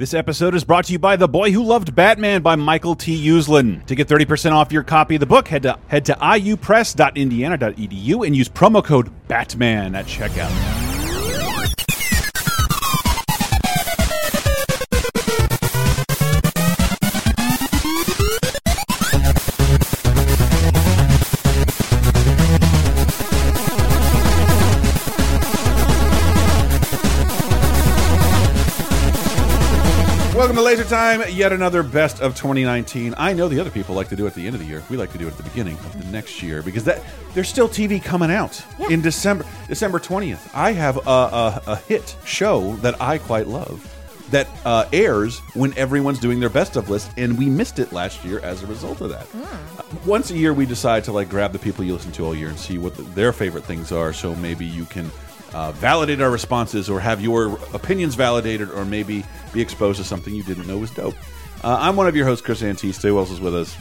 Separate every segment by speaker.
Speaker 1: This episode is brought to you by The Boy Who Loved Batman by Michael T. Uslan. To get 30% off your copy of the book, head to head to iupress.indiana.edu and use promo code BATMAN at checkout. To Laser Time, yet another best of 2019. I know the other people like to do it at the end of the year. We like to do it at the beginning of the next year because that there's still TV coming out in December, December 20th. I have a, a, a hit show that I quite love that uh, airs when everyone's doing their best of list, and we missed it last year as a result of that. Uh, once a year, we decide to like grab the people you listen to all year and see what the, their favorite things are. So maybe you can uh, validate our responses or have your opinions validated or maybe be exposed to something you didn't know was dope. Uh, I'm one of your hosts, Chris Antista. Who else is with us?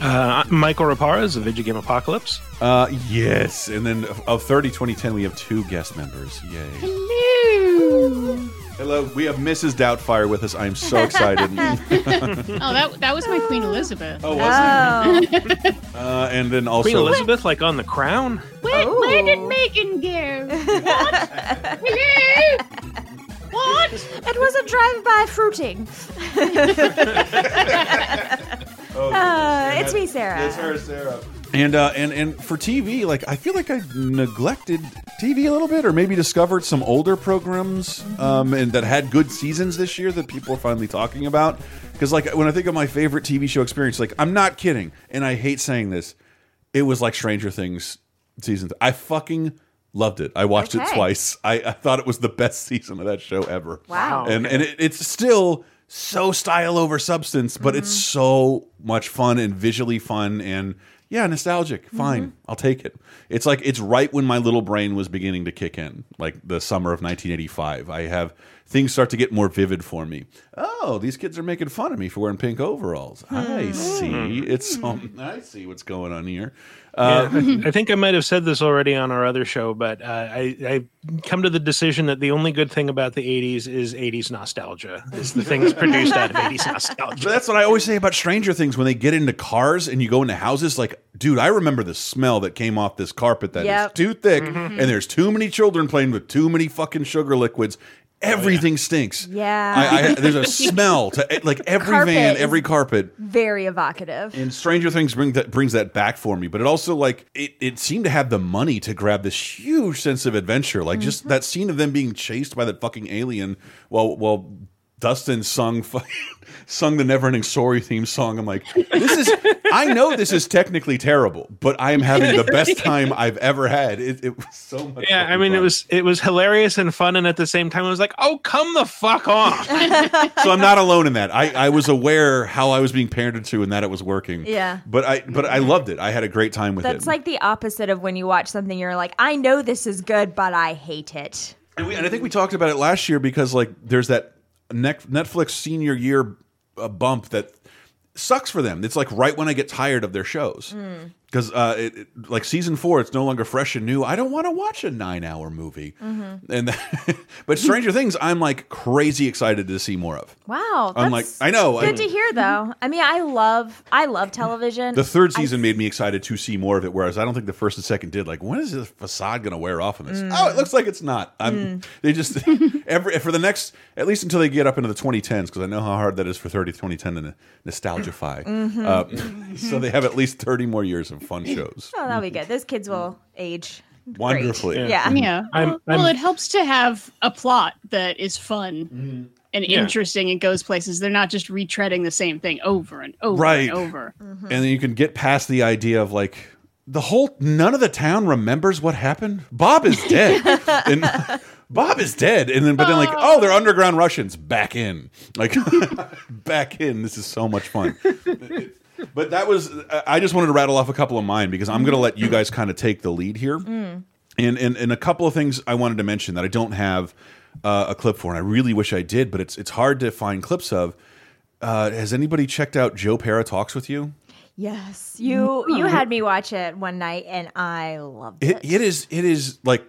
Speaker 2: Uh, I'm Michael Raparez of Video Game Apocalypse.
Speaker 1: Uh, yes, and then of 30 2010, we have two guest members. Yay.
Speaker 3: Hello.
Speaker 1: Hello, we have Mrs. Doubtfire with us. I'm so excited.
Speaker 3: Oh, that that was my Queen Elizabeth.
Speaker 1: oh, was
Speaker 4: Oh,
Speaker 1: it? Uh, and then also.
Speaker 2: Queen Elizabeth, like on the crown.
Speaker 3: Where, where did
Speaker 4: Ooh.
Speaker 3: Megan go? What? Hello? What?
Speaker 4: it was a drive-by fruiting.
Speaker 1: Oh,
Speaker 4: Uh,
Speaker 1: goodness.
Speaker 4: it's me, Sarah.
Speaker 1: It's her, Sarah. And uh, and and for TV, like I feel like I neglected TV a little bit, or maybe discovered some older programs um, and that had good seasons this year that people are finally talking about. Because like when I think of my favorite TV show experience, like I'm not kidding, and I hate saying this, it was like Stranger Things season. th- I fucking loved it. I watched it twice. I, I thought it was the best season of that show ever.
Speaker 4: Wow.
Speaker 1: And and it, it's still so style over substance, but it's so much fun and visually fun and yeah, nostalgic. Fine, mm-hmm. I'll take it. It's like it's right when my little brain was beginning to kick in, like the summer of 1985. I have things start to get more vivid for me. Oh, these kids are making fun of me for wearing pink overalls. I see. It's um, I see what's going on here. Uh,
Speaker 2: Yeah, I, I think I might have said this already on our other show, but uh, I, I come to the decision that the only good thing about the 80s is 80s nostalgia. Is the things produced out of 80s
Speaker 1: But
Speaker 2: nostalgia.
Speaker 1: that's what I always say about Stranger Things when they get into cars and you go into houses. Like, dude, I remember the smell that came off this carpet that is
Speaker 4: Yep.
Speaker 1: too thick, and there's too many children playing with too many fucking sugar liquids. Oh, Everything stinks.
Speaker 4: Yeah.
Speaker 1: I, I, there's a smell to like every
Speaker 4: Carpet
Speaker 1: van, every carpet.
Speaker 4: Very evocative.
Speaker 1: And Stranger Things bring that brings that back for me, but it also like it, it seemed to have the money to grab this huge sense of adventure. Like just mm-hmm. that scene of them being chased by that fucking alien while while Dustin sung fu- sung the Neverending Story theme song. I'm like, this is I know this is technically terrible, but I am having the best time I've ever had. It, it was so much.
Speaker 2: Yeah, I
Speaker 1: fucking
Speaker 2: mean, it was it was hilarious and fun, and at the same time, I was like, "Oh, come the fuck off!"
Speaker 1: so I'm not alone in that. I, I was aware how I was being parented to and that it was working.
Speaker 4: Yeah.
Speaker 1: But I but I loved it. I had a great time with it.
Speaker 4: That's like the opposite of when you watch something you're like, I know this is good, but I hate it.
Speaker 1: And, we, and I think we talked about it last year because like there's that Nec- Netflix senior year uh, bump that sucks for them. It's like right when I get tired of their shows because uh, it, it- like season four, it's no longer fresh and new. I don't want to watch a nine hour movie. And that, but Stranger Things, I'm like crazy excited to see more of.
Speaker 4: Wow.
Speaker 1: I'm like, I know. I-
Speaker 4: Good to hear, though. I mean, I love, I love television.
Speaker 1: The third
Speaker 4: I-
Speaker 1: season made me excited to see more of it, whereas I don't think the first and second did. Like, when is the facade going to wear off on this?
Speaker 4: Mm.
Speaker 1: Oh, it looks like it's not. I'm, They just every for the next at least until they get up into the 2010s, because I know how hard that is for 30 2010 to nostalgify.
Speaker 4: Mm-hmm.
Speaker 1: Uh, so they have at least 30 more years of fun shows.
Speaker 4: Oh, that'll be good. Those kids will age great.
Speaker 1: Wonderfully.
Speaker 4: Yeah.
Speaker 3: Yeah.
Speaker 2: I'm-
Speaker 3: well, well,
Speaker 2: I'm-
Speaker 3: it helps to have a plot that is fun and
Speaker 2: Yeah.
Speaker 3: interesting and goes places. They're not just retreading the same thing over and over
Speaker 1: Right.
Speaker 3: and over.
Speaker 4: Mm-hmm.
Speaker 1: And then you can get past the idea of like the whole none of the town remembers what happened. Bob is dead. and Bob is dead. And then but then like, oh, they're underground Russians. Back in. Like back in. This is so much fun. But that was I just wanted to rattle off a couple of mine because I'm gonna let you guys kind of take the lead here. And, and and a couple of things I wanted to mention that I don't have uh, a clip for, and I really wish I did, but it's it's hard to find clips of. Uh, has anybody checked out Joe Pera talks with you?
Speaker 4: Yes. You you had me watch it one night and I loved it.
Speaker 1: It, it is it is like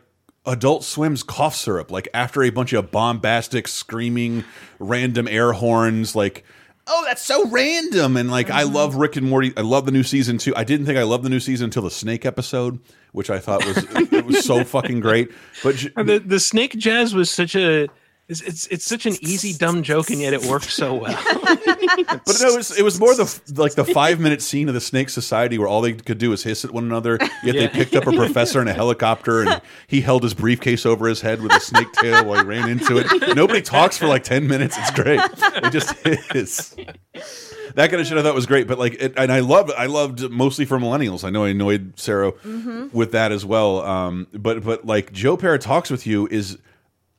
Speaker 1: Adult Swim's cough syrup, like after a bunch of bombastic, screaming, random air horns, like, oh, that's so random. And like, I mm-hmm. love Rick and Morty. I love the new season too. I didn't think I loved the new season until the snake episode, which I thought was it was so fucking great. But
Speaker 2: the the snake jazz was such a it's, it's it's such an easy dumb joke and yet it worked so well.
Speaker 1: But no, it was it was more the like the five minute scene of the Snake Society where all they could do was hiss at one another. Yet they picked up a professor in a helicopter and he held his briefcase over his head with a snake tail while he ran into it. Nobody talks for like ten minutes. It's great. It just hiss. That kind of shit I thought was great, but like, it, and I loved, I loved mostly for millennials. I know I annoyed Sarah with that as well. Um, but but like Joe Pera talks with you is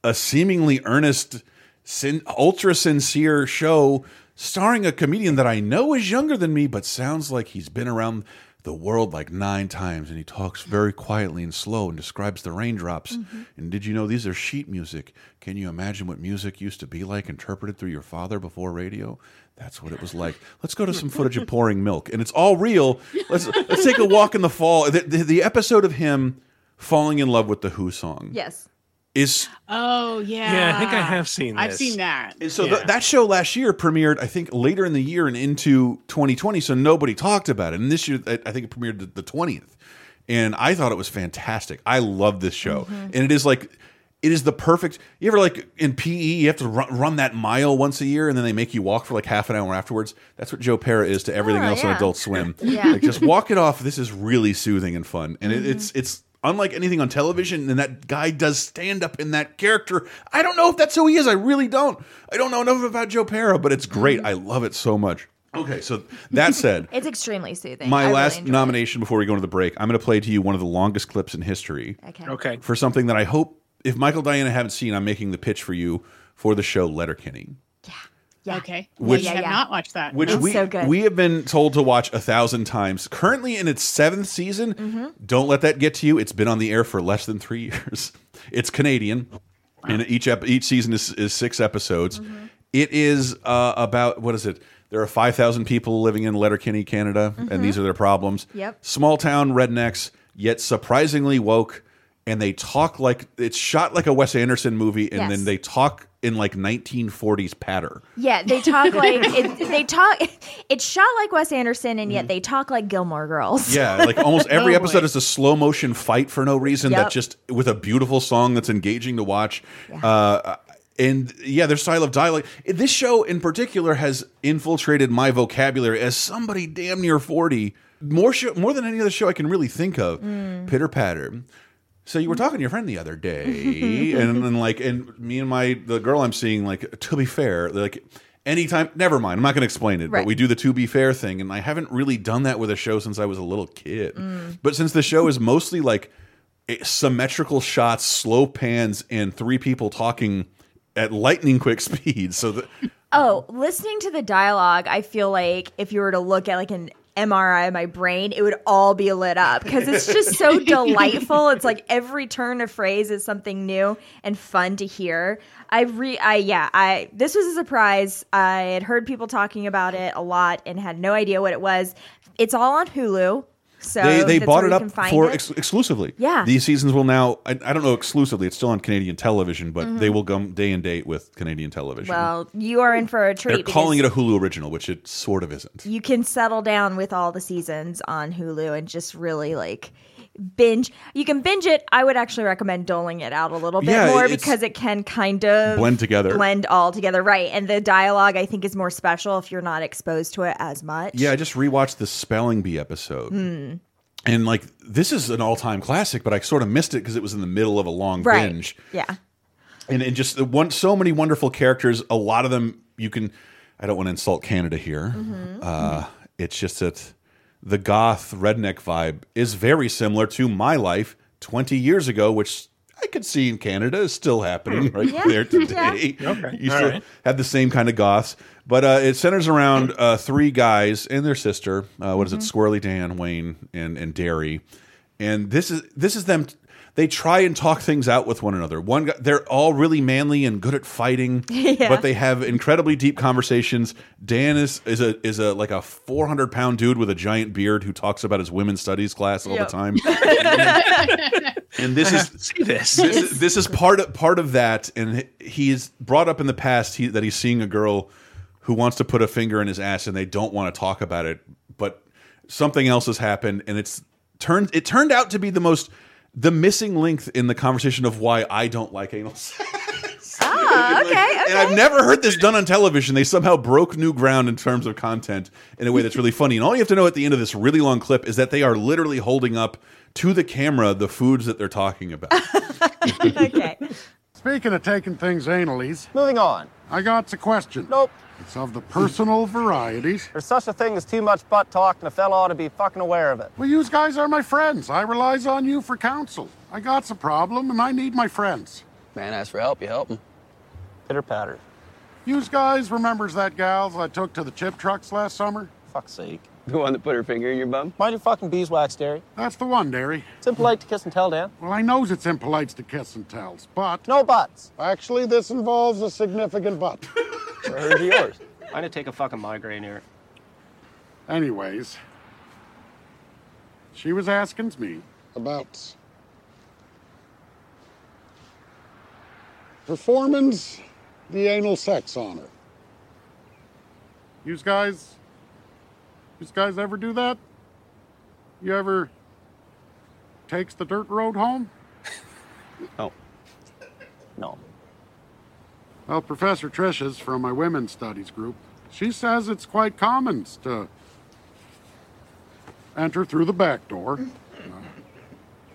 Speaker 1: a seemingly earnest, sin ultra sincere show starring a comedian that I know is younger than me, but sounds like he's been around the world like nine times and he talks very quietly and slow and describes the raindrops. Mm-hmm. And did you know these are sheet music? Can you imagine what music used to be like interpreted through your father before radio? That's what it was like. Let's go to some footage of pouring milk, and it's all real. Let's let's take a walk in the fall. The, the, the episode of him falling in love with the Who song
Speaker 4: Yes.
Speaker 1: Is
Speaker 3: Oh yeah.
Speaker 2: Yeah, I think I have seen
Speaker 3: I've seen that.
Speaker 1: and so
Speaker 2: Yeah.
Speaker 1: th that show last year premiered, I think, later in the year and into 2020. So nobody talked about it. And this year, I I think it premiered the- the 20th. And I thought it was fantastic. I love this show. Mm-hmm. And it is like, it is the perfect. You ever like in PE, you have to run, run that mile once a year and then they make you walk for like half an hour afterwards. That's what Joe Pera is to everything
Speaker 4: Oh,
Speaker 1: else on. Adult Swim.
Speaker 4: Yeah.
Speaker 1: Like just walk it off. This is really soothing and fun. And it, mm-hmm. it's, it's, Unlike anything on television, and that guy does stand up in that character. I don't know if that's who he is. I really don't. I don't know enough about Joe Pera, but it's great. Mm-hmm. I love it so much. Okay, so that said,
Speaker 4: It's extremely soothing.
Speaker 1: my
Speaker 4: I really
Speaker 1: last
Speaker 4: it.
Speaker 1: nomination before we go into the break, I'm going to play to you one of the longest clips in history
Speaker 4: Okay.
Speaker 2: Okay.
Speaker 1: for something that I hope, if Michael Diana haven't seen, I'm making the pitch for you for the show Letterkenny.
Speaker 4: Yeah.
Speaker 3: Okay.
Speaker 1: Which-
Speaker 3: I
Speaker 4: Yeah,
Speaker 3: have not watched that.
Speaker 1: Which we
Speaker 4: so good.
Speaker 1: we have been told to watch a thousand times. Currently in its seventh season.
Speaker 4: Mm-hmm.
Speaker 1: Don't let that get to you. It's been on the air for less than three years. It's Canadian, and each ep each season is, is six episodes.
Speaker 4: Mm-hmm.
Speaker 1: It is uh, about what is it? There are five thousand people living in Letterkenny, Canada, and these are their problems.
Speaker 4: Mm-hmm. Yep.
Speaker 1: Small town rednecks, yet surprisingly woke, and they talk like it's shot like a Wes Anderson movie, and
Speaker 4: Yes.
Speaker 1: then they talk in like 1940s patter.
Speaker 4: Yeah, they talk like it, they talk. It's shot like Wes Anderson, and
Speaker 1: Mm.
Speaker 4: yet they talk like Gilmore Girls.
Speaker 1: Yeah, like almost every
Speaker 3: Oh,
Speaker 1: episode
Speaker 3: boy.
Speaker 1: is a slow motion fight for no reason. That just with a beautiful song that's engaging to watch. Uh, and yeah, their style of dialogue. This show in particular has infiltrated my vocabulary as somebody damn near forty. More show, more than any other show I can really think of.
Speaker 4: Mm.
Speaker 1: Pitter patter. So you were talking to your friend the other day, and, and like, and me and my the girl I'm seeing, like, to be fair, like, anytime, never mind, I'm not going to explain it, but we do the to be fair thing, and I haven't really done that with a show since I was a little kid.
Speaker 4: Mm.
Speaker 1: But since the show is mostly like eh, symmetrical shots, slow pans, and three people talking at lightning quick speed, so that
Speaker 4: Oh, listening to the dialogue, I feel like if you were to look at like an MRI of my brain, it would all be lit up because it's just so delightful. It's like every turn of phrase is something new and fun to hear. I re, I yeah, I this was a surprise. I had heard people talking about it a lot and had no idea what it was. It's all on Hulu, so
Speaker 1: they they bought it up for
Speaker 4: it.
Speaker 1: ex exclusively.
Speaker 4: Yeah.
Speaker 1: these seasons will now. I, I don't know exclusively; it's still on Canadian television, but
Speaker 4: Mm-hmm.
Speaker 1: they will come day and date with Canadian television.
Speaker 4: well, you are in for a treat.
Speaker 1: They're calling it a Hulu original, which it sort of isn't.
Speaker 4: you can settle down with all the seasons on Hulu and just really like binge. You can binge it. I would actually recommend doling it out a little bit
Speaker 1: Yeah,
Speaker 4: more because it can kind of
Speaker 1: Blend together.
Speaker 4: blend all together, right? And the dialogue I think is more special if you're not exposed to it as much.
Speaker 1: Yeah, I just rewatched the Spelling Bee episode.
Speaker 4: Hmm.
Speaker 1: And like this is an all-time classic, but I sort of missed it because it was in the middle of a long
Speaker 4: right.
Speaker 1: binge.
Speaker 4: Yeah.
Speaker 1: And and just one so many wonderful characters, a lot of them you can I don't want to insult Canada here.
Speaker 4: Mm-hmm.
Speaker 1: Uh it's just that the goth redneck vibe is very similar to my life 20 years ago, which I could see in Canada is still happening right
Speaker 4: Yeah.
Speaker 1: there today.
Speaker 2: Okay.
Speaker 1: You
Speaker 2: All
Speaker 1: still
Speaker 2: right.
Speaker 1: have the same kind of goths, but uh, it centers around uh, three guys and their sister. Uh, what is it?
Speaker 4: Mm-hmm.
Speaker 1: Squirrely Dan, Wayne, and and Derry. And this is this is them. They try and talk things out with one another. One guy, they're all really manly and good at fighting, but they have incredibly deep conversations. Dan is is a is a like a 400 pound dude with a giant beard who talks about his women's studies class all
Speaker 4: Yep.
Speaker 1: the time. and this is
Speaker 2: see this.
Speaker 1: this, is- this is part of part of that, and he's brought up in the past he, that he's seeing a girl who wants to put a finger in his ass, and they don't want to talk about it, but something else has happened, and it's turned. It turned out to be the most the missing link in the conversation of why I don't like anal sex.
Speaker 4: Ah, okay,
Speaker 1: And I've never heard this done on television. They somehow broke new ground in terms of content in a way that's really funny. And all you have to know at the end of this really long clip is that they are literally holding up to the camera the foods that they're talking about.
Speaker 4: okay.
Speaker 5: Speaking of taking things analies,
Speaker 6: Moving on.
Speaker 5: I got a question.
Speaker 6: Nope.
Speaker 5: It's of the personal varieties.
Speaker 6: There's such a thing as too much butt talk, and a fella ought to be fucking aware of it.
Speaker 5: Well, you guys are my friends. I relies on you for counsel. I got a problem, and I need my friends.
Speaker 7: Man asks for help, you help him.
Speaker 6: Pitter patter.
Speaker 5: You guys remembers that gals I took to the chip trucks last summer?
Speaker 6: Fuck's sake.
Speaker 7: The one that put her finger in your bum?
Speaker 6: Mind your fucking beeswax, Derry.
Speaker 5: That's the one, Derry.
Speaker 6: It's impolite to kiss and tell, Dan.
Speaker 5: Well, I knows it's impolite to kiss and tells, but
Speaker 6: No buts.
Speaker 5: actually, this involves a significant but.
Speaker 6: Or hers or yours. I'm gonna take a fucking migraine here.
Speaker 5: Anyways, she was asking me about performance the anal sex on her. You guys, you guys ever do that? You ever takes the dirt road home?
Speaker 6: No. No.
Speaker 5: Well, Professor Trish is from my women's studies group. She says it's quite common to enter through the back door. Uh,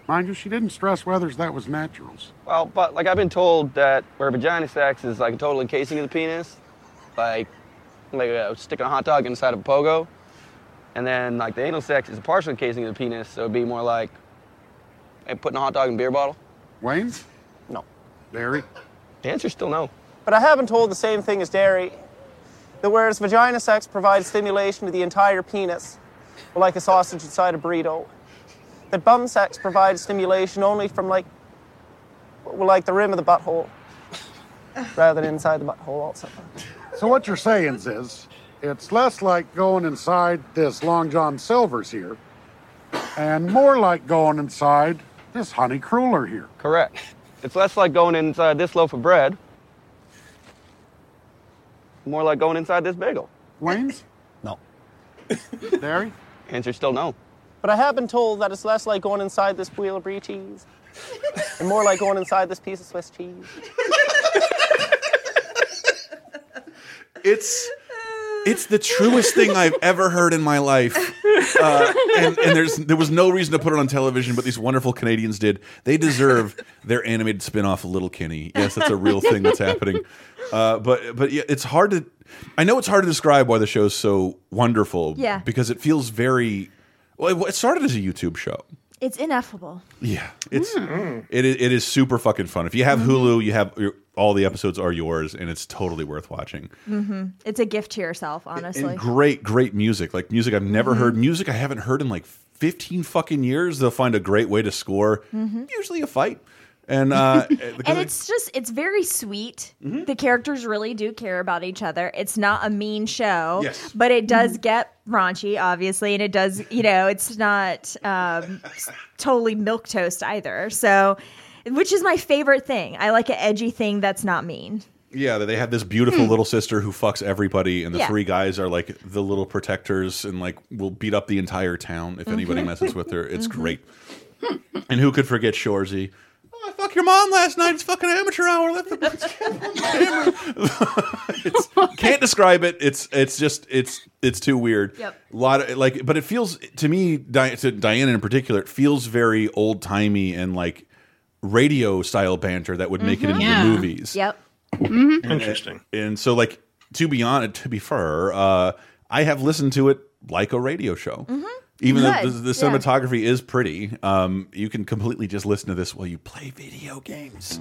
Speaker 5: mind you, she didn't stress whether that was naturals.
Speaker 7: Well, but like I've been told that where vagina sex is like a total encasing of the penis, like like uh, sticking a hot dog inside of a pogo, and then like the anal sex is a partial encasing of the penis, so it'd be more like hey, putting a hot dog in a beer bottle.
Speaker 5: Wayne?
Speaker 6: No.
Speaker 5: Barry?
Speaker 7: The answer's still no.
Speaker 6: But I haven't told the same thing as Derry. That whereas vagina sex provides stimulation to the entire penis, like a sausage inside a burrito, that bum sex provides stimulation only from like, well, like the rim of the butthole, rather than inside the butthole also.
Speaker 5: So what you're saying is, it's less like going inside this Long John Silver's here, and more like going inside this Honey Cruller here.
Speaker 7: Correct. It's less like going inside this loaf of bread, more like going inside this bagel.
Speaker 5: Wayne's?
Speaker 6: No.
Speaker 5: Barry?
Speaker 7: Answer still no.
Speaker 6: But I have been told that it's less like going inside this wheel of brie cheese, and more like going inside this piece of Swiss cheese.
Speaker 1: it's it's the truest thing I've ever heard in my life. Uh, and, and there's there was no reason to put it on television, but these wonderful Canadians did. They deserve their animated spin-off Little Kenny. Yes, that's a real thing that's happening. Uh, but but yeah, it's hard to. I know it's hard to describe why the show's so wonderful.
Speaker 4: Yeah.
Speaker 1: because it feels very. Well, it started as a YouTube show.
Speaker 4: It's ineffable.
Speaker 1: Yeah, it's it is it is super fucking fun. If you have Hulu, you have all the episodes are yours, and it's totally worth watching.
Speaker 4: It's a gift to yourself, honestly.
Speaker 1: And great, great music. Like music I've never heard. Music I haven't heard in like 15 fucking years. They'll find a great way to score, usually a fight. And uh,
Speaker 4: and it's just it's very sweet.
Speaker 1: Mm-hmm.
Speaker 4: The characters really do care about each other. It's not a mean show,
Speaker 1: Yes.
Speaker 4: but it does get raunchy, obviously, and it does you know it's not um, totally milk toast either. So, which is my favorite thing. I like an edgy thing that's not mean.
Speaker 1: yeah, they have this beautiful little sister who fucks everybody, and the
Speaker 4: Hmm. Yeah.
Speaker 1: three guys are like the little protectors, and like will beat up the entire town if anybody
Speaker 4: Mm-hmm.
Speaker 1: messes with her. It's great. and who could forget Shoresy? Oh, I fucked your mom last night. It's fucking amateur hour. Let the can't describe it. It's it's just it's it's too weird.
Speaker 4: Yep.
Speaker 1: A lot of like, but it feels to me, Di- to Diana in particular, it feels very old timey and like radio style banter that would make it into
Speaker 3: Yeah.
Speaker 1: the movies.
Speaker 4: Yep.
Speaker 2: Interesting.
Speaker 1: And so, like, to be honest, to be fair, uh, I have listened to it like a radio show. Even though the,
Speaker 4: Good.
Speaker 1: the
Speaker 4: Yeah.
Speaker 1: cinematography is pretty, um, you can completely just listen to this while you play video games.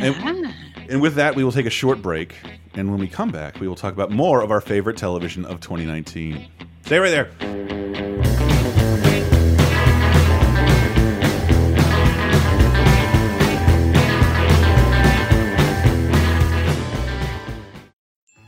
Speaker 1: And, and with that, we will take a short break. And when we come back, we will talk about more of our favorite television of 2019. Stay right there.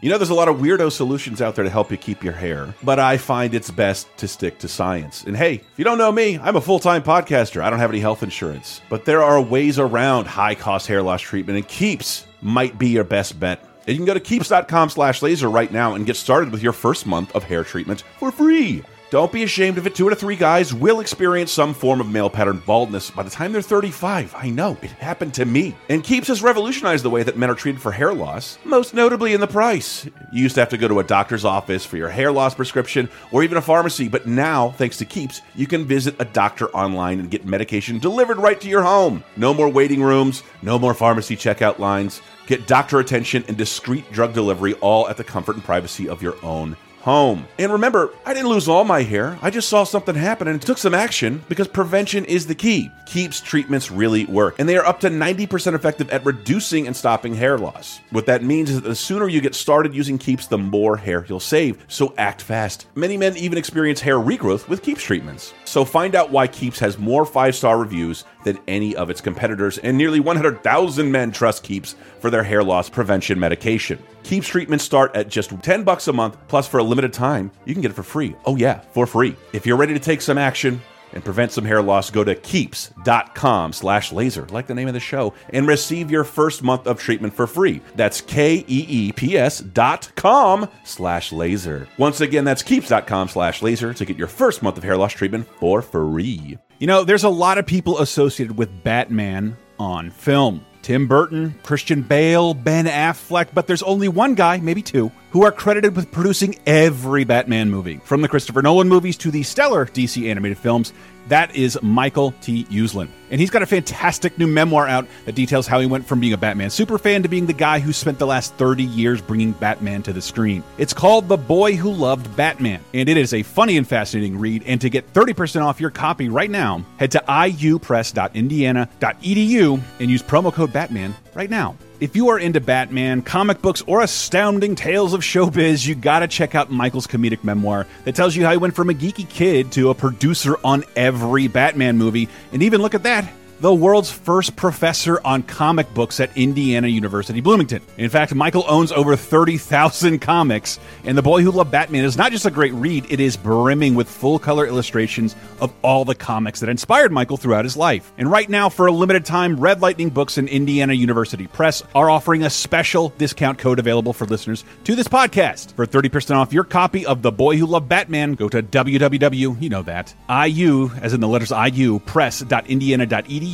Speaker 1: You know, there's a lot of weirdo solutions out there to help you keep your hair, but I find it's best to stick to science. And hey, if you don't know me, I'm a full time podcaster. I don't have any health insurance, but there are ways around high cost hair loss treatment, and Keeps might be your best bet. And you can go to keeps.com slash laser right now and get started with your first month of hair treatment for free. Don't be ashamed of it. Two out of three guys will experience some form of male pattern baldness by the time they're 35. I know, it happened to me. And Keeps has revolutionized the way that men are treated for hair loss, most notably in the price. You used to have to go to a doctor's office for your hair loss prescription or even a pharmacy, but now, thanks to Keeps, you can visit a doctor online and get medication delivered right to your home. No more waiting rooms, no more pharmacy checkout lines. Get doctor attention and discreet drug delivery all at the comfort and privacy of your own home. And remember, I didn't lose all my hair. I just saw something happen and took some action because prevention is the key. Keeps treatments really work, and they are up to 90% effective at reducing and stopping hair loss. What that means is that the sooner you get started using Keeps, the more hair you'll save. So act fast. Many men even experience hair regrowth with Keeps treatments. So find out why Keeps has more five star reviews than any of its competitors, and nearly 100,000 men trust Keeps for their hair loss prevention medication. Keeps treatments start at just 10 bucks a month, plus for a limited time, you can get it for free. Oh yeah, for free. If you're ready to take some action and prevent some hair loss, go to keeps.com slash laser, like the name of the show, and receive your first month of treatment for free. That's K-E-E-P-S dot com slash laser. Once again, that's keeps.com slash laser to get your first month of hair loss treatment for free.
Speaker 8: You know, there's a lot of people associated with Batman on film. Tim Burton, Christian Bale, Ben Affleck, but there's only one guy, maybe two, who are credited with producing every Batman movie. From the Christopher Nolan movies to the stellar DC animated films, that is Michael T. Uslan. And he's got a fantastic new memoir out that details how he went from being a Batman superfan to being the guy who spent the last 30 years bringing Batman to the screen. It's called The Boy Who Loved Batman, and it is a funny and fascinating read. And to get 30% off your copy right now, head to iupress.indiana.edu and use promo code Batman right now. If you are into Batman, comic books, or astounding tales of showbiz, you gotta check out Michael's comedic memoir that tells you how he went from a geeky kid to a producer on every Batman movie. And even look at that, the world's first professor on comic books at Indiana University Bloomington. In fact, Michael owns over 30,000 comics, and The Boy Who Loved Batman is not just a great read, it is brimming with full color illustrations of all the comics that inspired Michael throughout his life. And right now, for a limited time, Red Lightning Books and Indiana University Press are offering a special discount code available for listeners to this podcast. For 30% off your copy of The Boy Who Loved Batman, go to www, you know that, IU, as in the letters IU, press.indiana.edu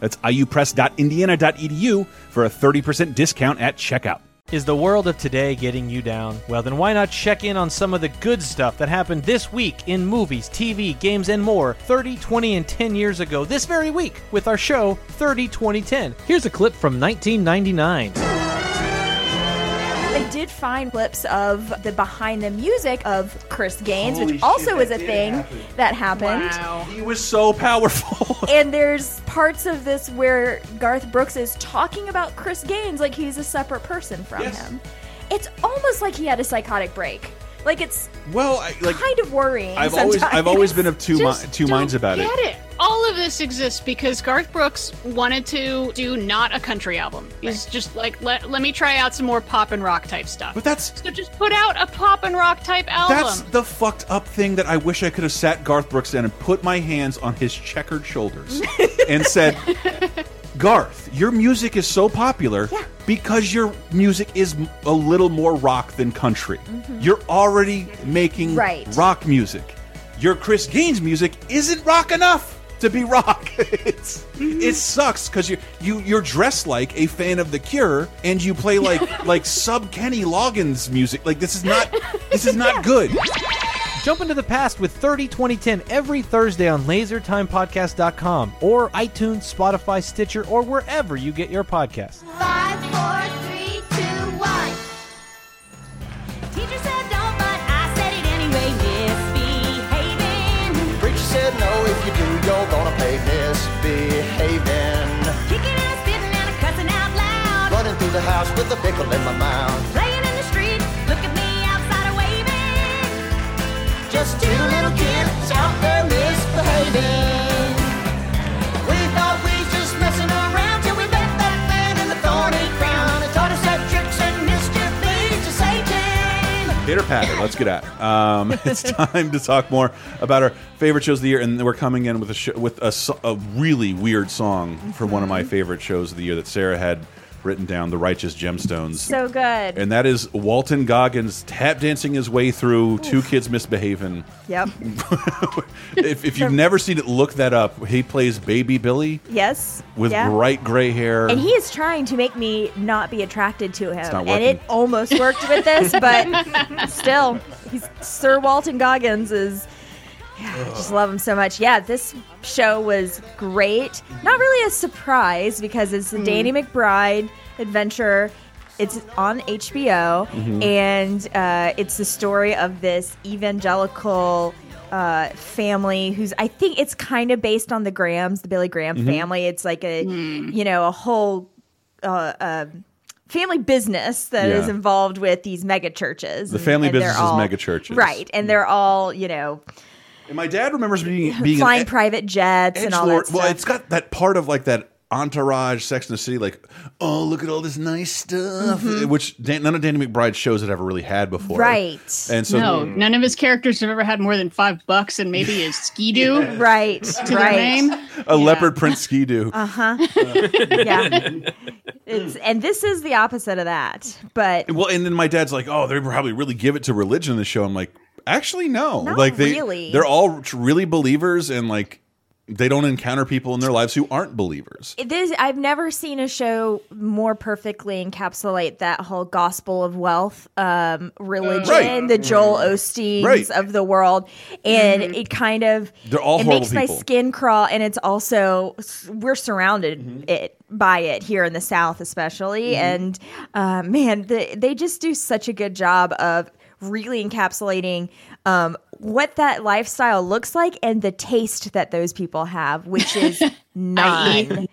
Speaker 8: that's iupress.indiana.edu for a 30% discount at checkout.
Speaker 9: Is the world of today getting you down? Well, then why not check in on some of the good stuff that happened this week in movies, TV, games, and more 30, 20, and 10 years ago this very week with our show 30, 20, 10. Here's a clip from 1999.
Speaker 4: Did find clips of the behind the music of Chris Gaines,
Speaker 1: Holy
Speaker 4: which also
Speaker 1: shit,
Speaker 4: is a thing
Speaker 1: happen.
Speaker 4: that happened.
Speaker 3: Wow.
Speaker 1: He was so powerful.
Speaker 4: And there's parts of this where Garth Brooks is talking about Chris Gaines like he's a separate person from
Speaker 1: Yes.
Speaker 4: him. It's almost like he had a psychotic break. Like it's
Speaker 1: well, I, like
Speaker 4: kind of worrying.
Speaker 1: I've always. I've always been of two mi- two minds
Speaker 3: don't
Speaker 1: about it.
Speaker 3: get it. All of this exists because Garth Brooks wanted to do not a country album. He's just like, let, let me try out some more pop and rock type stuff.
Speaker 1: But that's
Speaker 3: so just put out a pop and rock type album.
Speaker 1: That's the fucked up thing that I wish I could have sat Garth Brooks down and put my hands on his checkered shoulders and said, Garth, your music is so popular because your music is a little more rock than country. Mm-hmm. You're already making
Speaker 4: Right.
Speaker 1: rock music. Your Chris Gaines music isn't rock enough to be rock. it's mm-hmm. it sucks because you you you're dressed like a fan of The Cure and you play like like sub Kenny Loggins music. Like this is not this is not good.
Speaker 9: Jump into the past with 30 2010 every Thursday on lasertimepodcast.com or iTunes, Spotify, Stitcher, or wherever you get your podcasts.
Speaker 10: Five, four, three, two, one. Teacher said don't, but I said it anyway. Misbehaving.
Speaker 11: Preacher said no, if you do, you're gonna pay misbehaving.
Speaker 10: Kicking and spitting and cussing out loud.
Speaker 11: Running through the house with a pickle in my mouth.
Speaker 10: Playing
Speaker 11: Just two little kids out there misbehaving. We thought we was just messing around till we met that man in the thorny crown. It taught us that tricks and mischief leads to Satan.
Speaker 1: Pitter patter. Let's get at it. Um, it's time to talk more about our favorite shows of the year, and we're coming in with a show, with a, so- a really weird song from one of my favorite shows of the year that Sarah had written down, "The Righteous Gemstones."
Speaker 4: So good.
Speaker 1: and that is Walton Goggins tap dancing his way through Two Kids Misbehaving.
Speaker 4: Yep.
Speaker 1: if, if you've never seen it, look that up. He plays Baby Billy
Speaker 4: Yes.
Speaker 1: with
Speaker 4: yeah.
Speaker 1: bright gray hair.
Speaker 4: And he is trying to make me not be attracted to him. And it almost worked with this, but still, he's Sir Walton Goggins is. Yeah, I just love him so much. Yeah, this show was great. Not really a surprise because it's a Danny McBride adventure. It's on HBO,
Speaker 12: Mhm.
Speaker 4: and uh, it's the story of this evangelical uh, family who's I think it's kind of based on the Grahams, the Billy Graham
Speaker 12: Mhm.
Speaker 4: family. It's like a you know a whole uh, uh, family business that is
Speaker 1: Yeah.
Speaker 4: involved with these mega churches.
Speaker 1: The family
Speaker 4: they're
Speaker 1: business is
Speaker 4: all-
Speaker 1: mega churches.
Speaker 4: right? And they're all you know
Speaker 1: And my dad remembers being being
Speaker 4: flying
Speaker 1: ed-
Speaker 4: private jets and all that
Speaker 1: edgelord.
Speaker 4: stuff.
Speaker 1: Well, it's got that part of like that entourage, Sex in the City, like oh look at all this nice stuff,
Speaker 3: Mhm.
Speaker 1: which Dan, none of Danny McBride's shows had ever really had before.
Speaker 3: Right.
Speaker 1: And so
Speaker 3: no, none of his characters have ever had more than five bucks and maybe a ski-doo.
Speaker 4: right.
Speaker 3: To their
Speaker 4: right.
Speaker 3: name.
Speaker 1: a leopard print ski do.
Speaker 4: Uh huh. yeah. It's and this is the opposite of that, but
Speaker 1: Well, and then my dad's like, "Oh, they probably really give it to religion in the show." I'm like, "Actually, no.
Speaker 4: Not
Speaker 1: like they
Speaker 4: really.
Speaker 1: they're all really believers, and like they don't encounter people in their lives who aren't believers."
Speaker 4: this I've never seen a show more perfectly encapsulate that whole gospel of wealth, um, religion,
Speaker 1: Right.
Speaker 4: the Joel Osteens
Speaker 1: Right.
Speaker 4: of the world, and it kind of
Speaker 1: They're all
Speaker 4: it
Speaker 1: horrible
Speaker 4: makes my skin crawl, and it's also we're surrounded
Speaker 1: Mm-hmm.
Speaker 4: it by it here in the South, especially,
Speaker 12: Mhm.
Speaker 4: and uh, man, the, they just do such a good job of really encapsulating um, what that lifestyle looks like and the taste that those people have, which is none.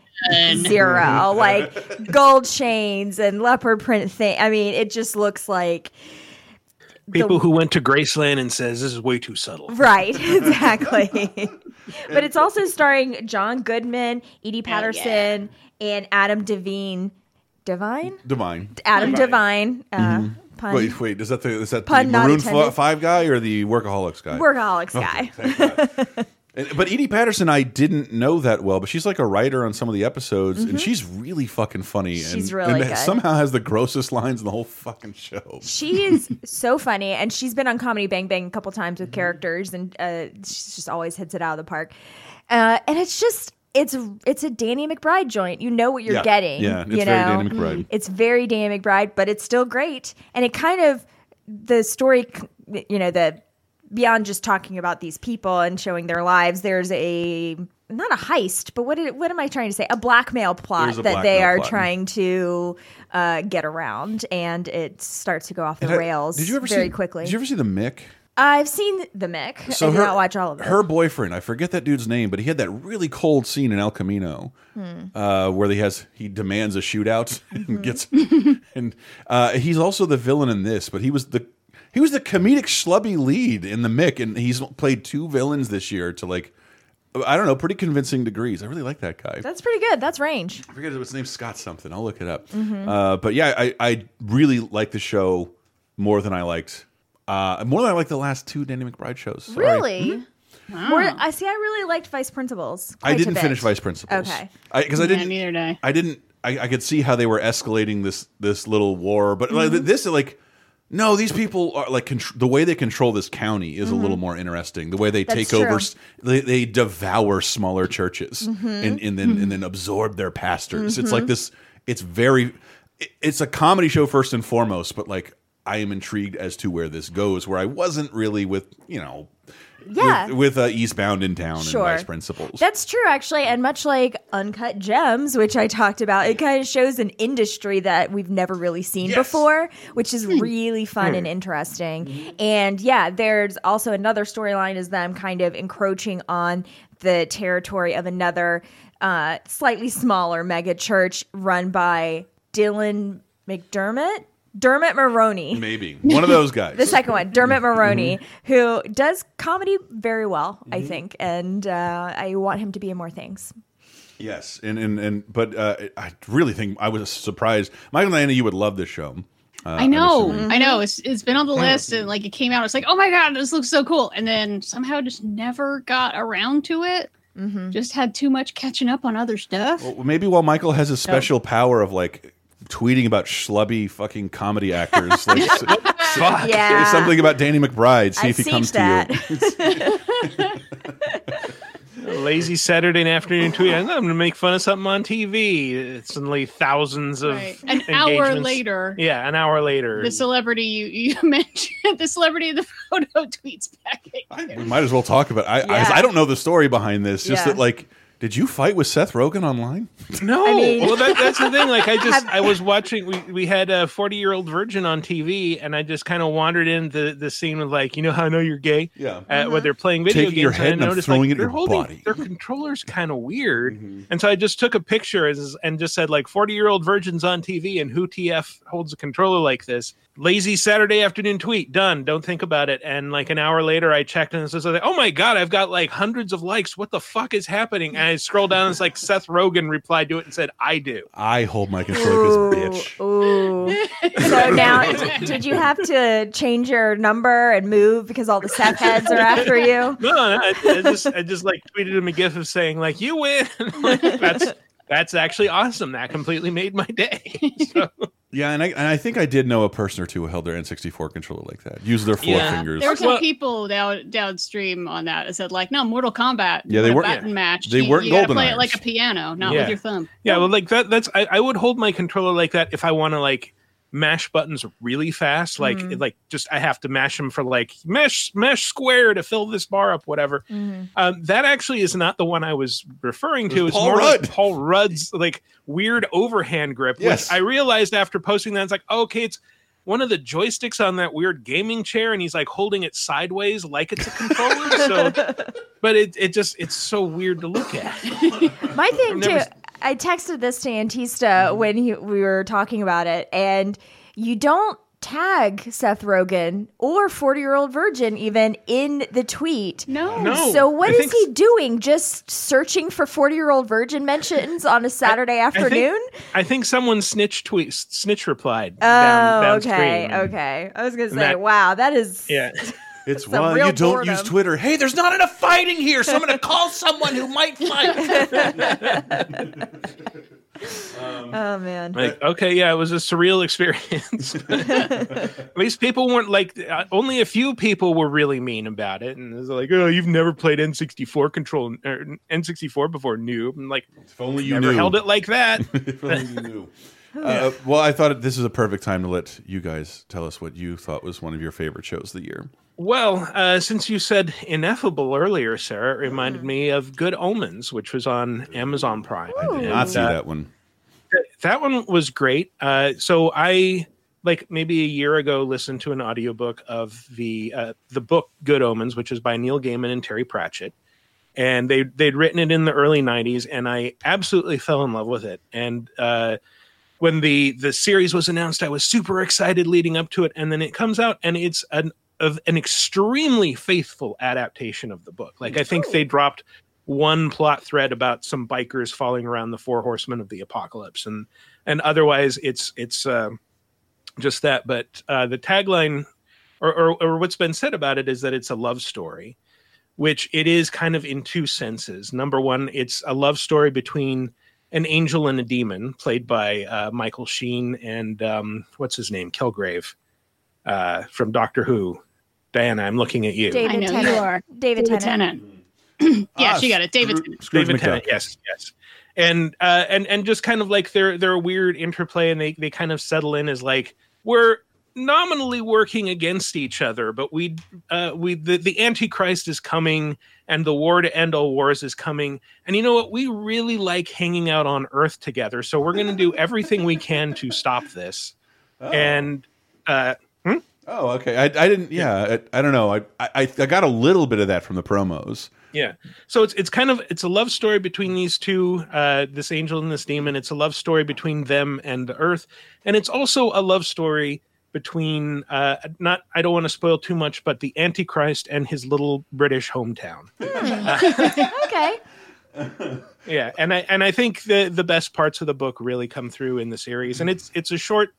Speaker 4: Zero, like gold chains and leopard print thing. I mean, it just looks like
Speaker 2: People who went to Graceland and says this is way too subtle.
Speaker 4: Right, exactly. but it's also starring John Goodman, Edi Patterson, and Adam Devine. Devine?
Speaker 1: Divine.
Speaker 4: Adam Devine. Uh,
Speaker 1: Mhm.
Speaker 4: Pun.
Speaker 1: Wait, wait. Is that the is that
Speaker 4: Pun
Speaker 1: the Maroon. Five guy or the Workaholics guy?
Speaker 4: Workaholics guy.
Speaker 1: And- but Edi Patterson, I didn't know that well, but she's like a writer on some of the episodes, and
Speaker 4: Mhm.
Speaker 1: she's really fucking funny.
Speaker 4: She's
Speaker 1: and,
Speaker 4: really
Speaker 1: and
Speaker 4: good.
Speaker 1: somehow has the grossest lines in the whole fucking show.
Speaker 4: She is so funny, and she's been on Comedy Bang Bang a couple times with characters, and uh, she just always hits it out of the park. Uh, and it's just it's it's a Danny McBride joint. You know what you're
Speaker 1: Yeah.
Speaker 4: getting.
Speaker 1: Yeah, it's
Speaker 4: you
Speaker 1: very
Speaker 4: know?
Speaker 1: Danny McBride.
Speaker 4: It's very Danny McBride, but it's still great, and it kind of the story. You know the beyond just talking about these people and showing their lives. There's a not a heist, but what did, what am I trying to say? A blackmail plot
Speaker 1: a
Speaker 4: that they are
Speaker 1: plot.
Speaker 4: trying to uh, get around, and it starts to go off the
Speaker 1: And I-
Speaker 4: rails
Speaker 1: Did you ever
Speaker 4: very
Speaker 1: see,
Speaker 4: quicky.
Speaker 1: Did you ever see the Mick?
Speaker 4: I've seen the Mick. I did not watch all of it.
Speaker 1: Her boyfriend, I forget that dude's name, but he had that really cold scene in El Camino
Speaker 4: Hmm.
Speaker 1: uh, where he has he demands a shootout and gets and uh, he's also the villain in this, but he was the he was the comedic schlubby lead in the Mick, and he's played two villains this year to like I don't know, pretty convincing degrees. I really like that guy.
Speaker 4: That's pretty good. That's range.
Speaker 1: I forget his name's Scott something. I'll look it up.
Speaker 4: Mhm.
Speaker 1: Uh, but yeah, I, I really like the show more than I liked uh, more than I like the last two Danny McBride shows. Sorry.
Speaker 4: Really? More, I see. I really liked Vice Principals.
Speaker 1: I didn't finish Vice Principals.
Speaker 4: Okay.
Speaker 1: because I,
Speaker 3: Yeah,
Speaker 1: didn't.
Speaker 3: neither did I.
Speaker 1: I didn't. I, I could see how they were escalating this this little war, but like,
Speaker 3: Mhm.
Speaker 1: this like. No, these people are like contr the way they control this county is a little more interesting. The way they
Speaker 4: Mm-hmm. That's
Speaker 1: take over,
Speaker 4: true.
Speaker 1: s- they, they devour smaller churches
Speaker 4: Mhm.
Speaker 1: and, and then and then absorb their pastors. It's like this. It's very. it- It's a comedy show first and foremost, but like I am intrigued as to where this goes. Where I wasn't really with you know,
Speaker 4: Yeah.
Speaker 1: with, with uh, Eastbound and Down
Speaker 4: Sure.
Speaker 1: and Vice Principals.
Speaker 4: That's true, actually. And much like Uncut Gems, which I talked about, it kind of shows an industry that we've never really seen before, which is really fun and interesting. And yeah, there's also another storyline is them kind of encroaching on the territory of another uh, slightly smaller mega church run by Dylan McDermott. Dermot Mulroney.
Speaker 1: Maybe one of those guys.
Speaker 4: The second one, Dermot
Speaker 1: Mm-hmm.
Speaker 4: Mulroney, who does comedy very well, I think, and uh, I want him to be in more things.
Speaker 1: Yes, and and and but uh, I really think I was surprised. Michael and Diana, you would love this show. Uh,
Speaker 3: I know,
Speaker 1: I'm assuming.
Speaker 3: I know. It's it's been on the list, and like it came out. It's like, oh my god, this looks so cool, and then somehow just never got around to it. Just had too much catching up on other stuff.
Speaker 1: Well, maybe while Michael has a special power of like tweeting about schlubby fucking comedy actors, like
Speaker 2: Fuck.
Speaker 4: Yeah.
Speaker 1: say something about Danny McBride. See
Speaker 4: I
Speaker 1: if he comes
Speaker 4: that.
Speaker 1: to you.
Speaker 2: Lazy Saturday afternoon tweet. I'm going to make fun of something on TV. It's suddenly thousands of
Speaker 3: Right. An hour later,
Speaker 2: Yeah, an hour later.
Speaker 3: the celebrity you you mentioned, the celebrity of the photo tweets back at
Speaker 1: you.
Speaker 3: you.
Speaker 1: We might as well talk about. I, I,
Speaker 4: Yeah.
Speaker 1: I don't know the story behind this. Just
Speaker 4: Yeah.
Speaker 1: that, like, did you fight with Seth Rogen online?
Speaker 2: No,
Speaker 4: I mean-
Speaker 2: well, that, that's the thing. Like, I just
Speaker 4: Have-
Speaker 2: I was watching. We we had a forty year old virgin on TV, and I just kind of wandered in the the scene with like, you know how I know you're gay?
Speaker 1: Yeah.
Speaker 2: Uh, where they're playing video
Speaker 1: Taking
Speaker 2: games,
Speaker 1: your head
Speaker 2: and
Speaker 1: and
Speaker 2: I noticed
Speaker 1: throwing
Speaker 2: like
Speaker 1: it at
Speaker 2: they're
Speaker 1: your
Speaker 2: holding
Speaker 1: body.
Speaker 2: their controllers kind of weird,
Speaker 1: Mm-hmm.
Speaker 2: and so I just took a picture and, and just said like forty year old virgins on TV, and who TF holds a controller like this? Lazy Saturday afternoon tweet done. Don't think about it. And like an hour later, I checked and it says, "Oh my god, I've got like hundreds of likes. What the fuck is happening?" And I scroll down, and it's like Seth Rogen replied to it and said, "I do."
Speaker 1: I hold my controller
Speaker 4: Ooh,
Speaker 1: because bitch.
Speaker 4: ooh. So now, d- did you have to change your number and move because all the Seth heads are after you?
Speaker 2: No, no I, I just I just like tweeted him a gif of saying like you win. Like, that's that's actually awesome. That completely made my day. So,
Speaker 1: Yeah, and I and I think I did know a person or two who held their N64 controller like that. Use their four
Speaker 2: Yeah.
Speaker 1: fingers.
Speaker 3: There were some
Speaker 2: Well-
Speaker 3: people down downstream on that that said like, no, Mortal Kombat.
Speaker 1: Yeah, they weren't-
Speaker 3: button match.
Speaker 1: they
Speaker 3: you,
Speaker 1: weren't
Speaker 3: you gotta
Speaker 1: golden
Speaker 3: play it like a piano, not
Speaker 2: Yeah.
Speaker 3: with your thumb.
Speaker 2: yeah, well, like that. That's I, I would hold my controller like that if I want to like mash buttons really fast. Like like just I have to mash them for like mesh mesh square to fill this bar up, whatever. Um, that actually is not the one I was referring to.
Speaker 1: was
Speaker 2: It's
Speaker 1: Paul
Speaker 2: more
Speaker 1: Rudd.
Speaker 2: like Paul Rudd's like weird overhand grip.
Speaker 1: Yes.
Speaker 2: Which I realized after posting that it's like okay, it's one of the joysticks on that weird gaming chair, and he's like holding it sideways like it's a controller. so, but it it just it's so weird to look at.
Speaker 4: My thing
Speaker 2: never
Speaker 4: too.
Speaker 2: S-
Speaker 4: I texted this to Antista mm-hmm. when he, we were talking about it, and you don't tag Seth Rogen or 40 year old virgin even in the tweet.
Speaker 3: No.
Speaker 2: No.
Speaker 4: So what
Speaker 2: I
Speaker 4: is he doing? Just searching for 40 year old virgin mentions on a Saturday
Speaker 2: I
Speaker 4: afternoon?
Speaker 2: I think someone snitch tweet snitch replied.
Speaker 4: oh,
Speaker 2: down,
Speaker 4: okay,
Speaker 2: downstream.
Speaker 4: okay. I was gonna say,
Speaker 2: that-
Speaker 4: wow, that is
Speaker 2: Yeah.
Speaker 1: It's
Speaker 4: Some
Speaker 1: why
Speaker 4: real
Speaker 1: you don't
Speaker 4: boredom.
Speaker 1: use Twitter. Hey, there's not enough fighting here, so I'm going to call someone who might fight.
Speaker 4: Oh man.
Speaker 2: Like, okay, yeah, it was a surreal experience. At least people weren't like, uh, only a few people were really mean about it. And it was like, oh, you've never played N64 control, or N64 before, noob. And like,
Speaker 1: if only you
Speaker 2: never
Speaker 1: knew.
Speaker 2: held it like that.
Speaker 1: if only you knew. Uh, well, I thought this is a perfect time to let you guys tell us what you thought was one of your favorite shows of the year.
Speaker 2: Well, uh, since you said ineffable earlier, Sarah, it reminded me of Good Omens, which was on Amazon Prime.
Speaker 1: I did not see
Speaker 2: uh,
Speaker 1: that one.
Speaker 2: that one was great. Uh, so I like maybe a year ago listened to an audiobook of the uh, the book Good Omens, which is by Neil Gaiman and Terry Pratchett. And they they'd written it in the early '90s, and I absolutely fell in love with it. And uh, when the the series was announced, I was super excited leading up to it, and then it comes out, and it's an of an extremely faithful adaptation of the book. Like I think they dropped one plot thread about some bikers following around the four horsemen of the apocalypse, and and otherwise it's it's uh, just that. But uh, the tagline, or, or or what's been said about it, is that it's a love story, which it is kind of in two senses. Number one, it's a love story between an angel and a demon, played by uh, Michael Sheen and um, what's his name, Kilgrave, uh, from Doctor Who. Diana, I'm looking at you.
Speaker 4: David
Speaker 3: I know
Speaker 4: Tennant.
Speaker 3: you are.
Speaker 4: David,
Speaker 3: David
Speaker 4: Tennant.
Speaker 3: Tennant. yeah,
Speaker 1: Ah,
Speaker 3: she got it. David
Speaker 1: Scroo-
Speaker 3: Tennant.
Speaker 1: Scrooge
Speaker 2: David
Speaker 1: McDuck.
Speaker 2: Tennant, yes, yes, and uh, and and just kind of like they're they're a weird interplay, and they they kind of settle in as like we're nominally working against each other, but we uh, we the the Antichrist is coming, and the war to end all wars is coming, and you know what? We really like hanging out on Earth together, so we're going to do everything we can to stop this, and. Uh?
Speaker 1: Oh, okay. I, I didn't. Yeah, I, I don't know. I, I I got a little bit of that from the promos.
Speaker 2: Yeah. So it's it's kind of it's a love story between these two, uh, this angel and this demon. It's a love story between them and the earth, and it's also a love story between uh, not I don't want to spoil too much, but the Antichrist and his little British hometown.
Speaker 4: Okay.
Speaker 2: Yeah, and I and I think the the best parts of the book really come through in the series, and it's it's a short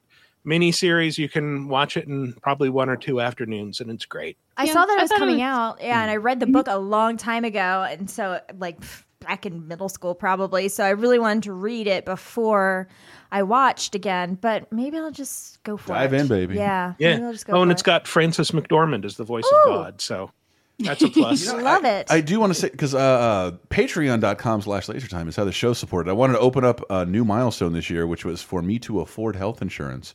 Speaker 2: miniseries. You can watch it in probably one or two afternoons, and it's great.
Speaker 4: I
Speaker 3: Yeah,
Speaker 4: saw that
Speaker 3: I
Speaker 4: it was
Speaker 3: thought it
Speaker 4: coming
Speaker 3: was-
Speaker 4: out, yeah, and I read the book a long time ago, and so like back in middle school probably. So I really wanted to read it before I watched again, but maybe I'll just go for
Speaker 1: Dive
Speaker 4: it.
Speaker 1: in, baby.
Speaker 4: Yeah, maybe
Speaker 2: Yeah.
Speaker 4: I'll just go
Speaker 2: Oh, and
Speaker 4: for
Speaker 2: it's
Speaker 4: it.
Speaker 2: got Frances McDormand as the voice
Speaker 4: Ooh.
Speaker 2: of God, so that's a plus.
Speaker 4: love it.
Speaker 1: I do want to say because uh, uh, Patreon.com slash LaserTime is how the show supported. I wanted to open up a new milestone this year, which was for me to afford health insurance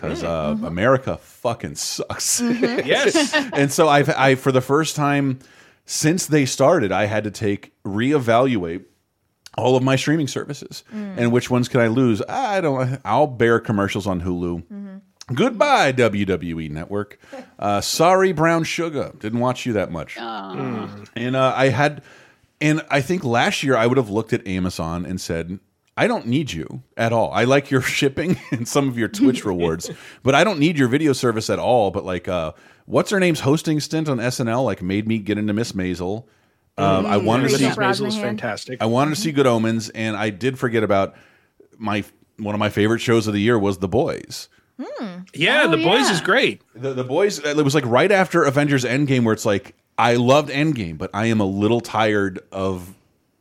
Speaker 1: because uh, America fucking sucks.
Speaker 2: yes.
Speaker 1: and so I've I for the first time since they started, I had to take reevaluate all of my streaming services and which ones can I lose. I don't. I'll bear commercials on Hulu. Goodbye WWE Network. Uh, sorry, Brown Sugar. Didn't watch you that much. And uh, I had, and I think last year I would have looked at Amazon and said, I don't need you at all. I like your shipping and some of your Twitch rewards, but I don't need your video service at all. But like, uh, what's her name's hosting stint on SNL? Like, made me get into Miss Maisel. Um, I wanted to see.
Speaker 4: Yeah.
Speaker 2: Maisel is fantastic.
Speaker 1: I wanted to see Good Omens, and I did forget about my one of my favorite shows of the year was The Boys.
Speaker 2: yeah,
Speaker 3: Oh,
Speaker 2: The Boys
Speaker 3: yeah.
Speaker 2: is great.
Speaker 1: The, the boys. It was like right after Avengers Endgame, where it's like I loved Endgame, but I am a little tired of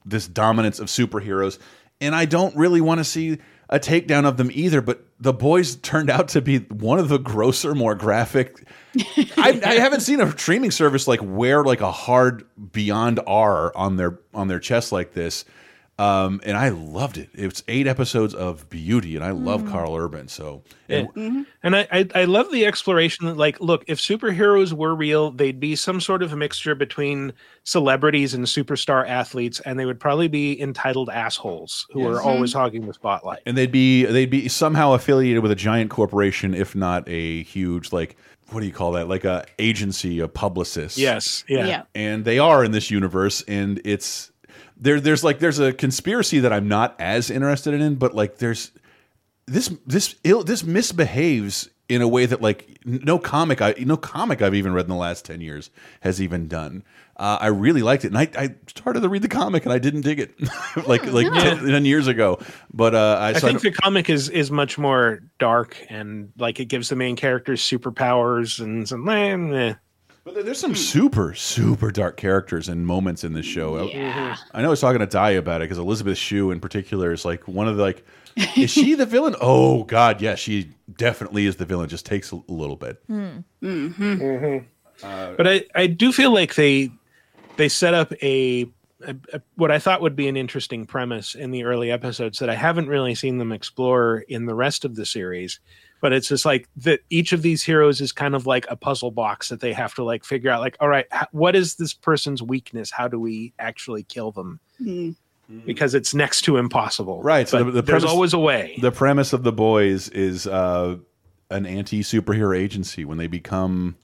Speaker 1: this dominance of superheroes, and I don't really want to see a takedown of them either. But the boys turned out to be one of the grosser, more graphic. I, I haven't seen a streaming service like wear like a hard beyond R on their on their chest like this. Um, and I loved it. It's eight episodes of beauty, and I love mm. Karl Urban. So, and,
Speaker 2: Yeah. And I, I I love the exploration that like look if superheroes were real they'd be some sort of a mixture between celebrities and superstar athletes and they would probably be entitled assholes who are always mm-hmm. hogging the spotlight.
Speaker 1: and they'd be they'd be somehow affiliated with a giant corporation, if not a huge like what do you call that? Like a agency, a publicist.
Speaker 2: Yes, yeah.
Speaker 3: Yeah.
Speaker 1: and they are in this universe, and it's there. There's like there's a conspiracy that I'm not as interested in, but like there's this this ill this misbehaves in a way that like no comic I no comic I've even read in the last ten years has even done. Uh, I really liked it, and I, I started to read the comic, and I didn't dig it like like 10, 10 years ago. But uh, I,
Speaker 2: I
Speaker 1: so
Speaker 2: think the comic is is much more dark and like it gives the main characters superpowers and some eh.
Speaker 1: But there's some hmm. super, super dark characters and moments in this show.
Speaker 3: Yeah. Mm-hmm.
Speaker 1: I know I was talking to Di about it because Elizabeth Shue in particular is like one of the like, is she the villain? Oh God, yes, she definitely is the villain. Just takes a little bit. Hmm. Mm-hmm. Mm-hmm.
Speaker 2: Uh, but I, I do feel like they they set up a, a, a- what I thought would be an interesting premise in the early episodes that I haven't really seen them explore in the rest of the series. But it's just like that each of these heroes is kind of like a puzzle box that they have to like figure out like all right what is this person's weakness how do we actually kill them
Speaker 3: Mm.
Speaker 2: because it's next to impossible
Speaker 1: Right, so
Speaker 2: but
Speaker 1: the- the
Speaker 2: there's
Speaker 1: premise-
Speaker 2: always a way
Speaker 1: The premise of the boys is uh, an anti superhero agency when they become.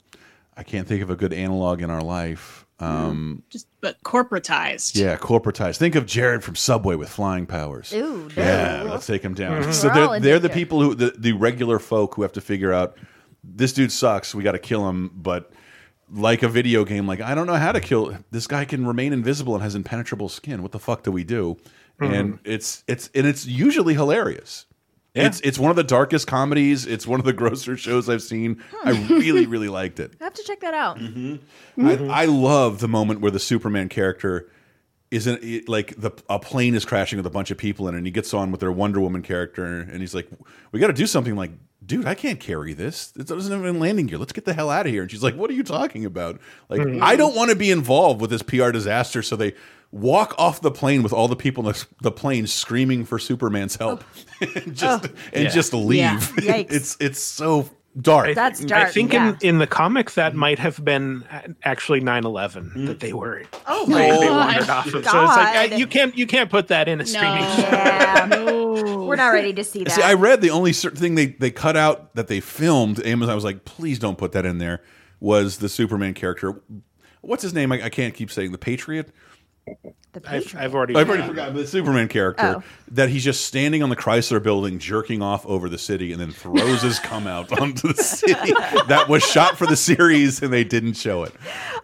Speaker 1: I can't think of a good analog in our life. Um,
Speaker 3: Just but corporatized.
Speaker 1: yeah, corporatized. Think of Jared from Subway with flying powers.
Speaker 4: Ooh,
Speaker 1: Yeah,
Speaker 4: no.
Speaker 1: let's take him down.
Speaker 2: Mm-hmm.
Speaker 1: So they're, they're the people who the, the regular folk who have to figure out this dude sucks. We got to kill him, but like a video game, like I don't know how to kill this guy. Can remain invisible and has impenetrable skin. What the fuck do we do?
Speaker 2: Mm-hmm.
Speaker 1: And it's it's and it's usually hilarious. It's it's one of the darkest comedies. It's one of the grosser shows I've seen. I hmm. really really liked it.
Speaker 4: I have to check that out. Mm-hmm.
Speaker 1: I, mm-hmm. I love the moment where the Superman character isn't it- like the a plane is crashing with a bunch of people in it, and he gets on with their Wonder Woman character, and he's like, "We got to do something." Like, dude, I can't carry this. It doesn't have any landing gear. Let's get the hell out of here. And she's like, mm. "What are you talking about?" Like, mm-hmm. I don't want to be involved with this PR disaster. So they walk off the plane with all the people in the, the plane screaming for Superman's oh. help, and just oh. and
Speaker 2: Yeah.
Speaker 1: just leave.
Speaker 3: Yeah.
Speaker 1: It's it's so dark.
Speaker 2: I,
Speaker 4: That's
Speaker 2: I think
Speaker 4: yeah.
Speaker 2: in, in the comic that mm-hmm. might have been actually 9-11 mm-hmm. that they were
Speaker 4: Oh
Speaker 2: they,
Speaker 4: my
Speaker 2: they
Speaker 3: God.
Speaker 2: wandered off of. So it's like I, you can't you can't put that in a
Speaker 3: No.
Speaker 2: streaming show.
Speaker 4: Yeah.
Speaker 3: No.
Speaker 4: We're not ready to see that.
Speaker 1: See, I read the only certain thing they they cut out that they filmed. Amazon I was like, please don't put that in there. Was the Superman character? What's his name? I, I can't keep saying the Patriot.
Speaker 4: The
Speaker 2: I've, I've already
Speaker 1: I've already forgotten the Superman character
Speaker 4: Oh.
Speaker 1: that he's just standing on the Chrysler Building, jerking off over the city, and then throws his cum out onto the city. That was shot for the series, and they didn't show it.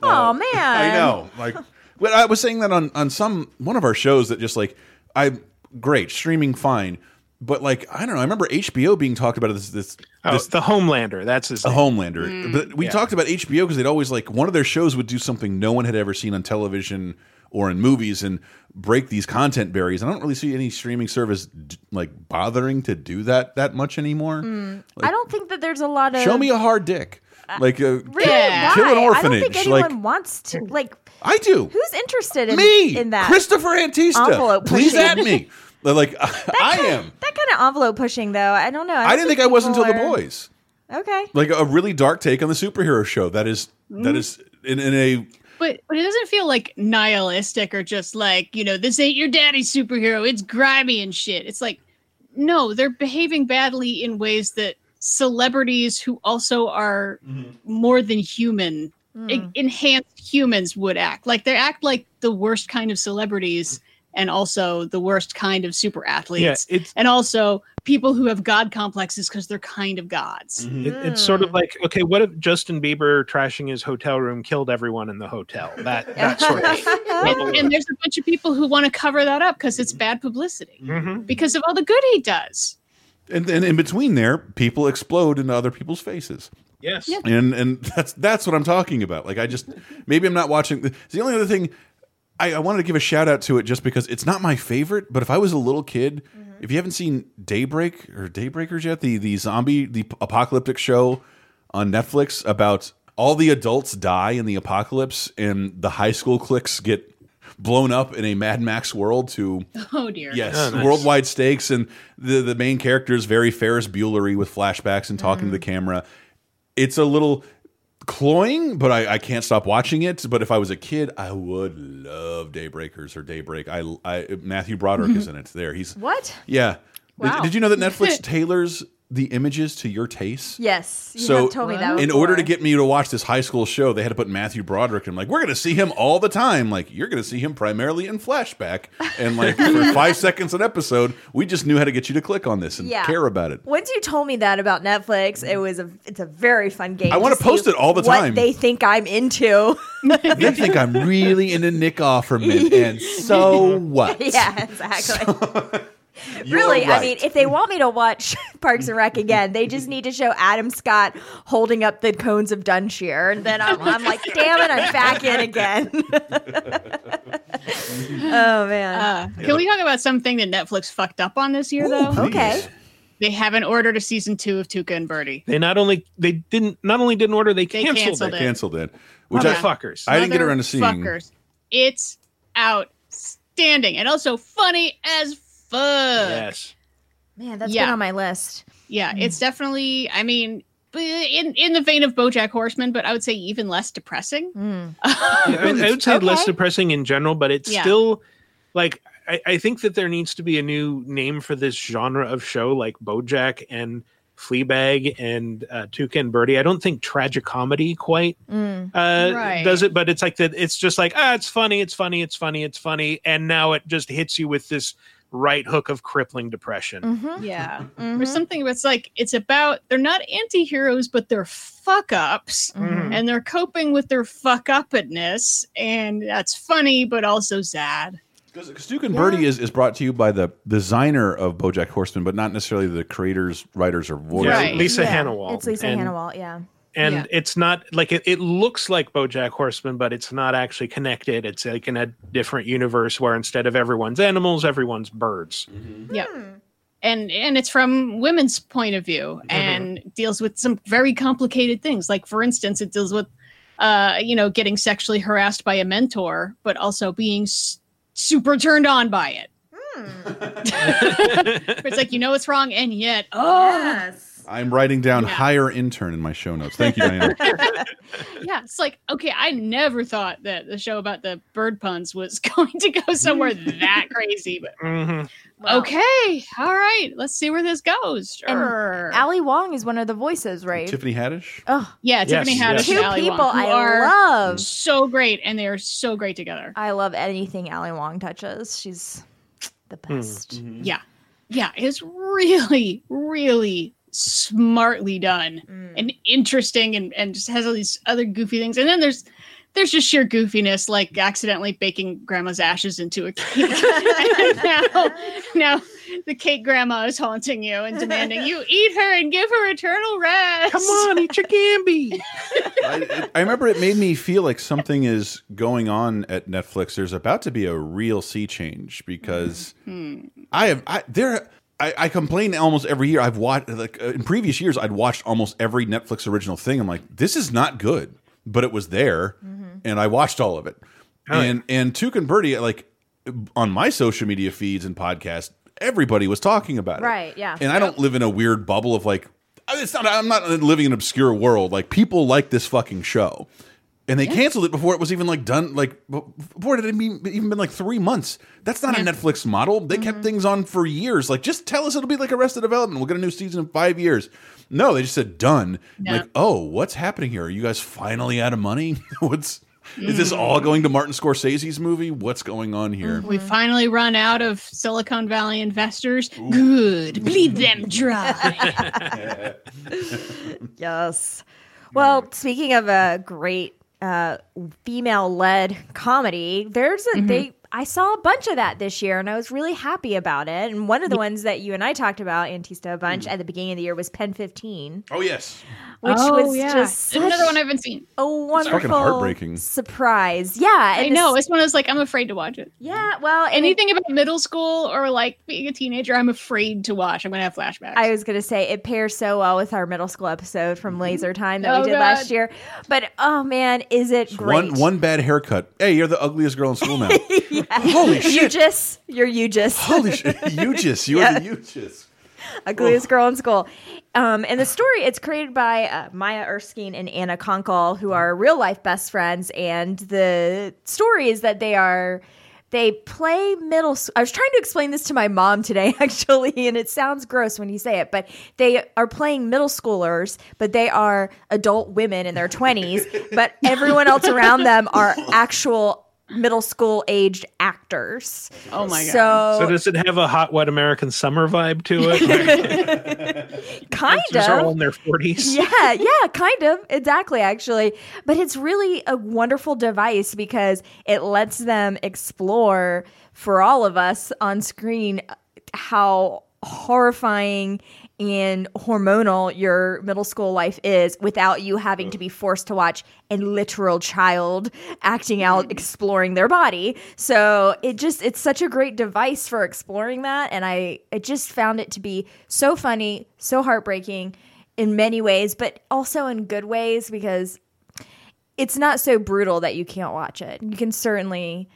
Speaker 4: oh man.
Speaker 1: I know. Like, but I was saying that on on some one of our shows that just like I great streaming fine, but like I don't know. I remember HBO being talked about as this this,
Speaker 2: Oh,
Speaker 1: this
Speaker 2: the Homelander. That's his
Speaker 1: a
Speaker 2: name.
Speaker 1: Homelander.
Speaker 3: Mm.
Speaker 1: But we
Speaker 2: Yeah.
Speaker 1: talked about HBO because they'd always like one of their shows would do something no one had ever seen on television or in movies and break these content barriers. I don't really see any streaming service like bothering to do that that much anymore.
Speaker 4: Mm.
Speaker 1: Like,
Speaker 4: I don't think that there's a lot of
Speaker 1: show me a hard dick. Like uh,
Speaker 4: really
Speaker 3: Yeah.
Speaker 1: kill an orphanage.
Speaker 4: I don't think anyone
Speaker 1: like
Speaker 4: wants to. Like,
Speaker 1: I do.
Speaker 4: who's interested in
Speaker 1: Me,
Speaker 4: in that?
Speaker 1: Christopher Antista. Please at me. Like I am.
Speaker 4: That kind of envelope pushing, though. I don't know.
Speaker 1: I didn't think I was until the boys.
Speaker 4: Okay.
Speaker 1: Like a really dark take on the superhero show. That is
Speaker 4: Mm.
Speaker 1: that is in, in a
Speaker 3: But but it doesn't feel like nihilistic or just like, you know, this ain't your daddy's superhero. It's grimy and shit. It's like, no, they're behaving badly in ways that celebrities who also are more than human,
Speaker 4: Mm.
Speaker 3: e- enhanced humans would act. Like they act like the worst kind of celebrities and also the worst kind of super athletes.
Speaker 2: Yeah, it's
Speaker 3: and also people who have god complexes because they're kind of gods.
Speaker 2: it, it's sort of like okay, what if Justin Bieber trashing his hotel room killed everyone in the hotel? That that sort of.
Speaker 3: and, and there's a bunch of people who want to cover that up because it's bad publicity
Speaker 2: Mhm.
Speaker 3: because of all the good he does.
Speaker 1: and then in between there, people explode into other people's faces.
Speaker 2: Yes.
Speaker 3: Yeah.
Speaker 1: and and that's that's what I'm talking about. Like I just maybe I'm not watching. The, the only other thing I, I wanted to give a shout out to it just because it's not my favorite. But if I was a little kid, mm-hmm. if you haven't seen Daybreak or Daybreakers yet, the the zombie the apocalyptic show on Netflix about all the adults die in the apocalypse and the high school cliques get blown up in a Mad Max world to
Speaker 3: Oh dear.
Speaker 1: Yes,
Speaker 2: Oh, nice.
Speaker 1: worldwide stakes, and the the main character is very Ferris Buellery with flashbacks and talking to the mm-hmm. camera. It's a little cloying, but I, I can't stop watching it. But if I was a kid, I would love Daybreakers or Daybreak. I, I Matthew Broderick is mm-hmm. in it. There, he's
Speaker 4: What?
Speaker 1: yeah. Did- Did, you know that Netflix tailors the images to your taste?
Speaker 4: Yes. You
Speaker 1: So,
Speaker 4: have told me that.
Speaker 1: in order to get me to watch this high school show, they had to put Matthew Broderick. And I'm like, we're going to see him all the time. Like, you're going to see him primarily in flashback. And like, for five seconds an episode, we just knew how to get you to click on this and
Speaker 4: Yeah.
Speaker 1: care about it.
Speaker 4: Once you told me that about Netflix, it was a it's a very fun game.
Speaker 1: I wanna post it all the
Speaker 4: what
Speaker 1: time.
Speaker 4: they think I'm into.
Speaker 1: They think I'm really into Nick Offerman. And so what?
Speaker 4: yeah, exactly.
Speaker 1: You're
Speaker 4: really, I mean, if they want me to watch Parks and Rec again, they just need to show Adam Scott holding up the cones of Dunshire, and then I'm, I'm like, damn it, I'm back in again. oh man.
Speaker 3: Uh, can we talk about something that Netflix fucked up on this year, though?
Speaker 4: okay.
Speaker 3: They haven't ordered a season two of Tuca and Birdie.
Speaker 2: They not only they didn't not only didn't order they
Speaker 3: They
Speaker 2: canceled,
Speaker 3: canceled
Speaker 2: it.
Speaker 3: it.
Speaker 1: canceled it. Which I,
Speaker 2: Motherfuckers.
Speaker 1: I didn't get around to seeing.
Speaker 3: Fuckers. It's outstanding and also funny as fuck.
Speaker 2: Yes.
Speaker 4: Man, that's
Speaker 3: Yeah.
Speaker 4: been on my list.
Speaker 3: Yeah, it's definitely. I mean, in in the vein of BoJack Horseman, but I would say even less depressing.
Speaker 4: Mm.
Speaker 2: I, I would say less depressing in general, but it's
Speaker 3: Yeah.
Speaker 2: still like I, I think that there needs to be a new name for this genre of show, like BoJack and Fleabag and uh, Tuca and Birdie. I don't think tragic comedy quite
Speaker 4: Mm.
Speaker 2: uh,
Speaker 3: Right.
Speaker 2: does it, but it's like that. It's just like ah, it's funny, it's funny, it's funny, it's funny, and now it just hits you with this right hook of crippling depression.
Speaker 4: Mhm.
Speaker 3: Yeah,
Speaker 4: Mhm.
Speaker 3: or something that's like it's about they're not anti-heroes, but they're fuck ups,
Speaker 4: Mhm.
Speaker 3: and they're coping with their fuck upness, and that's funny, but also sad.
Speaker 1: Because Tuca and Birdie is, is brought to you by the designer of BoJack Horseman, but not necessarily the creators, writers, or voice.
Speaker 3: Right.
Speaker 2: Lisa
Speaker 4: Yeah,
Speaker 2: Hanawalt.
Speaker 4: It's Lisa
Speaker 2: and,
Speaker 4: Hanawalt, yeah.
Speaker 2: And
Speaker 3: Yeah.
Speaker 2: it's not like it, it looks like BoJack Horseman, but it's not actually connected. It's like in a different universe where instead of everyone's animals, everyone's birds.
Speaker 3: Mm-hmm. Yeah, hmm. And and it's from women's point of view mm-hmm. and deals with some very complicated things. Like for instance, it deals with uh, you know, getting sexually harassed by a mentor, but also being s- super turned on by it. Hmm. it's like you know it's wrong, and yet, oh,
Speaker 4: Yes.
Speaker 1: I'm writing down
Speaker 3: Yeah.
Speaker 1: hire intern in my show notes. Thank you, Diana.
Speaker 3: yeah. It's like okay, I never thought that the show about the bird puns was going to go somewhere that crazy, but
Speaker 2: Mhm.
Speaker 4: Wow.
Speaker 3: okay, all right, let's see where this goes.
Speaker 4: And
Speaker 3: Sure.
Speaker 4: Ali Wong is one of the voices, right?
Speaker 1: Tiffany Haddish.
Speaker 4: Oh,
Speaker 3: yeah, Tiffany
Speaker 2: yes.
Speaker 3: Haddish
Speaker 4: two
Speaker 3: and Ali
Speaker 4: people
Speaker 3: Wong, who
Speaker 4: I
Speaker 3: are
Speaker 4: love.
Speaker 3: so great, and they are so great together.
Speaker 4: I love anything Ali Wong touches. She's the best.
Speaker 3: Yeah, yeah, it's really, really smartly done
Speaker 4: Mm.
Speaker 3: and interesting, and and just has all these other goofy things. And then there's there's just sheer goofiness, like accidentally baking grandma's ashes into a cake. now, now the cake grandma is haunting you and demanding you eat her and give her eternal rest.
Speaker 2: Come on, eat your Gamby.
Speaker 1: I, I remember it made me feel like something is going on at Netflix. There's about to be a real sea change because I have I there. I, I complain almost every year. I've watched like uh, in previous years. I'd watched almost every Netflix original thing. I'm like, this is not good, but it was there, and I watched all of it. and and Tuca and Birdie, like on my social media feeds and podcasts, everybody was talking about it.
Speaker 4: Right, yeah.
Speaker 1: And I don't live in a weird bubble of like, it's not. I'm not living in an obscure world. Like people like this fucking show, and they canceled it before it was even like done. Like before it had even even been like three months. That's not a Netflix model. They
Speaker 3: Mm-hmm.
Speaker 1: kept things on for years. Like just tell us it'll be like Arrested Development. We'll get a new season in five years. No, they just said done.
Speaker 3: No.
Speaker 1: Like oh, what's happening here? Are you guys finally out of money? what's is this all going to Martin Scorsese's movie? What's going on here?
Speaker 3: We finally run out of Silicon Valley investors. Good. Bleed them dry.
Speaker 4: Yes. Well, speaking of a great uh, female-led comedy, there's a they. I saw a bunch of that this year, and I was really happy about it. And one of the ones that you and I talked about, Antista, a bunch at the beginning of the year was Pen 15.
Speaker 1: Oh, yes.
Speaker 4: Which
Speaker 3: oh,
Speaker 4: was
Speaker 3: yeah.
Speaker 4: just such
Speaker 3: another one I haven't seen.
Speaker 4: a wonderful,
Speaker 1: heartbreaking.
Speaker 4: surprise. Yeah,
Speaker 3: I know.
Speaker 4: this-
Speaker 3: It's one of those like I'm afraid to watch it.
Speaker 4: yeah, well, and it-
Speaker 3: Anything about middle school or like being a teenager, I'm afraid to watch. I'm gonna have flashbacks.
Speaker 4: I was gonna say it pairs so well with our middle school episode from mm-hmm. Laser Time that
Speaker 3: Oh,
Speaker 4: we did
Speaker 3: God.
Speaker 4: last year. But oh man, is it great?
Speaker 1: One one bad haircut. Hey, you're the ugliest girl in school now. Holy shit!
Speaker 4: you just you're you just
Speaker 1: Holy shit. You just you are the you just.
Speaker 4: ugliest girl in school. Um, and the story it's created by uh, Maya Erskine and Anna Konkle, who are real life best friends. And the story is that they are they play middle. school. I was trying to explain this to my mom today, actually, and it sounds gross when you say it, but they are playing middle schoolers, but they are adult women in their twenties, but everyone else around them are actual middle school aged actors.
Speaker 3: Oh my god.
Speaker 4: So,
Speaker 2: So does it have a hot wet American summer vibe to it?
Speaker 4: kind
Speaker 2: Actors are
Speaker 4: of.
Speaker 2: all in their forties.
Speaker 4: yeah, yeah, kind of. Exactly, actually. But it's really a wonderful device because it lets them explore for all of us on screen how horrifying and hormonal your middle school life is without you having to be mm-hmm. forced to watch a literal child acting mm-hmm. out exploring their body. So it just it's such a great device for exploring that and i i just found it to be so funny so heartbreaking in many ways but also in good ways because it's not so brutal that you can't watch it. You can certainly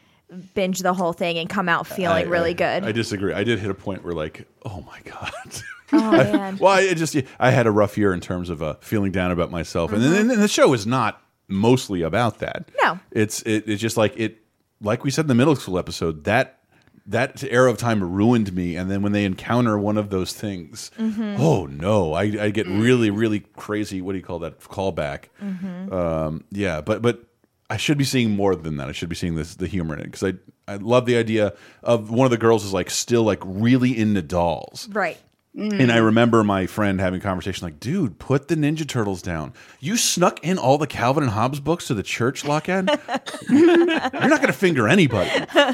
Speaker 4: binge the whole thing and come out feeling
Speaker 1: I-
Speaker 4: really
Speaker 1: I-
Speaker 4: good.
Speaker 1: I disagree. I did hit a point where like, oh my god.
Speaker 4: oh man
Speaker 1: well, I just I had a rough year in terms of uh, feeling down about myself, and
Speaker 4: Mm-hmm.
Speaker 1: then and the show is not mostly about that.
Speaker 4: No.
Speaker 1: it's it, it's just like it, like we said in the middle school episode that that era of time ruined me, and then when they encounter one of those things,
Speaker 4: Mm-hmm.
Speaker 1: oh no, I, I get really really crazy. What do you call that callback?
Speaker 4: Mm-hmm.
Speaker 1: Um, yeah, but but I should be seeing more than that. I should be seeing this the humor in it because I I love the idea of one of the girls is like still like really into dolls.
Speaker 4: right
Speaker 1: And I mm. remember my friend having a conversation like, dude, put the Ninja Turtles down. You snuck in all the Calvin and Hobbes books to the church lock-in? You're not going to finger anybody.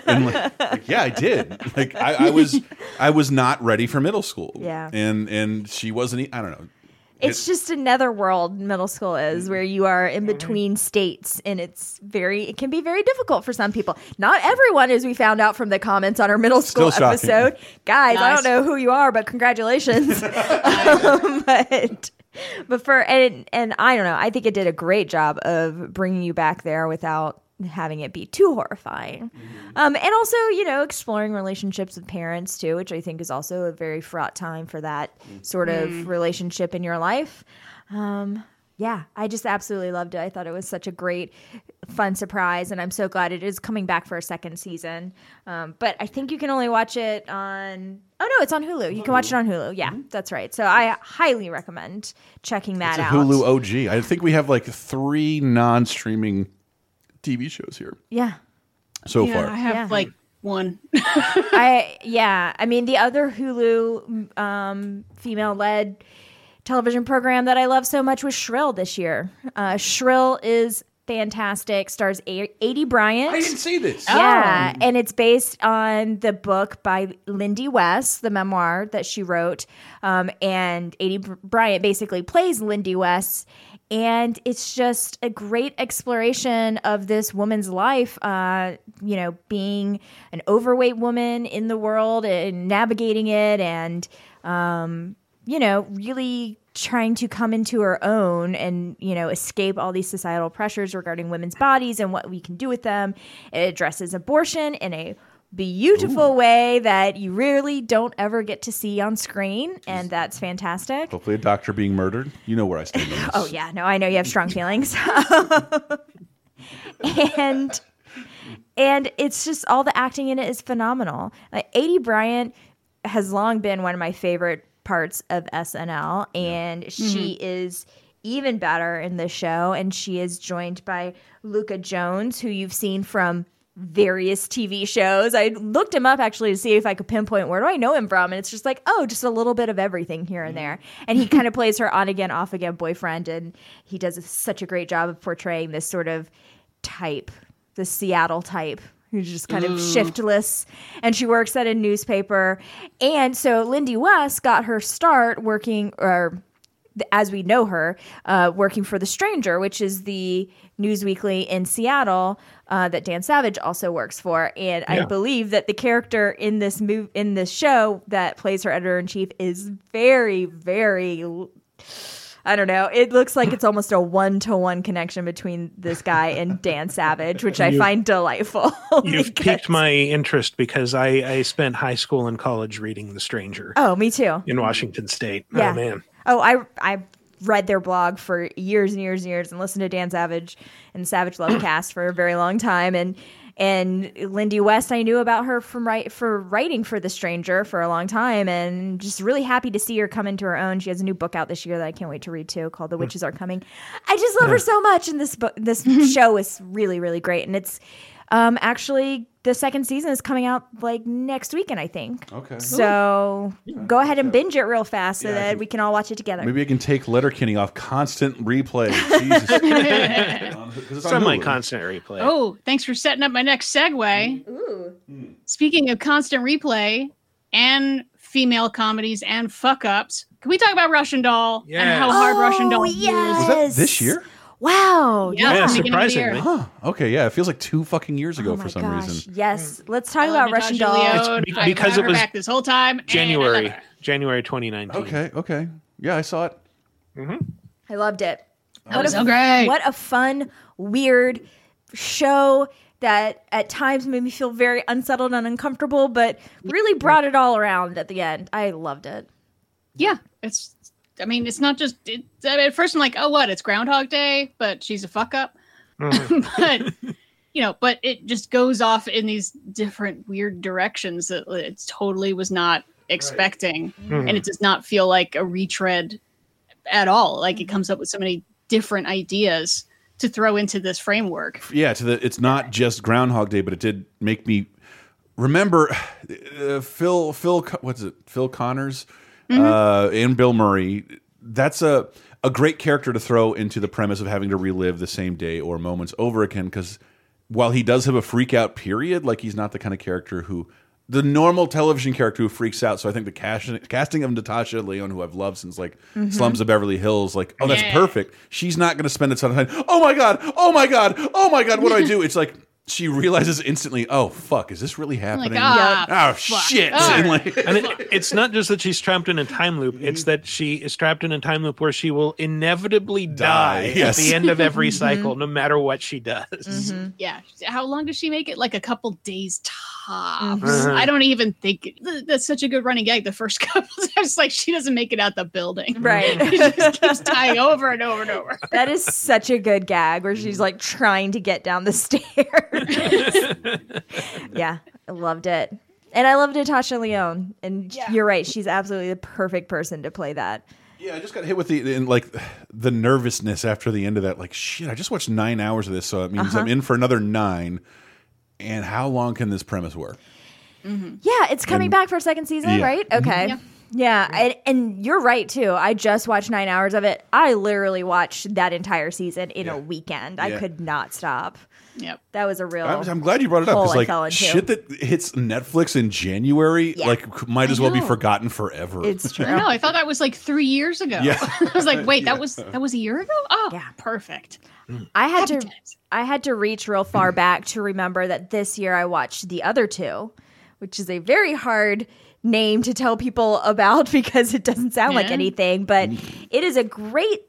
Speaker 1: And like, like, yeah, I did. Like I, I was I was not ready for middle school.
Speaker 4: Yeah.
Speaker 1: And and she wasn't I don't know.
Speaker 4: It's just another world middle school is where you are in between states and it's very it can be very difficult for some people. Not everyone as we found out from the comments on our middle school
Speaker 1: Still shocking.
Speaker 4: episode. Guys, I don't
Speaker 3: Nice.
Speaker 4: know who you are, but congratulations. um, but but for and and I don't know, I think it did a great job of bringing you back there without having it be too horrifying. Um, and also, you know, exploring relationships with parents too, which I think is also a very fraught time for that sort of relationship in your life. Um, yeah, I just absolutely loved it. I thought it was such a great, fun surprise, and I'm so glad it is coming back for a second season. Um, but I think you can only watch it on. Oh no, it's on Hulu. You can watch it on Hulu. Yeah, that's right. So I highly recommend checking that
Speaker 1: It's a
Speaker 4: out.
Speaker 1: Hulu OG. I think we have like three non-streaming TV shows here
Speaker 4: Yeah.
Speaker 1: so
Speaker 3: yeah,
Speaker 1: far.
Speaker 3: I have
Speaker 4: Yeah.
Speaker 3: like one.
Speaker 4: I yeah, I mean the other Hulu um, female-led television program that I love so much was Shrill this year. Uh, Shrill is fantastic. Stars A- Aidy Bryant.
Speaker 1: I didn't see this.
Speaker 4: Yeah, and it's based on the book by Lindy West, the memoir that she wrote. Um, and Aidy Br- Bryant basically plays Lindy West. And it's just a great exploration of this woman's life, uh, you know, being an overweight woman in the world and navigating it and, um, you know, really trying to come into her own and, you know, escape all these societal pressures regarding women's bodies and what we can do with them. It addresses abortion in a beautiful way that you really don't ever get to see on screen. And that's fantastic.
Speaker 1: Hopefully, a doctor being murdered. You know where I stand on this.
Speaker 4: Oh yeah, no, I know you have strong feelings. and and it's just all the acting in it is phenomenal. Like Aidy Bryant has long been one of my favorite parts of SNL, and mm-hmm. she is even better in this show. And she is joined by Luka Jones, who you've seen from various TV shows. I looked him up actually to see if I could pinpoint where do I know him from, and it's just like, oh, just a little bit of everything here and there. And he kind of plays her on again, off again boyfriend, and he does such a great job of portraying this sort of type, the Seattle type. Who's just kind of shiftless, and she works at a newspaper. And so Lindy West got her start working, or as we know her, uh, working for The Stranger, which is the news weekly in Seattle uh, that Dan Savage also works for. And I believe that the character in this move in this show that plays her editor in chief is very, very. I don't know. It looks like it's almost a one to one connection between this guy and Dan Savage, which I
Speaker 2: You-
Speaker 4: find delightful.
Speaker 2: You've
Speaker 4: because-
Speaker 2: piqued my interest because I, I spent high school and college reading The Stranger
Speaker 4: Oh, me too.
Speaker 2: in Washington State.
Speaker 4: Yeah.
Speaker 2: Oh man.
Speaker 4: Oh, I I read their blog for years and years and years and listened to Dan Savage and Savage Love Cast for a very long time and and Lindy West I knew about her from write for writing for The Stranger for a long time and just really happy to see her come into her own. She has a new book out this year that I can't wait to read too called The hmm. Witches Are Coming. I just love her so much and this book this show is really really great and it's um actually the second season is coming out like next weekend I think.
Speaker 1: Okay.
Speaker 4: So go ahead and binge it real fast so
Speaker 1: Yeah,
Speaker 4: that
Speaker 1: can-
Speaker 4: we can all watch it together.
Speaker 1: Maybe I can take Letterkenny off constant replay. Jesus. 'Cause it's on
Speaker 2: Semi constant replay.
Speaker 3: Oh, thanks for setting up my next segue.
Speaker 4: Ooh.
Speaker 3: Speaking of constant replay and female comedies and fuck ups, can we talk about Russian Doll and how hard Russian Doll
Speaker 4: Oh,
Speaker 3: is?
Speaker 1: Was that this year?
Speaker 4: Wow.
Speaker 3: Yeah,
Speaker 2: Yeah,
Speaker 3: from the beginning of the year.
Speaker 2: surprisingly.
Speaker 1: Huh. Okay, yeah. It feels like two fucking years ago
Speaker 4: Oh
Speaker 1: for some
Speaker 4: gosh.
Speaker 1: reason.
Speaker 4: Yes. Let's talk
Speaker 3: I
Speaker 4: about
Speaker 3: love
Speaker 4: Russian
Speaker 3: Natasha
Speaker 4: Doll.
Speaker 3: Lyonne.
Speaker 2: It's
Speaker 3: I've
Speaker 2: because
Speaker 3: had
Speaker 2: it was
Speaker 3: back this whole time. and I love
Speaker 2: January. January 2019.
Speaker 1: Okay, okay. Yeah, I saw it. Mm-hmm.
Speaker 4: I loved it.
Speaker 3: That was so great.
Speaker 4: What a fun, weird show that at times made me feel very unsettled and uncomfortable, but really brought it all around at the end. I loved it.
Speaker 3: Yeah, it's. I mean, it's not just. It, I mean, at first, I'm like, oh, what? It's Groundhog Day, but she's a fuck up. Mm-hmm. but you know, but it just goes off in these different weird directions that it totally was not expecting, mm-hmm. and it does not feel like a retread at all. Like it mm-hmm. comes up with so many different ideas to throw into this framework.
Speaker 1: Yeah, to the it's not just Groundhog Day, but it did make me remember uh, Phil Phil what's it Phil Connors uh, and Bill Murray. That's a a great character to throw into the premise of having to relive the same day or moments over again. Because while he does have a freak out period, like he's not the kind of character who the normal television character who freaks out. So I think the casting casting of Natasha Lyonne, who I've loved since like Slums of Beverly Hills, like oh that's
Speaker 3: Yeah.
Speaker 1: perfect. She's not going to spend a ton of time. Oh my god! Oh my god! Oh my god! What do I do? It's like she realizes instantly. Oh fuck! Is this really happening?
Speaker 3: ah,
Speaker 1: oh
Speaker 3: fuck.
Speaker 1: shit!
Speaker 3: Oh.
Speaker 1: And, like-
Speaker 2: and it, it's not just that she's trapped in a time loop it's that she is trapped in a time loop where she will inevitably die,
Speaker 1: Die, yes.
Speaker 2: at the end of every cycle no matter what she does
Speaker 3: Yeah, how long does she make it? Like a couple days tops.
Speaker 2: Mhm.
Speaker 3: I don't even think that's such a good running gag. The first couple times, like she doesn't make it out the building.
Speaker 4: Right.
Speaker 3: she just keeps dying over and over and over.
Speaker 4: That is such a good gag where she's like trying to get down the stairs. yeah, I loved it. And I love Natasha Lyonne. And you're right, she's absolutely the perfect person to play that.
Speaker 1: Yeah, I just got hit with the in like the nervousness after the end of that. Like shit, I just watched nine hours of this, so it means I'm uh-huh. in for another nine. And how long can this premise work? Mm-hmm.
Speaker 4: Yeah, it's coming back for a second season,
Speaker 1: Yeah.
Speaker 4: right? Mm-hmm. Okay.
Speaker 3: Yeah.
Speaker 4: Yeah, and, and you're right too. I just watched nine hours of it. I literally watched that entire season in a weekend. I
Speaker 1: Yeah.
Speaker 4: could not stop.
Speaker 3: Yep.
Speaker 4: That was a real.
Speaker 1: I'm, I'm glad you brought it up because
Speaker 4: I fell
Speaker 1: like
Speaker 4: into.
Speaker 1: shit that hits Netflix in January,
Speaker 4: Yeah.
Speaker 1: like might as well be forgotten forever.
Speaker 4: It's true.
Speaker 3: I know. I thought that was like three years ago.
Speaker 1: Yeah.
Speaker 3: I was like, wait, that was that was a year ago. Oh, yeah, perfect.
Speaker 4: I had
Speaker 3: Happy
Speaker 4: to
Speaker 3: times.
Speaker 4: I had to reach real far back to remember that this year I watched the other two, which is a very hard name to tell people about because it doesn't sound like anything, but mm. it is a great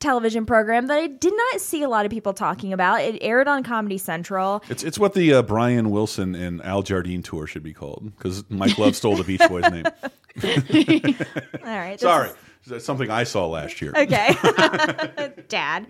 Speaker 4: television program that I did not see a lot of people talking about. It aired on Comedy Central.
Speaker 1: It's it's what the uh, Brian Wilson and Al Jardine tour should be called because Mike Love stole the Beach Boys name.
Speaker 4: All right.
Speaker 1: Sorry,
Speaker 4: is-
Speaker 1: that's something I saw last year.
Speaker 4: Okay. Dad.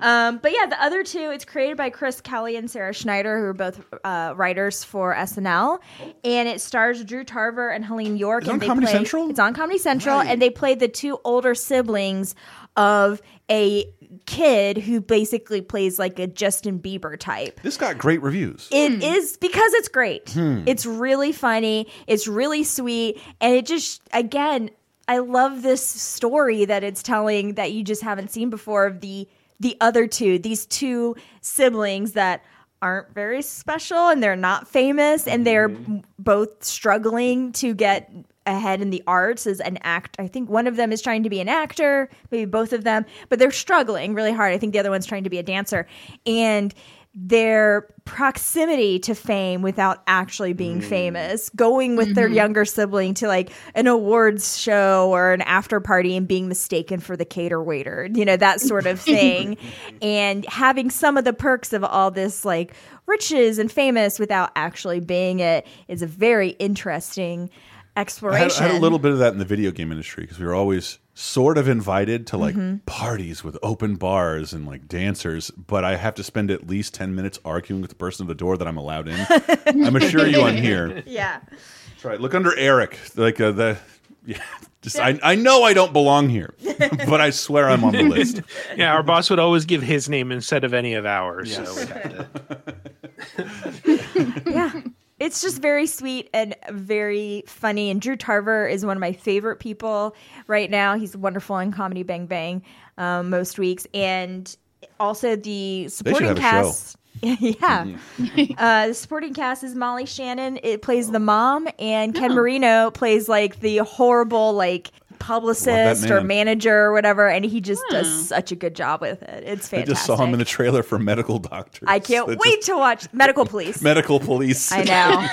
Speaker 4: Um, but yeah, the other two, it's created by Chris Kelly and Sarah Schneider, who are both uh, writers for SNL. And it stars Drew Tarver and Heléne Yorke.
Speaker 1: It's on
Speaker 4: and they
Speaker 1: Comedy
Speaker 4: play,
Speaker 1: Central?
Speaker 4: It's on Comedy Central. And they play the two older siblings of a kid who basically plays like a Justin Bieber type.
Speaker 1: This got great reviews.
Speaker 4: It is because it's great.
Speaker 1: Hmm.
Speaker 4: It's really funny. It's really sweet. And it just, again, I love this story that it's telling that you just haven't seen before of the the other two, these two siblings that aren't very special and they're not famous and they're both struggling to get ahead in the arts as an act. I think one of them is trying to be an actor, maybe both of them, but they're struggling really hard. I think the other one's trying to be a dancer. And their proximity to fame without actually being mm. famous, going with their mm-hmm. younger sibling to like an awards show or an after party and being mistaken for the cater waiter, you know, that sort of thing. Mm-hmm. and having some of the perks of all this like riches and famous without actually being it is a very interesting
Speaker 1: I
Speaker 4: exploration.
Speaker 1: had, I had a little bit of that in the video game industry because we were always sort of invited to like
Speaker 4: Mhm.
Speaker 1: parties with open bars and like dancers, but I have to spend at least 10 minutes arguing with the person at the door that I'm allowed in. I'm assure you I'm here.
Speaker 4: Yeah.
Speaker 1: That's right. Look under Eric. Like uh, the. Yeah, just I, I know I don't belong here, but I swear I'm on the list.
Speaker 2: yeah, our boss would always give his name instead of any of ours. So we'd to-
Speaker 4: yeah. It's just very sweet and very funny. And Drew Tarver is one of my favorite people right now. He's wonderful in Comedy Bang Bang um, most weeks. And also the supporting
Speaker 1: have a show.
Speaker 4: cast. yeah. uh, the supporting cast is Molly Shannon. It plays the mom, and Ken Marino plays like the horrible, like, publicist or manager or whatever. And he just does such a good job with it. It's fantastic.
Speaker 1: I just saw him in the trailer for Medical Doctors.
Speaker 4: I can't
Speaker 1: That
Speaker 4: wait
Speaker 1: just-
Speaker 4: to watch Medical Police.
Speaker 1: Medical Police.
Speaker 4: I know.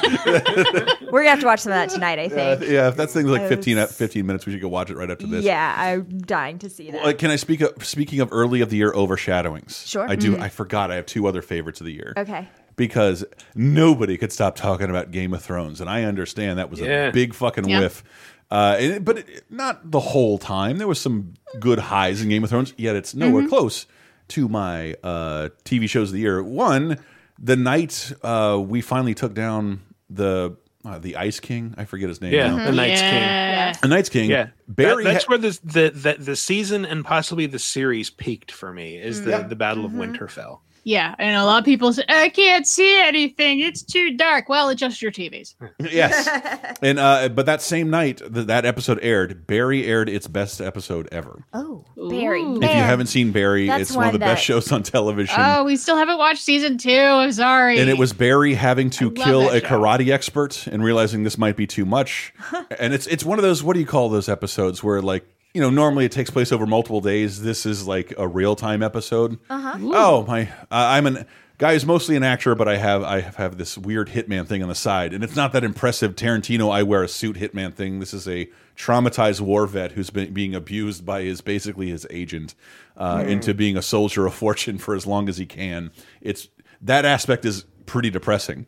Speaker 4: We're gonna have to watch some of that tonight. I
Speaker 1: Yeah,
Speaker 4: think.
Speaker 1: yeah, if that thing's like
Speaker 4: I
Speaker 1: 15, 15 minutes, we should go watch it right after this.
Speaker 4: Yeah, I'm dying to see that.
Speaker 1: Uh, can I speak of, speaking of early of the year overshadowings?
Speaker 4: Sure.
Speaker 1: I do.
Speaker 4: Mhm.
Speaker 1: I forgot. I have two other favorites of the year.
Speaker 4: Okay.
Speaker 1: Because nobody could stop talking about Game of Thrones, and I understand that was
Speaker 2: Yeah.
Speaker 1: a big fucking
Speaker 2: Yeah.
Speaker 1: whiff. Uh, and but it, not the whole time. There was some good highs in Game of Thrones, yet it's nowhere
Speaker 4: Mm-hmm.
Speaker 1: close to my uh, TV shows of the year. One, the night uh, we finally took down the uh, the Ice King. I forget his name.
Speaker 2: Yeah,
Speaker 1: now.
Speaker 2: the Night's King.
Speaker 3: Yeah.
Speaker 1: The Night's King.
Speaker 2: Yeah,
Speaker 1: Barry.
Speaker 2: That- that's where the, the the the season and possibly the series peaked for me. Is the the Battle of Winterfell?
Speaker 3: Yeah, and a lot of people say I can't see anything. It's too dark. Well, adjust your TVs.
Speaker 1: yes. And uh, but that same night that that episode aired, Barry aired its best episode ever.
Speaker 4: Oh, Barry.
Speaker 3: Ooh.
Speaker 1: If you haven't seen Barry,
Speaker 4: That's
Speaker 1: it's one of the
Speaker 4: one
Speaker 1: best shows on television.
Speaker 3: Oh, we still haven't watched season two. I'm sorry.
Speaker 1: and it was Barry having to kill a
Speaker 3: show.
Speaker 1: karate expert and realizing this might be too much. and it's it's one of those what do you call those episodes where like you know normally it takes place over multiple days. This is like a real time episode.
Speaker 4: Uh-huh.
Speaker 1: Oh my! Uh, I'm an guy who's mostly an actor, but I have I have this weird hitman thing on the side, and it's not that impressive. Tarantino, I wear a suit hitman thing. This is a traumatized war vet who's been being abused by his basically his agent uh,
Speaker 2: Hmm.
Speaker 1: into being a soldier of fortune for as long as he can. It's that aspect is pretty depressing.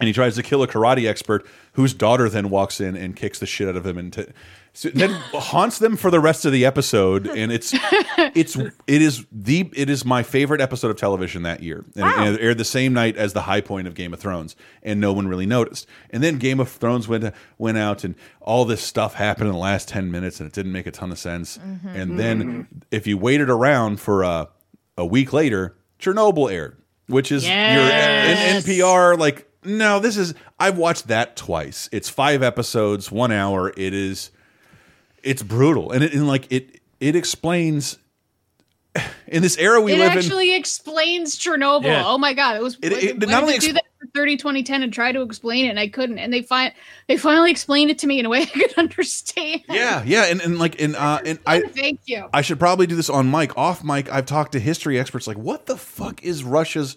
Speaker 1: And he tries to kill a karate expert whose daughter then walks in and kicks the shit out of him and so then haunts them for the rest of the episode. And it's it's it is the it is my favorite episode of television that year. And, and it aired the same night as the high point of Game of Thrones, and no one really noticed. And then Game of Thrones went went out, and all this stuff happened in the last ten minutes, and it didn't make a ton of sense. And then if you waited around for uh, a week later, Chernobyl aired, which is
Speaker 3: Yes.
Speaker 1: your N- NPR like. No, this is. I've watched that twice. It's five episodes, one hour. It is it's brutal, and it and like it it explains in this era we
Speaker 3: it
Speaker 1: live in.
Speaker 3: actually explains Chernobyl.
Speaker 1: Yeah.
Speaker 3: Oh my god, it was
Speaker 1: It- it-
Speaker 3: when
Speaker 1: not only
Speaker 3: do that for 30 2010 and try to explain it and I couldn't and they find they finally explained it to me in a way I could understand.
Speaker 1: yeah, yeah, and, and like and uh and I
Speaker 3: Thank you.
Speaker 1: I should probably do this on mic. Off mic, I've talked to history experts. Like, what the fuck is Russia's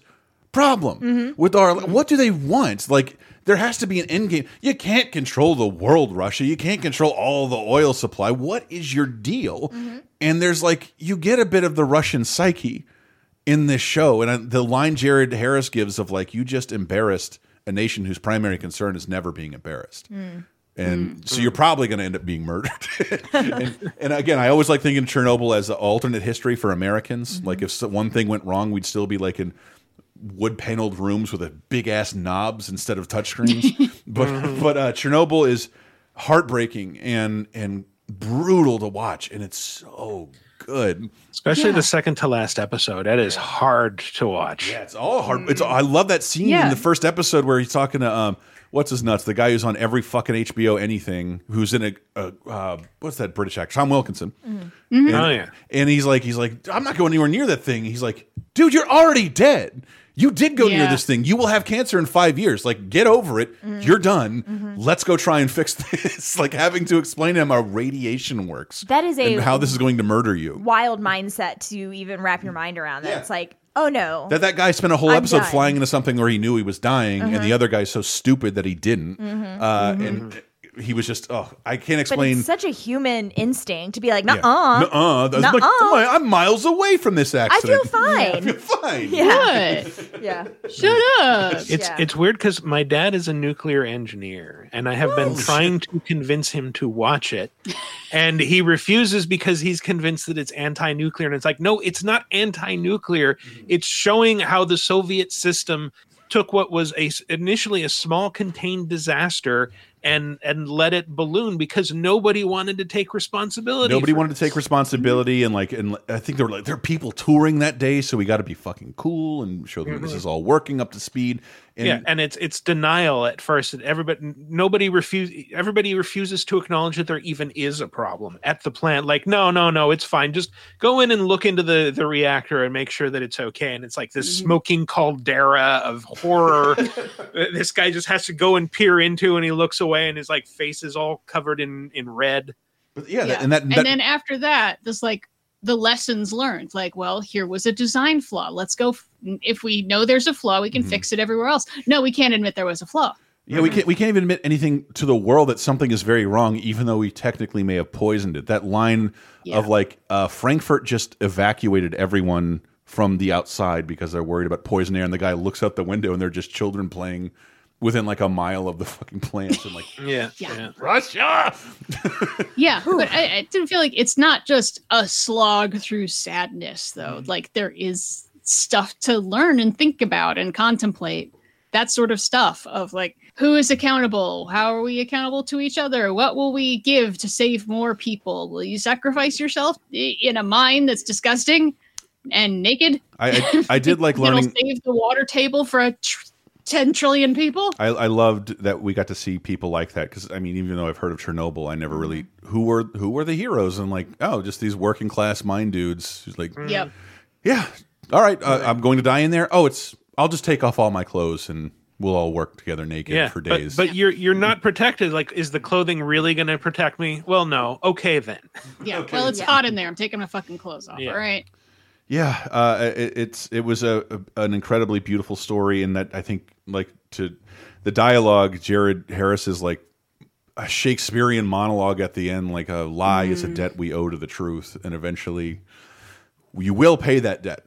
Speaker 1: problem
Speaker 3: Mm-hmm.
Speaker 1: with our? What do they want? Like, there has to be an end game. You can't control the world, Russia. You can't control all the oil supply. What is your deal?
Speaker 3: Mm-hmm.
Speaker 1: And there's like, you get a bit of the Russian psyche in this show, and the line Jared Harris gives of like, you just embarrassed a nation whose primary concern is never being embarrassed hmm. and hmm. so you're probably going to end up being murdered. and, and again, I always like thinking of Chernobyl as an alternate history for Americans. Mm-hmm. Like if one thing went wrong, we'd still be like in wood paneled rooms with a big ass knobs instead of touchscreens. but but uh, Chernobyl is heartbreaking and and brutal to watch, and it's so good.
Speaker 2: Especially the second to last episode. That is hard to watch.
Speaker 1: Yeah, it's all hard. It's I love that scene
Speaker 3: Yeah.
Speaker 1: in the first episode where he's talking to um what's his nuts the guy who's on every fucking HBO anything who's in a, a uh, what's that British actor Tom Wilkinson. And,
Speaker 2: Oh, yeah.
Speaker 1: and he's like he's like I'm not going anywhere near that thing. He's like, dude, you're already dead. You did go near this thing. You will have cancer in five years. Like, get over it. You're done.
Speaker 3: Mm-hmm.
Speaker 1: Let's go try and fix this. like having to explain to him how radiation works.
Speaker 4: That is a-
Speaker 1: and how this is going to murder you.
Speaker 4: Wild mindset to even wrap your mind around that.
Speaker 1: Yeah.
Speaker 4: It's like, oh no.
Speaker 1: That that guy spent a whole
Speaker 4: I'm
Speaker 1: episode
Speaker 4: done. Uh-huh.
Speaker 1: flying into something where he knew he was dying, and the other guy's so stupid that he didn't.
Speaker 4: Mm-hmm.
Speaker 1: Uh, And he was just, oh, I can't
Speaker 4: but
Speaker 1: explain.
Speaker 4: it's such a human instinct to be like,
Speaker 1: Yeah.
Speaker 4: nuh-uh.
Speaker 1: Nuh-uh. That's like,
Speaker 4: Nuh-uh.
Speaker 1: "Oh I'm miles away from this
Speaker 4: I
Speaker 1: accident.
Speaker 4: feel fine.
Speaker 1: I feel fine.
Speaker 4: Yeah.
Speaker 3: What?
Speaker 4: Yeah.
Speaker 3: Shut up.
Speaker 2: It's
Speaker 4: Yeah.
Speaker 2: it's weird because my dad is a nuclear engineer, and I have been trying to convince him to watch it, and he refuses because he's convinced that it's anti-nuclear. And it's like, no, it's not anti-nuclear. Mm-hmm. It's showing how the Soviet system took what was a s- initially a small contained disaster and and let it balloon because nobody wanted to take responsibility.
Speaker 1: Nobody wanted to take responsibility, and like, and I think there were like there are people touring that day, so we got to be fucking cool and show them this mm-hmm. is all working up to speed. And
Speaker 2: yeah, and it's it's denial at first. And everybody, nobody refuse. Everybody refuses to acknowledge that there even is a problem at the plant. Like, no, no, no, it's fine. Just go in and look into the the reactor and make sure that it's okay. And it's like this mm-hmm. smoking caldera of horror. this guy just has to go and peer into, and he looks away, and his like face is all covered in in red.
Speaker 1: but yeah,
Speaker 3: Yeah.
Speaker 1: That, and that,
Speaker 3: and
Speaker 1: that
Speaker 3: then after that, there's like the lessons learned. Like, well, here was a design flaw. Let's go. f- If we know there's a flaw, we can
Speaker 1: Mm-hmm.
Speaker 3: fix it everywhere else. No, we can't admit there was a flaw.
Speaker 1: Yeah, we can't we can't even admit anything to the world that something is very wrong, even though we technically may have poisoned it. That line
Speaker 3: Yeah.
Speaker 1: of like uh, Frankfurt just evacuated everyone from the outside because they're worried about poison air, and the guy looks out the window and they're just children playing within like a mile of the fucking plants, and like
Speaker 2: Yeah,
Speaker 3: Yeah.
Speaker 1: Russia.
Speaker 3: Yeah, but I, I didn't feel like it's not just a slog through sadness, though.
Speaker 1: Mm-hmm.
Speaker 3: Like there is stuff to learn and think about and contemplate. That sort of stuff of like who is accountable? How are we accountable to each other? What will we give to save more people? Will you sacrifice yourself in a mine that's disgusting and naked?
Speaker 1: I I, I did like learning.
Speaker 3: save the water table for a tr- ten trillion people.
Speaker 1: I, I loved that we got to see people like that because I mean, even though I've heard of Chernobyl, I never really mm-hmm. who were who were the heroes and like oh, just these working class mine dudes. Who's like, mm.
Speaker 3: Yep.
Speaker 1: yeah, all right, uh, I'm going to die in there. Oh, it's I'll just take off all my clothes and we'll all work together naked
Speaker 2: yeah.
Speaker 1: for days.
Speaker 2: But, you're you're not mm-hmm. protected. Like, is the clothing really going to protect me? Well, no. Okay then.
Speaker 3: Yeah. Well, it's
Speaker 4: Yeah.
Speaker 3: hot in there. I'm taking my fucking clothes off.
Speaker 2: Yeah.
Speaker 3: All right.
Speaker 1: Yeah, uh, it, it's it was a, a an incredibly beautiful story, and that I think like to the dialogue, Jared Harris is like a Shakespearean monologue at the end, like a lie is a debt we owe to the truth, and eventually you will pay that debt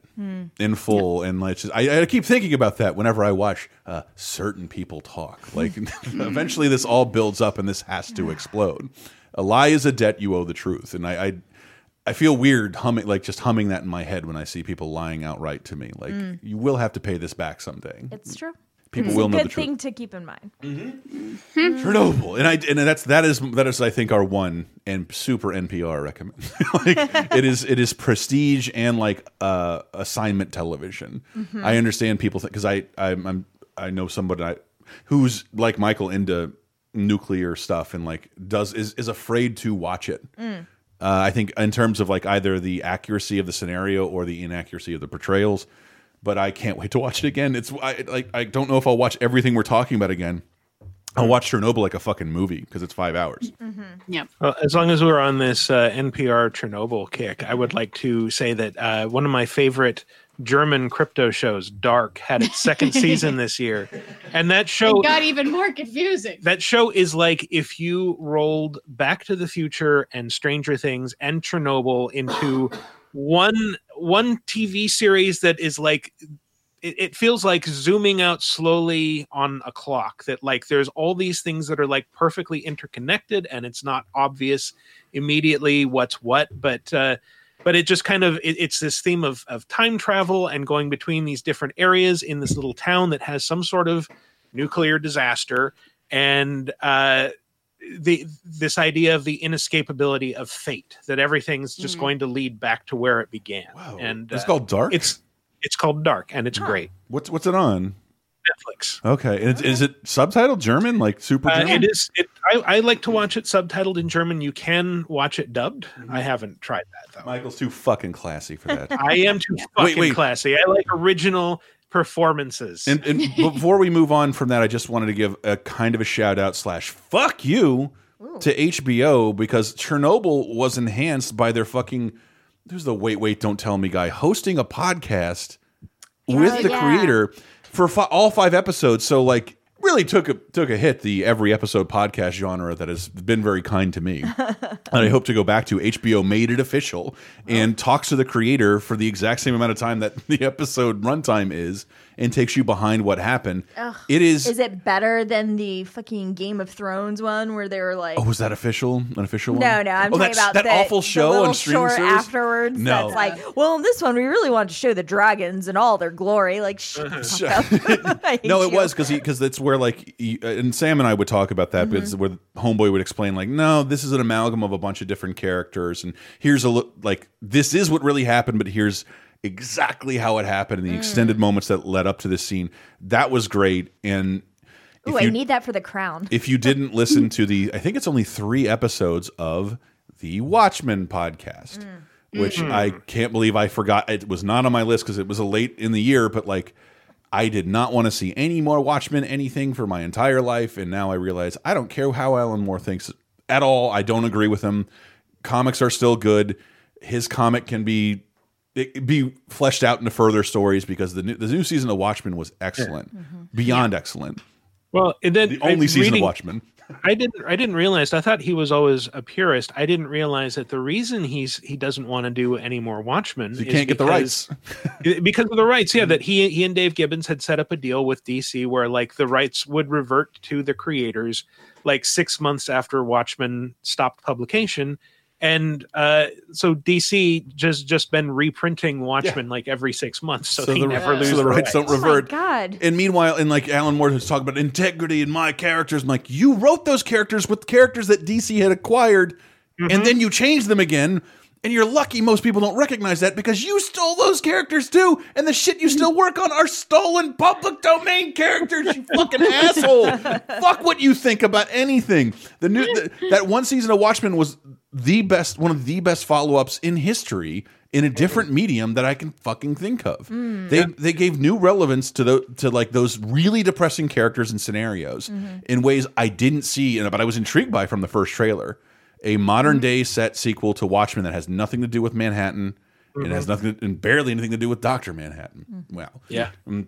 Speaker 1: in full. And like, just, I, I keep thinking about that whenever I watch uh, certain people talk. Like, eventually this all builds up, and this has to explode. A lie is a debt you owe the truth, and I. I I feel weird humming, like just humming that in my head when I see people lying outright to me. Like, you will have to pay this back someday.
Speaker 4: It's true.
Speaker 1: People
Speaker 4: It's
Speaker 1: will
Speaker 4: a
Speaker 1: know the truth.
Speaker 4: Good thing to keep in mind.
Speaker 1: Chernobyl, and I and that's that is that is I think our one and super NPR recommend. like it is it is prestige and like uh, assignment television.
Speaker 4: Mm-hmm.
Speaker 1: I understand people think because I I'm, I'm I know somebody I, who's like Michael into nuclear stuff and like does is is afraid to watch it. Uh, I think in terms of like either the accuracy of the scenario or the inaccuracy of the portrayals. But I can't wait to watch it again. It's I, like I don't know if I'll watch everything we're talking about again. I'll watch Chernobyl like a fucking movie because it's five hours.
Speaker 3: Yep.
Speaker 2: Well, as long as we're on this uh, NPR Chernobyl kick, I would like to say that uh, one of my favorite German crypto shows, Dark, had its second season this year, and that show
Speaker 3: It got even more confusing.
Speaker 2: that show is like if you rolled Back to the Future and Stranger Things and Chernobyl into one one TV series that is like it, it feels like zooming out slowly on a clock that like there's all these things that are like perfectly interconnected and it's not obvious immediately what's what but uh but it just kind of it, it's this theme of of time travel and going between these different areas in this little town that has some sort of nuclear disaster and uh the this idea of the inescapability of fate that everything's just
Speaker 3: Mhm.
Speaker 2: going to lead back to where it began
Speaker 1: Wow.
Speaker 2: and
Speaker 1: It's
Speaker 2: uh,
Speaker 1: called Dark.
Speaker 2: it's it's called dark and it's great
Speaker 1: What's what's it on?
Speaker 2: netflix
Speaker 1: Okay, and it's, is it subtitled German, like super
Speaker 2: uh,
Speaker 1: German?
Speaker 2: it is it I, I like to watch it subtitled in german you can watch it dubbed mm-hmm. i haven't tried that though
Speaker 1: Michael's too fucking classy for that.
Speaker 2: i am too fucking
Speaker 1: wait.
Speaker 2: classy i like original performances
Speaker 1: and, and before we move on from that, I just wanted to give a kind of a shout out slash fuck you to HBO because Chernobyl was enhanced by their fucking. There's the wait, wait, don't tell me guy hosting a podcast oh, with the
Speaker 4: yeah.
Speaker 1: creator for fi all five episodes. So like really took a took a hit the every episode podcast genre that has been very kind to me. and I hope to go back to HBO made it official and talks to the creator for the exact same amount of time that the episode runtime is and takes you behind what happened. It is,
Speaker 4: Is it better than the fucking Game of Thrones one where they were like,
Speaker 1: Oh, was that official? An official one?
Speaker 4: no, no, I'm
Speaker 1: oh,
Speaker 4: talking about
Speaker 1: that
Speaker 4: the,
Speaker 1: awful show on streaming
Speaker 4: short
Speaker 1: service?
Speaker 4: afterwards.
Speaker 1: No.
Speaker 4: That's like, well, in this one, we really wanted to show the dragons and all their glory. Like, shut up.
Speaker 1: No, it
Speaker 4: you.
Speaker 1: was because because that's where like he- uh, and Sam and I would talk about that, but
Speaker 4: Mm-hmm.
Speaker 1: it's where Homeboy would explain like, no, this is an amalgam of a bunch of different characters, and here's a look like this is what really happened, but here's exactly how it happened and the
Speaker 4: Mm.
Speaker 1: extended moments that led up to this scene. That was great, and
Speaker 4: Ooh, I need that for the crown.
Speaker 1: if you didn't listen to the, I think it's only three episodes of the Watchmen podcast,
Speaker 4: Mm.
Speaker 1: which I can't believe I forgot. It was not on my list because it was a late in the year, but like I did not want to see any more Watchmen anything for my entire life, and now I realize I don't care how Alan Moore thinks at all. I don't agree with him. Comics are still good. His comic can be it, be fleshed out into further stories because the new, the new season of Watchmen was excellent, mm-hmm. beyond excellent.
Speaker 2: well and then
Speaker 1: The only
Speaker 2: I-
Speaker 1: season
Speaker 2: reading-
Speaker 1: of Watchmen.
Speaker 2: I didn't I didn't realize I thought he was always a purist. I didn't realize that the reason he's he doesn't want to do any more Watchmen
Speaker 1: You
Speaker 2: is
Speaker 1: can't get the rights.
Speaker 2: because of the rights. Yeah, mm-hmm. that he he and Dave Gibbons had set up a deal with DC where like the rights would revert to the creators like 6 months after Watchmen stopped publication. And uh, so DC just just been reprinting Watchmen like every six months, so, they
Speaker 1: the,
Speaker 2: never lose
Speaker 1: so the
Speaker 2: the
Speaker 1: rights don't
Speaker 4: Oh my
Speaker 1: revert.
Speaker 4: God.
Speaker 1: And meanwhile, and like Alan Moore was talking about integrity in my characters, I'm like, you wrote those characters with characters that DC had acquired, and then you changed them again. And you're lucky most people don't recognize that because you stole those characters too, and the shit you still work on are stolen public domain characters. You fucking asshole! Fuck what you think about anything. The new the, that one season of Watchmen was the best, one of the best follow ups in history in a different medium that I can fucking think of. Mm. They they gave new relevance to the to like those really depressing characters and scenarios mm-hmm. in ways I didn't see, and but I was intrigued by from the first trailer. A modern day set sequel to Watchmen that has nothing to do with Manhattan. It has mm-hmm. nothing and barely anything to do with Doctor Manhattan. Mm. Wow.
Speaker 2: Yeah.
Speaker 1: Mm,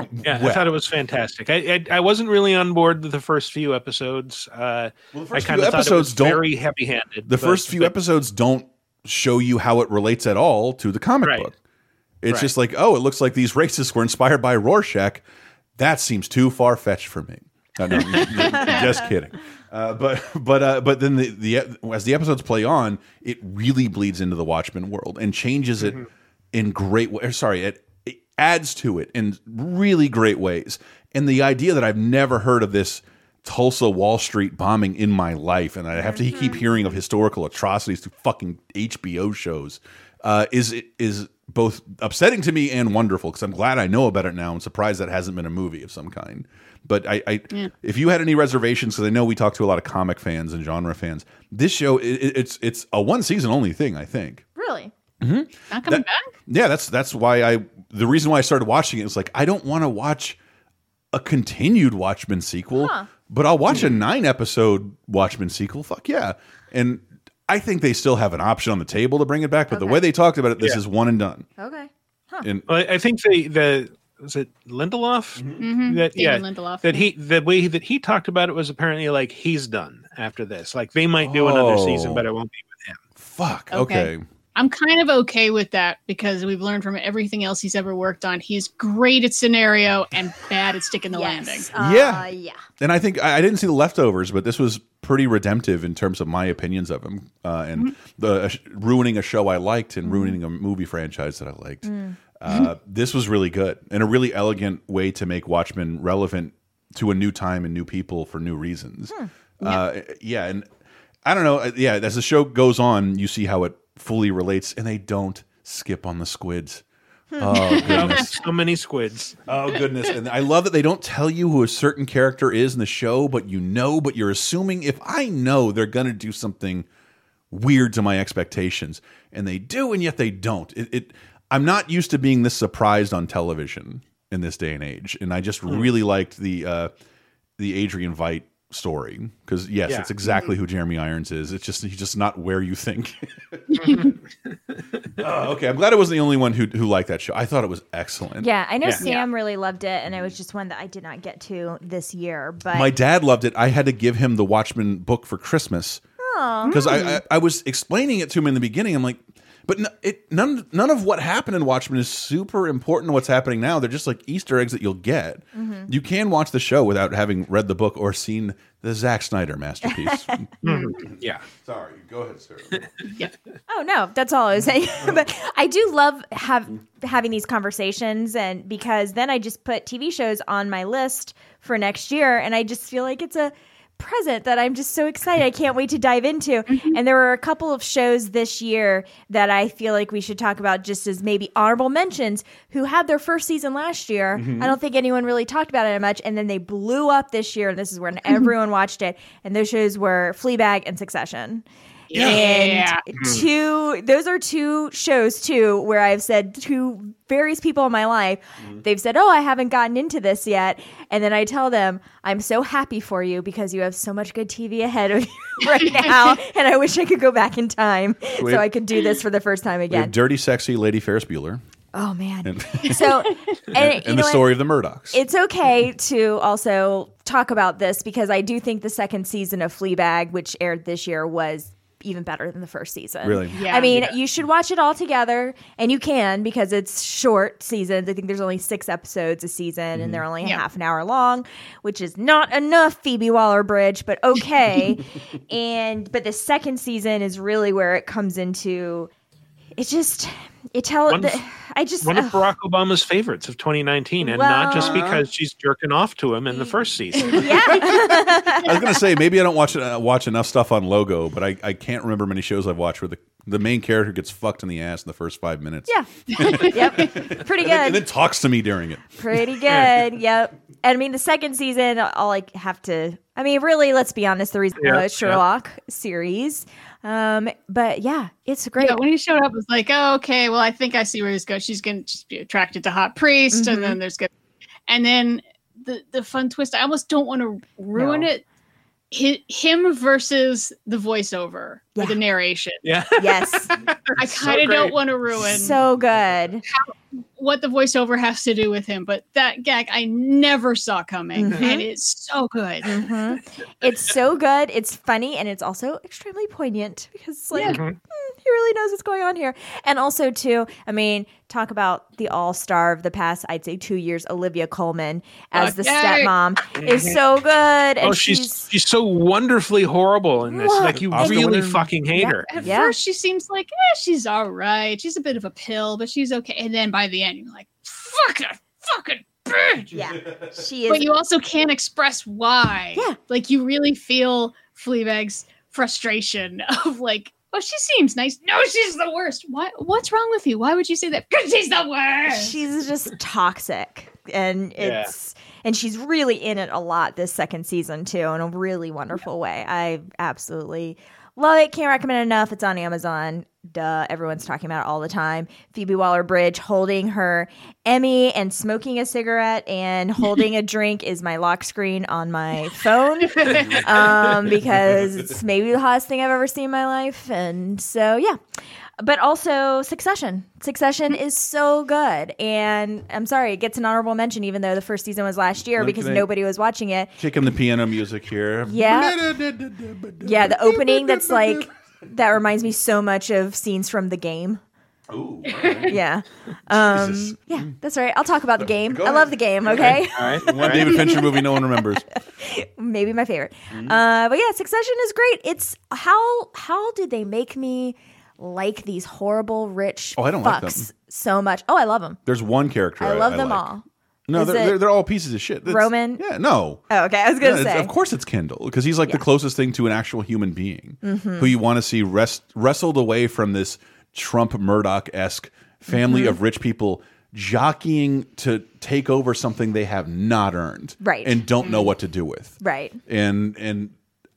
Speaker 1: Mm,
Speaker 2: Yeah,
Speaker 1: well.
Speaker 2: I thought it was fantastic. I, I I wasn't really on board with the first few episodes. Uh,
Speaker 1: Well, the first
Speaker 2: kind
Speaker 1: few episodes
Speaker 2: was
Speaker 1: don't-
Speaker 2: very heavy-handed.
Speaker 1: The
Speaker 2: but-
Speaker 1: first few
Speaker 2: but-
Speaker 1: episodes don't show you how it relates at all to the comic
Speaker 2: Right.
Speaker 1: book. It's
Speaker 2: Right.
Speaker 1: just like, oh, it looks like these racists were inspired by Rorschach. That seems too far fetched for me. No, no, just kidding. Uh, but but uh, but then the, the as the episodes play on, it really bleeds into the Watchmen world and changes it in great ways. Sorry, it adds to it in really great ways. And the idea that I've never heard of this Tulsa Wall Street bombing in my life, and I have to keep hearing of historical atrocities through fucking HBO shows, uh, is is both upsetting to me and wonderful because I'm glad I know about it now. I'm surprised that hasn't been a movie of some kind. But I, I
Speaker 3: Yeah.
Speaker 1: if you had any reservations, because I know we talk to a lot of comic fans and genre fans, this show it- it's it's a one season only thing. I think.
Speaker 4: Really?
Speaker 3: Not coming back?
Speaker 1: Yeah, that's that's why I the reason why I started watching it was like I don't want to watch a continued Watchmen sequel,
Speaker 4: Huh.
Speaker 1: but I'll watch a nine episode Watchmen sequel. Fuck yeah! And I think they still have an option on the table to bring it back. But the way they talked about it, this
Speaker 2: Yeah.
Speaker 1: is one and done.
Speaker 4: Okay. Huh.
Speaker 1: And
Speaker 2: Well, I think the the was it Lindelof
Speaker 3: Mhm.
Speaker 2: that
Speaker 3: David
Speaker 2: yeah
Speaker 3: Lindelof,
Speaker 2: that he the way that he talked about it was apparently like he's done after this. Like they might do another season,
Speaker 1: Oh.
Speaker 2: but it won't be with him.
Speaker 1: fuck.
Speaker 3: Okay.
Speaker 1: Okay.
Speaker 3: I'm kind of okay with that because we've learned from everything else he's ever worked on. He's great at scenario and bad at sticking the landing.
Speaker 4: Uh,
Speaker 1: Yeah.
Speaker 4: Yeah.
Speaker 1: And I think I, I didn't see the leftovers, but this was pretty redemptive in terms of my opinions of him uh, and the uh, ruining a show I liked and ruining a movie franchise that I liked. Uh, this was really good and a really elegant way to make Watchmen relevant to a new time and new people for new reasons. Uh, yeah, and I don't know. uh, Yeah, as the show goes on, you see how it fully relates, and they don't skip on the squids. Oh goodness.
Speaker 2: so many squids.
Speaker 1: Oh goodness! And I love that they don't tell you who a certain character is in the show, but you know, but you're assuming. If I know they're gonna do something weird to my expectations, and they do, and yet they don't. It, it I'm not used to being this surprised on television in this day and age, and I just really liked the uh, the Adrian Veidt story because yes,
Speaker 2: Yeah.
Speaker 1: it's exactly who Jeremy Irons is. It's just he's just not where you think. oh, okay, I'm glad I wasn't the only one who who liked that show. I thought it was excellent.
Speaker 4: Yeah, I know
Speaker 2: Yeah.
Speaker 4: Sam really loved it, and it was just one that I did not get to this year. But
Speaker 1: My dad loved it. I had to give him the Watchmen book for Christmas because I, mm. I I was explaining it to him in the beginning. I'm like, but n- it none none of what happened in Watchmen is super important to what's happening now. They're just like Easter eggs that you'll get.
Speaker 4: Mm-hmm.
Speaker 1: You can watch the show without having read the book or seen the Zack Snyder masterpiece.
Speaker 2: Yeah.
Speaker 1: Sorry, go ahead, Sarah.
Speaker 4: Oh no, that's all I was saying. but I do love have having these conversations, and because then I just put TV shows on my list for next year, and I just feel like it's a present that I'm just so excited. I can't wait to dive into. Mm-hmm. And there were a couple of shows this year that I feel like we should talk about just as maybe honorable mentions who had their first season last year. Mm-hmm. I don't think anyone really talked about it much. And then they blew up this year. And this is when mm-hmm. everyone watched it. And those shows were Fleabag and Succession.
Speaker 3: Yeah.
Speaker 4: And hmm. two, those are two shows too, where I've said to various people in my life, hmm. they've said, Oh, I haven't gotten into this yet. And then I tell them, I'm so happy for you because you have so much good TV ahead of you right now. and I wish I could go back in time
Speaker 1: We-
Speaker 4: so I could do this for the first time again.
Speaker 1: dirty, sexy Lady Ferris Bueller
Speaker 4: Oh, man.
Speaker 1: and,
Speaker 4: So, and, you
Speaker 1: and
Speaker 4: know
Speaker 1: the
Speaker 4: what?
Speaker 1: story of the Murdochs.
Speaker 4: It's okay to also talk about this because I do think the second season of Fleabag, which aired this year, was even better than the first season.
Speaker 1: Really?
Speaker 3: Yeah.
Speaker 4: I mean, you should watch it all together, and you can because it's short seasons. I think there's only six episodes a season, and they're mm-hmm. only
Speaker 3: Yeah.
Speaker 4: half an hour long, which is not enough, Phoebe Waller Bridge, but okay. and but the second season is really where it comes into. It just it tell
Speaker 2: One
Speaker 4: the,
Speaker 2: of-
Speaker 4: I just
Speaker 2: One of
Speaker 4: ugh.
Speaker 2: Barack Obama's favorites of 2019, and not just because she's jerking off to him in the first season.
Speaker 4: yeah.
Speaker 1: I was gonna say maybe I don't watch uh, watch enough stuff on Logo, but I, I can't remember many shows I've watched where the the main character gets fucked in the ass in the first five minutes.
Speaker 4: Yeah. yep. Pretty
Speaker 1: and then,
Speaker 4: good.
Speaker 1: and then talks to me during it.
Speaker 4: Pretty good. Yep. And I mean, the second season, I'll like have to. I mean, really, let's be honest. The reason
Speaker 2: Yeah, yeah.
Speaker 4: Sherlock series. Um, but yeah, it's great.
Speaker 3: Yeah, when he showed up, it was like, oh, okay, well, I think I see where he's going. She's going to be attracted to hot priest,
Speaker 4: Mhm.
Speaker 3: and then there's good, and then the the fun twist. I almost don't want to ruin
Speaker 4: No.
Speaker 3: it. Hi, him versus the voiceover
Speaker 4: Yeah.
Speaker 3: or the narration.
Speaker 2: Yeah.
Speaker 4: yes.
Speaker 3: I kind of don't want to ruin
Speaker 4: so good.
Speaker 3: what the voiceover has to do with him, but that gag I never saw coming,
Speaker 4: Mhm.
Speaker 3: and it's so good.
Speaker 4: hmm It's so good. It's funny and it's also extremely poignant because, like,
Speaker 3: Yeah.
Speaker 2: Mhm.
Speaker 4: He really knows what's going on here. And also, too, I mean, talk about the all star of the past, I'd say, two years, Olivia Colman as the
Speaker 3: Okay.
Speaker 4: stepmom is so good. And
Speaker 2: oh, she's she's so wonderfully horrible in this.
Speaker 4: What?
Speaker 2: Like you
Speaker 1: Oscar
Speaker 2: really
Speaker 1: winner.
Speaker 2: fucking hate
Speaker 4: Yeah.
Speaker 2: her.
Speaker 3: At
Speaker 4: Yeah.
Speaker 3: first, she seems like eh, she's all right. She's a bit of a pill, but she's okay. And then by the end, you're like, fuck that fucking bitch.
Speaker 4: yeah, she is.
Speaker 3: But you also can't express why.
Speaker 4: Yeah.
Speaker 3: Like you really feel Fleabag's frustration of like, Oh, she seems nice. No, she's the worst. What? What's wrong with you? Why would you say that? Because she's the worst.
Speaker 4: She's just toxic, and
Speaker 2: Yeah.
Speaker 4: it's and she's really in it a lot this second season too, in a really wonderful way. I absolutely love it. Can't recommend it enough. It's on Amazon. Duh, everyone's talking about it all the time. Phoebe Waller Bridge holding her Emmy and smoking a cigarette and holding a drink is my lock screen on my phone um, because it's maybe the hottest thing I've ever seen in my life. And so, yeah. But also Succession. Succession is so good. And I'm sorry, it gets an honorable mention, even though the first season was last year
Speaker 1: Look,
Speaker 4: because
Speaker 1: they-
Speaker 4: nobody was watching it.
Speaker 1: Kicking the piano music here.
Speaker 4: Yeah. Yeah, the opening that's like, that reminds me so much of scenes from the game.
Speaker 1: Ooh.
Speaker 4: Yeah. Um, yeah, that's right. I'll talk about the game.
Speaker 1: Go
Speaker 4: I love the game, okay?
Speaker 2: All right.
Speaker 1: One David Fincher movie no one remembers.
Speaker 4: maybe my favorite.
Speaker 1: Mm-hmm.
Speaker 4: Uh, but yeah, Succession is great. It's how how did they make me like these horrible rich
Speaker 1: Oh, I don't like them.
Speaker 4: fucks so much? Oh, I love them.
Speaker 1: There's one character
Speaker 4: I love them
Speaker 1: like.
Speaker 4: all.
Speaker 1: No, they're, they're, they're all pieces of shit. That's-
Speaker 4: Roman?
Speaker 1: Yeah, no.
Speaker 4: Oh, okay. I was gonna say.
Speaker 1: Of course, it's Kendall because he's like the closest thing to an actual human being
Speaker 4: Mhm.
Speaker 1: who you want to see rest, wrestled away from this Trump Murdoch esque family
Speaker 4: Mhm.
Speaker 1: of rich people jockeying to take over something they have not earned,
Speaker 4: Right.
Speaker 1: And don't know what to do with,
Speaker 4: Right.
Speaker 1: And and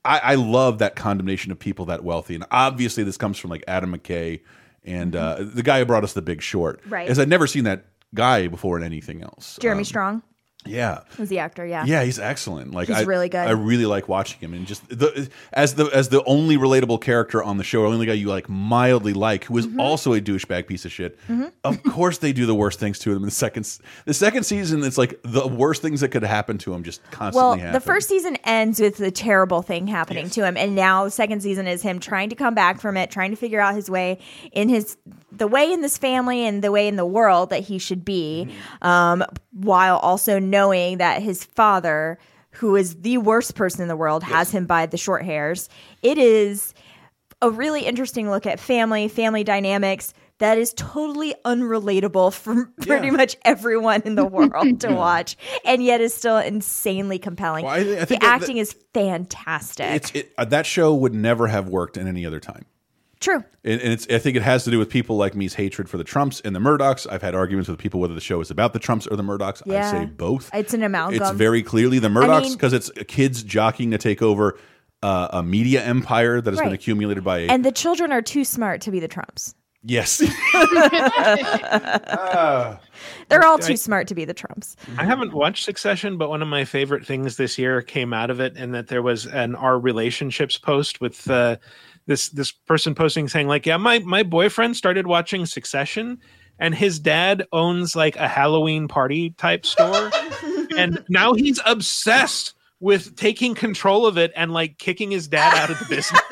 Speaker 1: I, I love that condemnation of people that wealthy, and obviously this comes from like Adam McKay and uh, the guy who brought us The Big Short,
Speaker 4: Mm-hmm. Right.
Speaker 1: As I'd never seen that guy before anything else.
Speaker 4: Jeremy
Speaker 1: Um,
Speaker 4: Strong
Speaker 1: yeah.
Speaker 4: was the actor. Yeah.
Speaker 1: Yeah, he's excellent. Like
Speaker 4: He's
Speaker 1: I,
Speaker 4: really good.
Speaker 1: I really like watching him, and just the as the as the only relatable character on the show, or only guy you like mildly like, who is
Speaker 4: Mm-hmm.
Speaker 1: also a douchebag piece of shit.
Speaker 4: Mhm.
Speaker 1: Of course, they do the worst things to him in the second the second season. It's like the worst things that could happen to him just constantly
Speaker 4: Well,
Speaker 1: happen.
Speaker 4: the first season ends with the terrible thing happening to him, and now the second season is him trying to come back from it, trying to figure out his way in his the way in this family and the way in the world that he should be,
Speaker 1: Mm-hmm.
Speaker 4: um, while also knowing that his father, who is the worst person in the world, has him by the short hairs. It is a really interesting look at family, family dynamics. That is totally unrelatable for pretty
Speaker 1: Yeah.
Speaker 4: much everyone in the world to watch, and yet is still insanely compelling.
Speaker 1: Well, I I
Speaker 4: the
Speaker 1: that-
Speaker 4: acting is fantastic.
Speaker 1: it's it, uh, that show would never have worked in any other time.
Speaker 4: True.
Speaker 1: And, and it's, I think it has to do with people like me's hatred for the Trumps and the Murdochs. I've had arguments with people whether the show is about the Trumps or the Murdochs. I say both.
Speaker 4: It's an amalgam.
Speaker 1: It's very clearly the Murdochs
Speaker 4: mean-
Speaker 1: because it's kids jockeying to take over uh, a media empire that has been accumulated by.
Speaker 4: and the children are too smart to be the Trumps.
Speaker 1: yes,
Speaker 4: They're all
Speaker 2: I-
Speaker 4: too smart to be the Trumps.
Speaker 2: I haven't watched Succession, but one of my favorite things this year came out of it, and that there was an our relationships post with uh, this this person posting saying like, yeah, my my boyfriend started watching Succession, and his dad owns like a Halloween party type store, and now he's obsessed with taking control of it and like kicking his dad out of the business.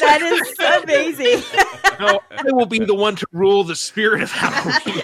Speaker 4: That is amazing.
Speaker 2: no, I will be the one to rule the spirit of Halloween.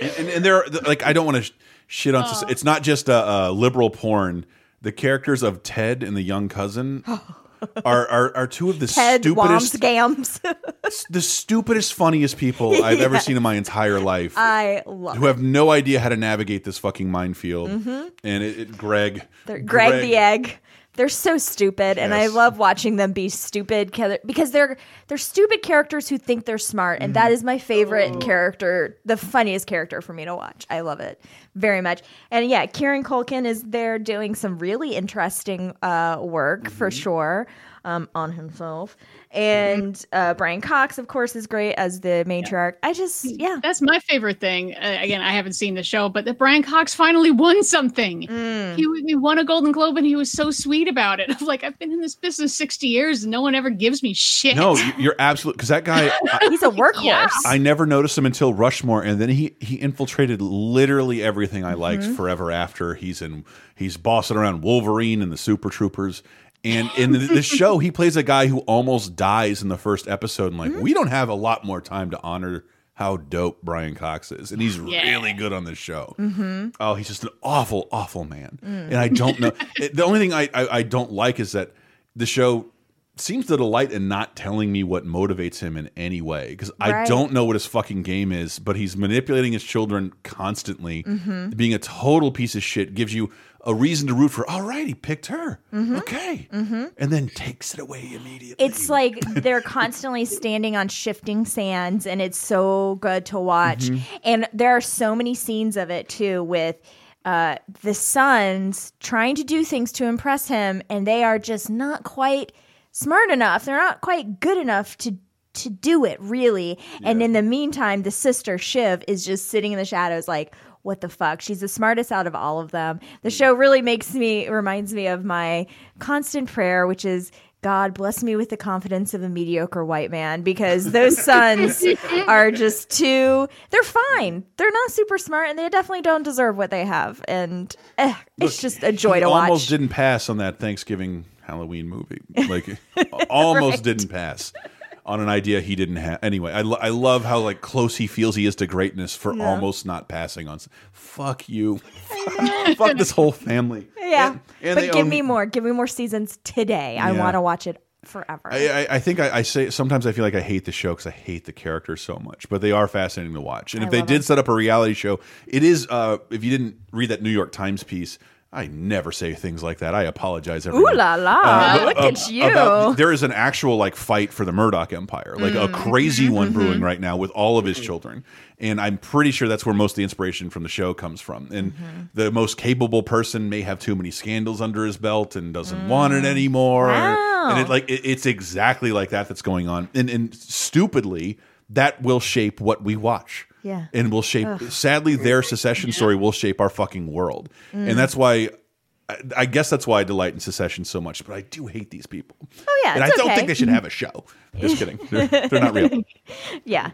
Speaker 1: and, and, and there, are, like, I don't want to sh shit on. soci- It's not just a, uh liberal porn. The characters of Ted and the young cousin are are, are two of the
Speaker 4: Ted
Speaker 1: stupidest,
Speaker 4: Gams.
Speaker 1: the stupidest, funniest people I've ever seen in my entire life.
Speaker 4: I love
Speaker 1: who have no idea how to navigate this fucking minefield.
Speaker 4: Mhm.
Speaker 1: And it, it Greg,
Speaker 4: They're Greg, the egg. They're so stupid, and I love watching them be stupid because they're they're stupid characters who think they're smart, and
Speaker 1: Mm-hmm.
Speaker 4: that is my favorite
Speaker 1: Oh.
Speaker 4: character, the funniest character for me to watch. I love it very much, and yeah, Kieran Culkin is there doing some really interesting uh, work for
Speaker 1: Mm-hmm.
Speaker 4: sure um, on himself, and uh, Brian Cox, of course, is great as the matriarch. I just yeah,
Speaker 3: That's my favorite thing. Uh, again, I haven't seen the show, but that Brian Cox finally won something.
Speaker 4: Mm.
Speaker 3: He, he won a Golden Globe, and he was so sweet about it. I'm like, I've been in this business sixty years, and no one ever gives me shit.
Speaker 1: no, you- you're absolute because that guy. I,
Speaker 4: he's a workhorse.
Speaker 1: I never noticed him until Rushmore, and then he he infiltrated literally everything I liked
Speaker 4: Mhm.
Speaker 1: forever after. He's in he's bossing around Wolverine and the Super Troopers. And in the, this show, he plays a guy who almost dies in the first episode. And like,
Speaker 4: Mm-hmm.
Speaker 1: we don't have a lot more time to honor how dope Brian Cox is, and he's
Speaker 3: Yeah.
Speaker 1: really good on this show.
Speaker 4: Mm-hmm.
Speaker 1: Oh, he's just an awful, awful man.
Speaker 4: Mm.
Speaker 1: And I don't know. the only thing I, I I don't like is that the show seems to delight in not telling me what motivates him in any way because I don't know what his fucking game is, but he's manipulating his children constantly.
Speaker 4: Mhm.
Speaker 1: Being a total piece of shit gives you a reason to root for. All right, he picked her.
Speaker 4: Mhm.
Speaker 1: Okay,
Speaker 4: Mhm.
Speaker 1: and then takes it away immediately.
Speaker 4: It's like they're constantly standing on shifting sands, and it's so good to watch.
Speaker 1: Mhm.
Speaker 4: And there are so many scenes of it too with uh, the sons trying to do things to impress him, and they are just not quite smart enough. They're not quite good enough to to do it really. And in the meantime, the sister Shiv is just sitting in the shadows, like. What the fuck? She's the smartest out of all of them. The show really makes me reminds me of my constant prayer, which is God bless me with the confidence of a mediocre white man because those sons are just too they're fine. They're not super smart and they definitely don't deserve what they have. And eh, it's just a joy to
Speaker 1: almost
Speaker 4: watch.
Speaker 1: didn't pass on that Thanksgiving Halloween movie. Like almost
Speaker 4: Right.
Speaker 1: didn't pass on an idea he didn't have. Anyway, I, lo I love how like close he feels he is to greatness for
Speaker 4: Yeah.
Speaker 1: almost not passing on. Fuck you. Fuck this whole family.
Speaker 4: Yeah.
Speaker 1: And- and
Speaker 4: but give
Speaker 1: own-
Speaker 4: me more. Give me more seasons today. I want to watch it forever.
Speaker 1: I, I, I think I, I say sometimes I feel like I hate the show because I hate the characters so much, but they are fascinating to watch. And if they did set up a reality show, it is. Uh, if you didn't read that New York Times piece, I never say things like that. I apologize. Everyone.
Speaker 4: Ooh la la.
Speaker 1: Uh,
Speaker 4: Look
Speaker 1: uh,
Speaker 4: at you.
Speaker 1: about- there is an actual like fight for the Murdoch empire, like a
Speaker 4: Mm.
Speaker 1: crazy one
Speaker 4: Mhm.
Speaker 1: brewing right now with all of his children. And I'm pretty sure that's where most of the inspiration from the show comes from. And
Speaker 4: Mm-hmm.
Speaker 1: the most capable person may have too many scandals under his belt and doesn't want it anymore.
Speaker 4: Mm. Wow.
Speaker 1: And it like it, it's exactly like that that's going on. And and stupidly, that will shape what we watch.
Speaker 4: Yeah.
Speaker 1: And will shape
Speaker 4: Ugh.
Speaker 1: sadly their secession story will shape our fucking world.
Speaker 4: Mm.
Speaker 1: And that's why I, I guess that's why I delight in Succession so much, but I do hate these people.
Speaker 4: Oh yeah.
Speaker 1: and I don't
Speaker 4: okay.
Speaker 1: think they should have a show. Just kidding. They're, they're not real.
Speaker 4: yeah.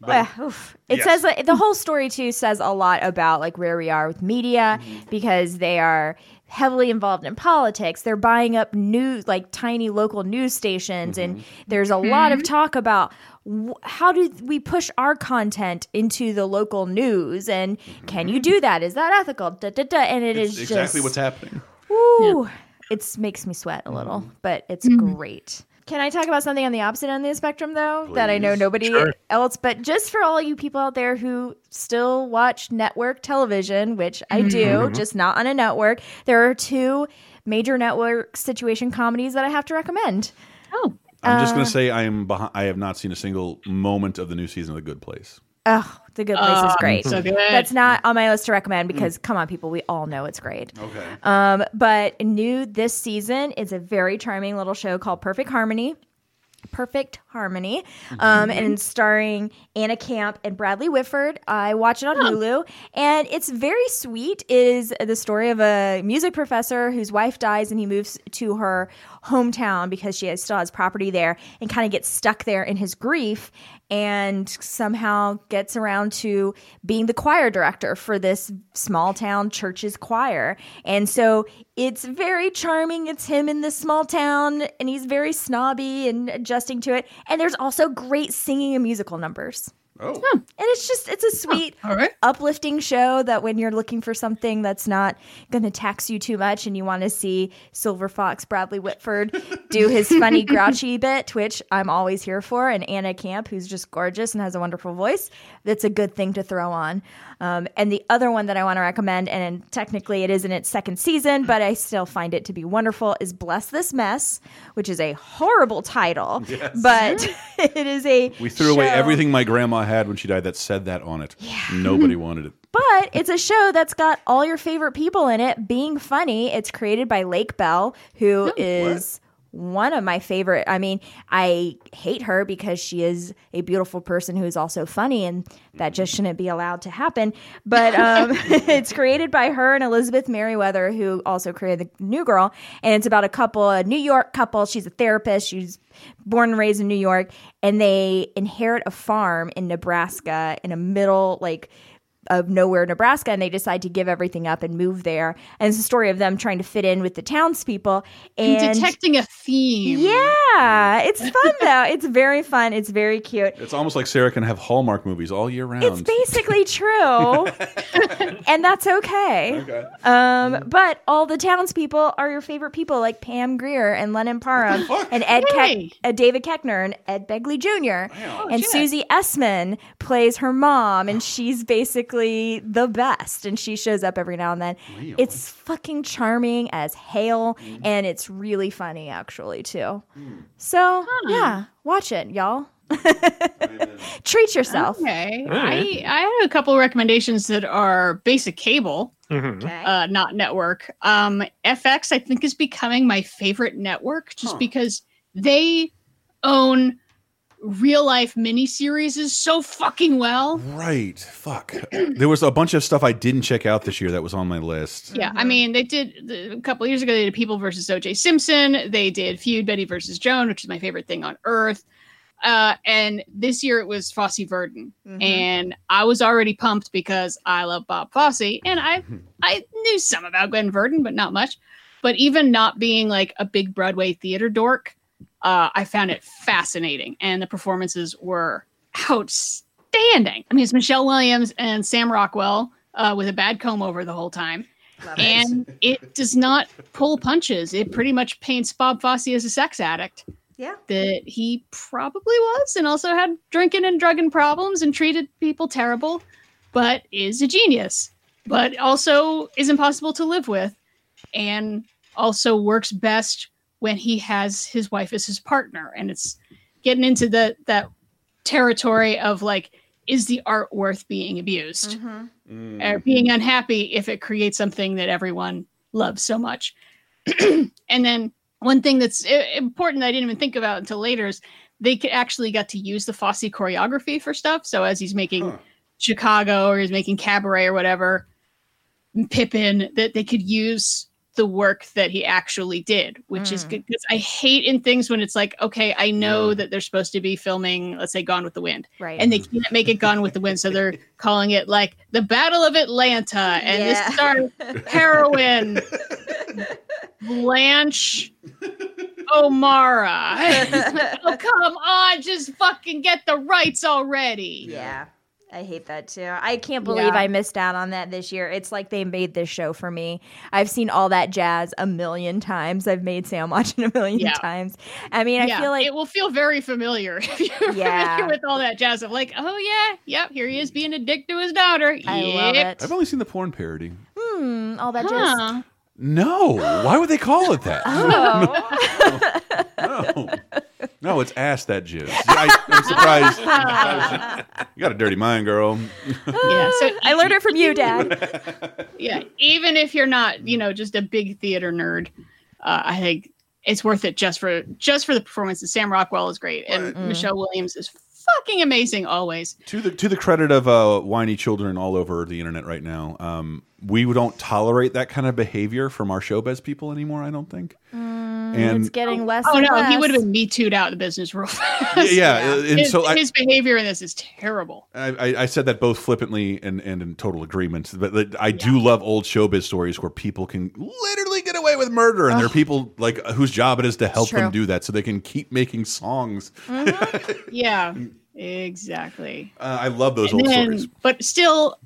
Speaker 1: But-
Speaker 4: Uh. It
Speaker 1: Yes.
Speaker 4: says like, the whole story too says a lot about like where we are with media
Speaker 1: Mm-hmm.
Speaker 4: because they are heavily involved in politics. They're buying up new like tiny local news stations, and
Speaker 1: Mm-hmm.
Speaker 4: there's a lot of talk about wh- how do we push our content into the local news, and can you do that? Is that ethical? Da, da, da. And it is
Speaker 1: Mm-hmm. Exactly
Speaker 4: just
Speaker 1: what's happening.
Speaker 4: Woo! It makes me sweat a little,
Speaker 1: Mm-hmm.
Speaker 4: but it's great. Can I talk about something on the opposite end of the spectrum, though, that I know nobody
Speaker 2: Sure.
Speaker 4: else, but just for all you people out there who still watch network television, which I do,
Speaker 2: Mhm.
Speaker 4: just not on a network, there are two major network situation comedies that I have to recommend.
Speaker 3: Oh,
Speaker 1: I'm just
Speaker 4: Uh,
Speaker 1: going to say I am behind, I have not seen a single moment of the new season of The Good Place.
Speaker 4: Oh, The Good Place is
Speaker 3: Oh,
Speaker 4: great.
Speaker 3: so good.
Speaker 4: That's not on my list to recommend because, come on, people, we all know it's great.
Speaker 1: Okay.
Speaker 4: Um, but new this season is a very charming little show called Perfect Harmony. Perfect Harmony, um, and starring Anna Camp and Bradley Whitford. I watch it on Hulu, and it's very sweet. It Is the story of a music professor whose wife dies, and he moves to her hometown because she has, still has property there, and kind of gets stuck there in his grief, and somehow gets around to being the choir director for this small town church's choir. And so it's very charming. It's him in this small town, and he's very snobby and adjusting to it. And there's also great singing and musical numbers.
Speaker 1: Oh.
Speaker 4: And it's just, it's a sweet,
Speaker 3: right.
Speaker 4: uplifting show that when you're looking for something that's not going to tax you too much and you want to see Silver Fox Bradley Whitford do his funny, grouchy bit, which I'm always here for, and Anna Camp, who's just gorgeous and has a wonderful voice, that's a good thing to throw on. Um, and the other one that I want to recommend, and technically it is in its second season, but I still find it to be wonderful, is Bless This Mess, which is a horrible title,
Speaker 1: Yes.
Speaker 4: but it is a
Speaker 1: We threw away everything my grandma had when she died that said that on it. Nobody wanted it.
Speaker 4: But it's a show that's got all your favorite people in it being funny. It's created by Lake Bell, who is one of my favorite. I mean, I hate her because she is a beautiful person who's also funny, and that just shouldn't be allowed to happen. But um, it's created by her and Elizabeth Meriwether, who also created the New Girl. And it's about a couple, a New York couple. She's a therapist. She's born and raised in New York, and they inherit a farm in Nebraska in a middle, like, of nowhere, Nebraska, and they decide to give everything up and move there. And it's a story of them trying to fit in with the townspeople
Speaker 3: And
Speaker 4: and
Speaker 3: detecting a theme.
Speaker 4: Yeah, it's fun though. It's very fun. It's very cute.
Speaker 1: It's almost like Sarah can have Hallmark movies all year round.
Speaker 4: It's basically true, and that's okay.
Speaker 1: Okay.
Speaker 4: Um, but all the townspeople are your favorite people, like Pam Grier and Lennon Parham and Ed
Speaker 3: Hey.
Speaker 4: Ke- uh, David Koechner and Ed Begley Jr.
Speaker 3: Oh,
Speaker 4: and
Speaker 3: shit.
Speaker 4: Susie Essman plays her mom, and she's basically the best. And she shows up every now and then. It's fucking charming as hail,
Speaker 3: Mm.
Speaker 4: and it's really funny actually too. So yeah, watch it, y'all. Treat yourself.
Speaker 3: Okay.
Speaker 2: All right.
Speaker 3: I, I have a couple of recommendations that are basic cable,
Speaker 2: Mhm.
Speaker 3: uh, not network. Um, FX, I think, is becoming my favorite network just because they own real life miniseries is so fucking well.
Speaker 1: Right. Fuck. there was a bunch of stuff I didn't check out this year that was on my list.
Speaker 3: Yeah, I mean, they did a couple of years ago. They did People versus O.J. Simpson. They did Feud Betty versus Joan, which is my favorite thing on earth. Uh, and this year it was Fosse Verdon, and I was already pumped because I love Bob Fosse, and I I knew some about Gwen Verdon, but not much. But even not being like a big Broadway theater dork, uh, I found it fascinating, and the performances were outstanding. I mean, it's Michelle Williams and Sam Rockwell uh, with a bad comb over the whole time and it does not pull punches. It pretty much paints Bob Fosse as a sex addict
Speaker 4: Yeah.
Speaker 3: that he probably was, and also had drinking and drugging problems and treated people terrible, but is a genius, but also is impossible to live with, and also works best when he has his wife as his partner, and it's getting into the that territory of like, is the art worth being abused? Mm-hmm. or mm. being unhappy if it creates something that everyone loves so much. and then one thing that's important that I didn't even think about until later is they actually got to use the Fosse choreography for stuff. So as he's making Chicago or he's making Cabaret or whatever, Pippin, that they could use the work that he actually did, which is hmm. good because I hate in things when it's like, okay, I know that they're supposed to be filming, let's say, Gone with the Wind,
Speaker 4: Right.
Speaker 3: and they can't make it Gone with the Wind, so they're calling it like the Battle of Atlanta, and
Speaker 4: Yeah.
Speaker 3: this stars heroine Blanche O'Mara. oh come on, just fucking get the rights already.
Speaker 4: Yeah. I hate that too. I can't believe
Speaker 3: Yeah.
Speaker 4: I missed out on that this year. It's like they made this show for me. I've seen all that jazz a million times. I've made Sam watch it a million
Speaker 3: Yeah.
Speaker 4: times. I mean, I
Speaker 3: Yeah,
Speaker 4: feel like
Speaker 3: it will feel very familiar if you're
Speaker 4: Yeah.
Speaker 3: familiar with all that jazz of like, oh yeah, yep, here he is being a dick to his daughter.
Speaker 4: I love it.
Speaker 1: I've only seen the porn parody.
Speaker 4: Hmm, all that jazz.
Speaker 3: Huh.
Speaker 1: No. Why would they call it that?
Speaker 4: Oh.
Speaker 1: No. No, it's ass that jizz. I, I'm surprised. you got a dirty mind, girl.
Speaker 3: yeah, so
Speaker 4: I learned it from you, Dad.
Speaker 3: yeah, even if you're not, you know, just a big theater nerd, uh, I think it's worth it just for just for the performances. Sam Rockwell is great, and Michelle Williams is fucking amazing always.
Speaker 1: To the to the credit of uh, whiny children all over the internet right now, um, we don't tolerate that kind of behavior from our showbiz people anymore. I don't think. and
Speaker 4: it's getting less.
Speaker 3: Oh
Speaker 4: and
Speaker 3: no, he would have been me too'd out of the business real fast.
Speaker 1: yeah, yeah, and
Speaker 3: his,
Speaker 1: so I,
Speaker 3: his behavior in this is terrible.
Speaker 1: I, I- I said that both flippantly and, and in total agreement. But that I do love old showbiz stories where people can literally get away with murder, and there are people like whose job it is to help them do that, so they can keep making songs.
Speaker 3: Yeah, exactly.
Speaker 1: Uh, I love those
Speaker 3: And
Speaker 1: old
Speaker 3: then-
Speaker 1: stories.
Speaker 3: But still,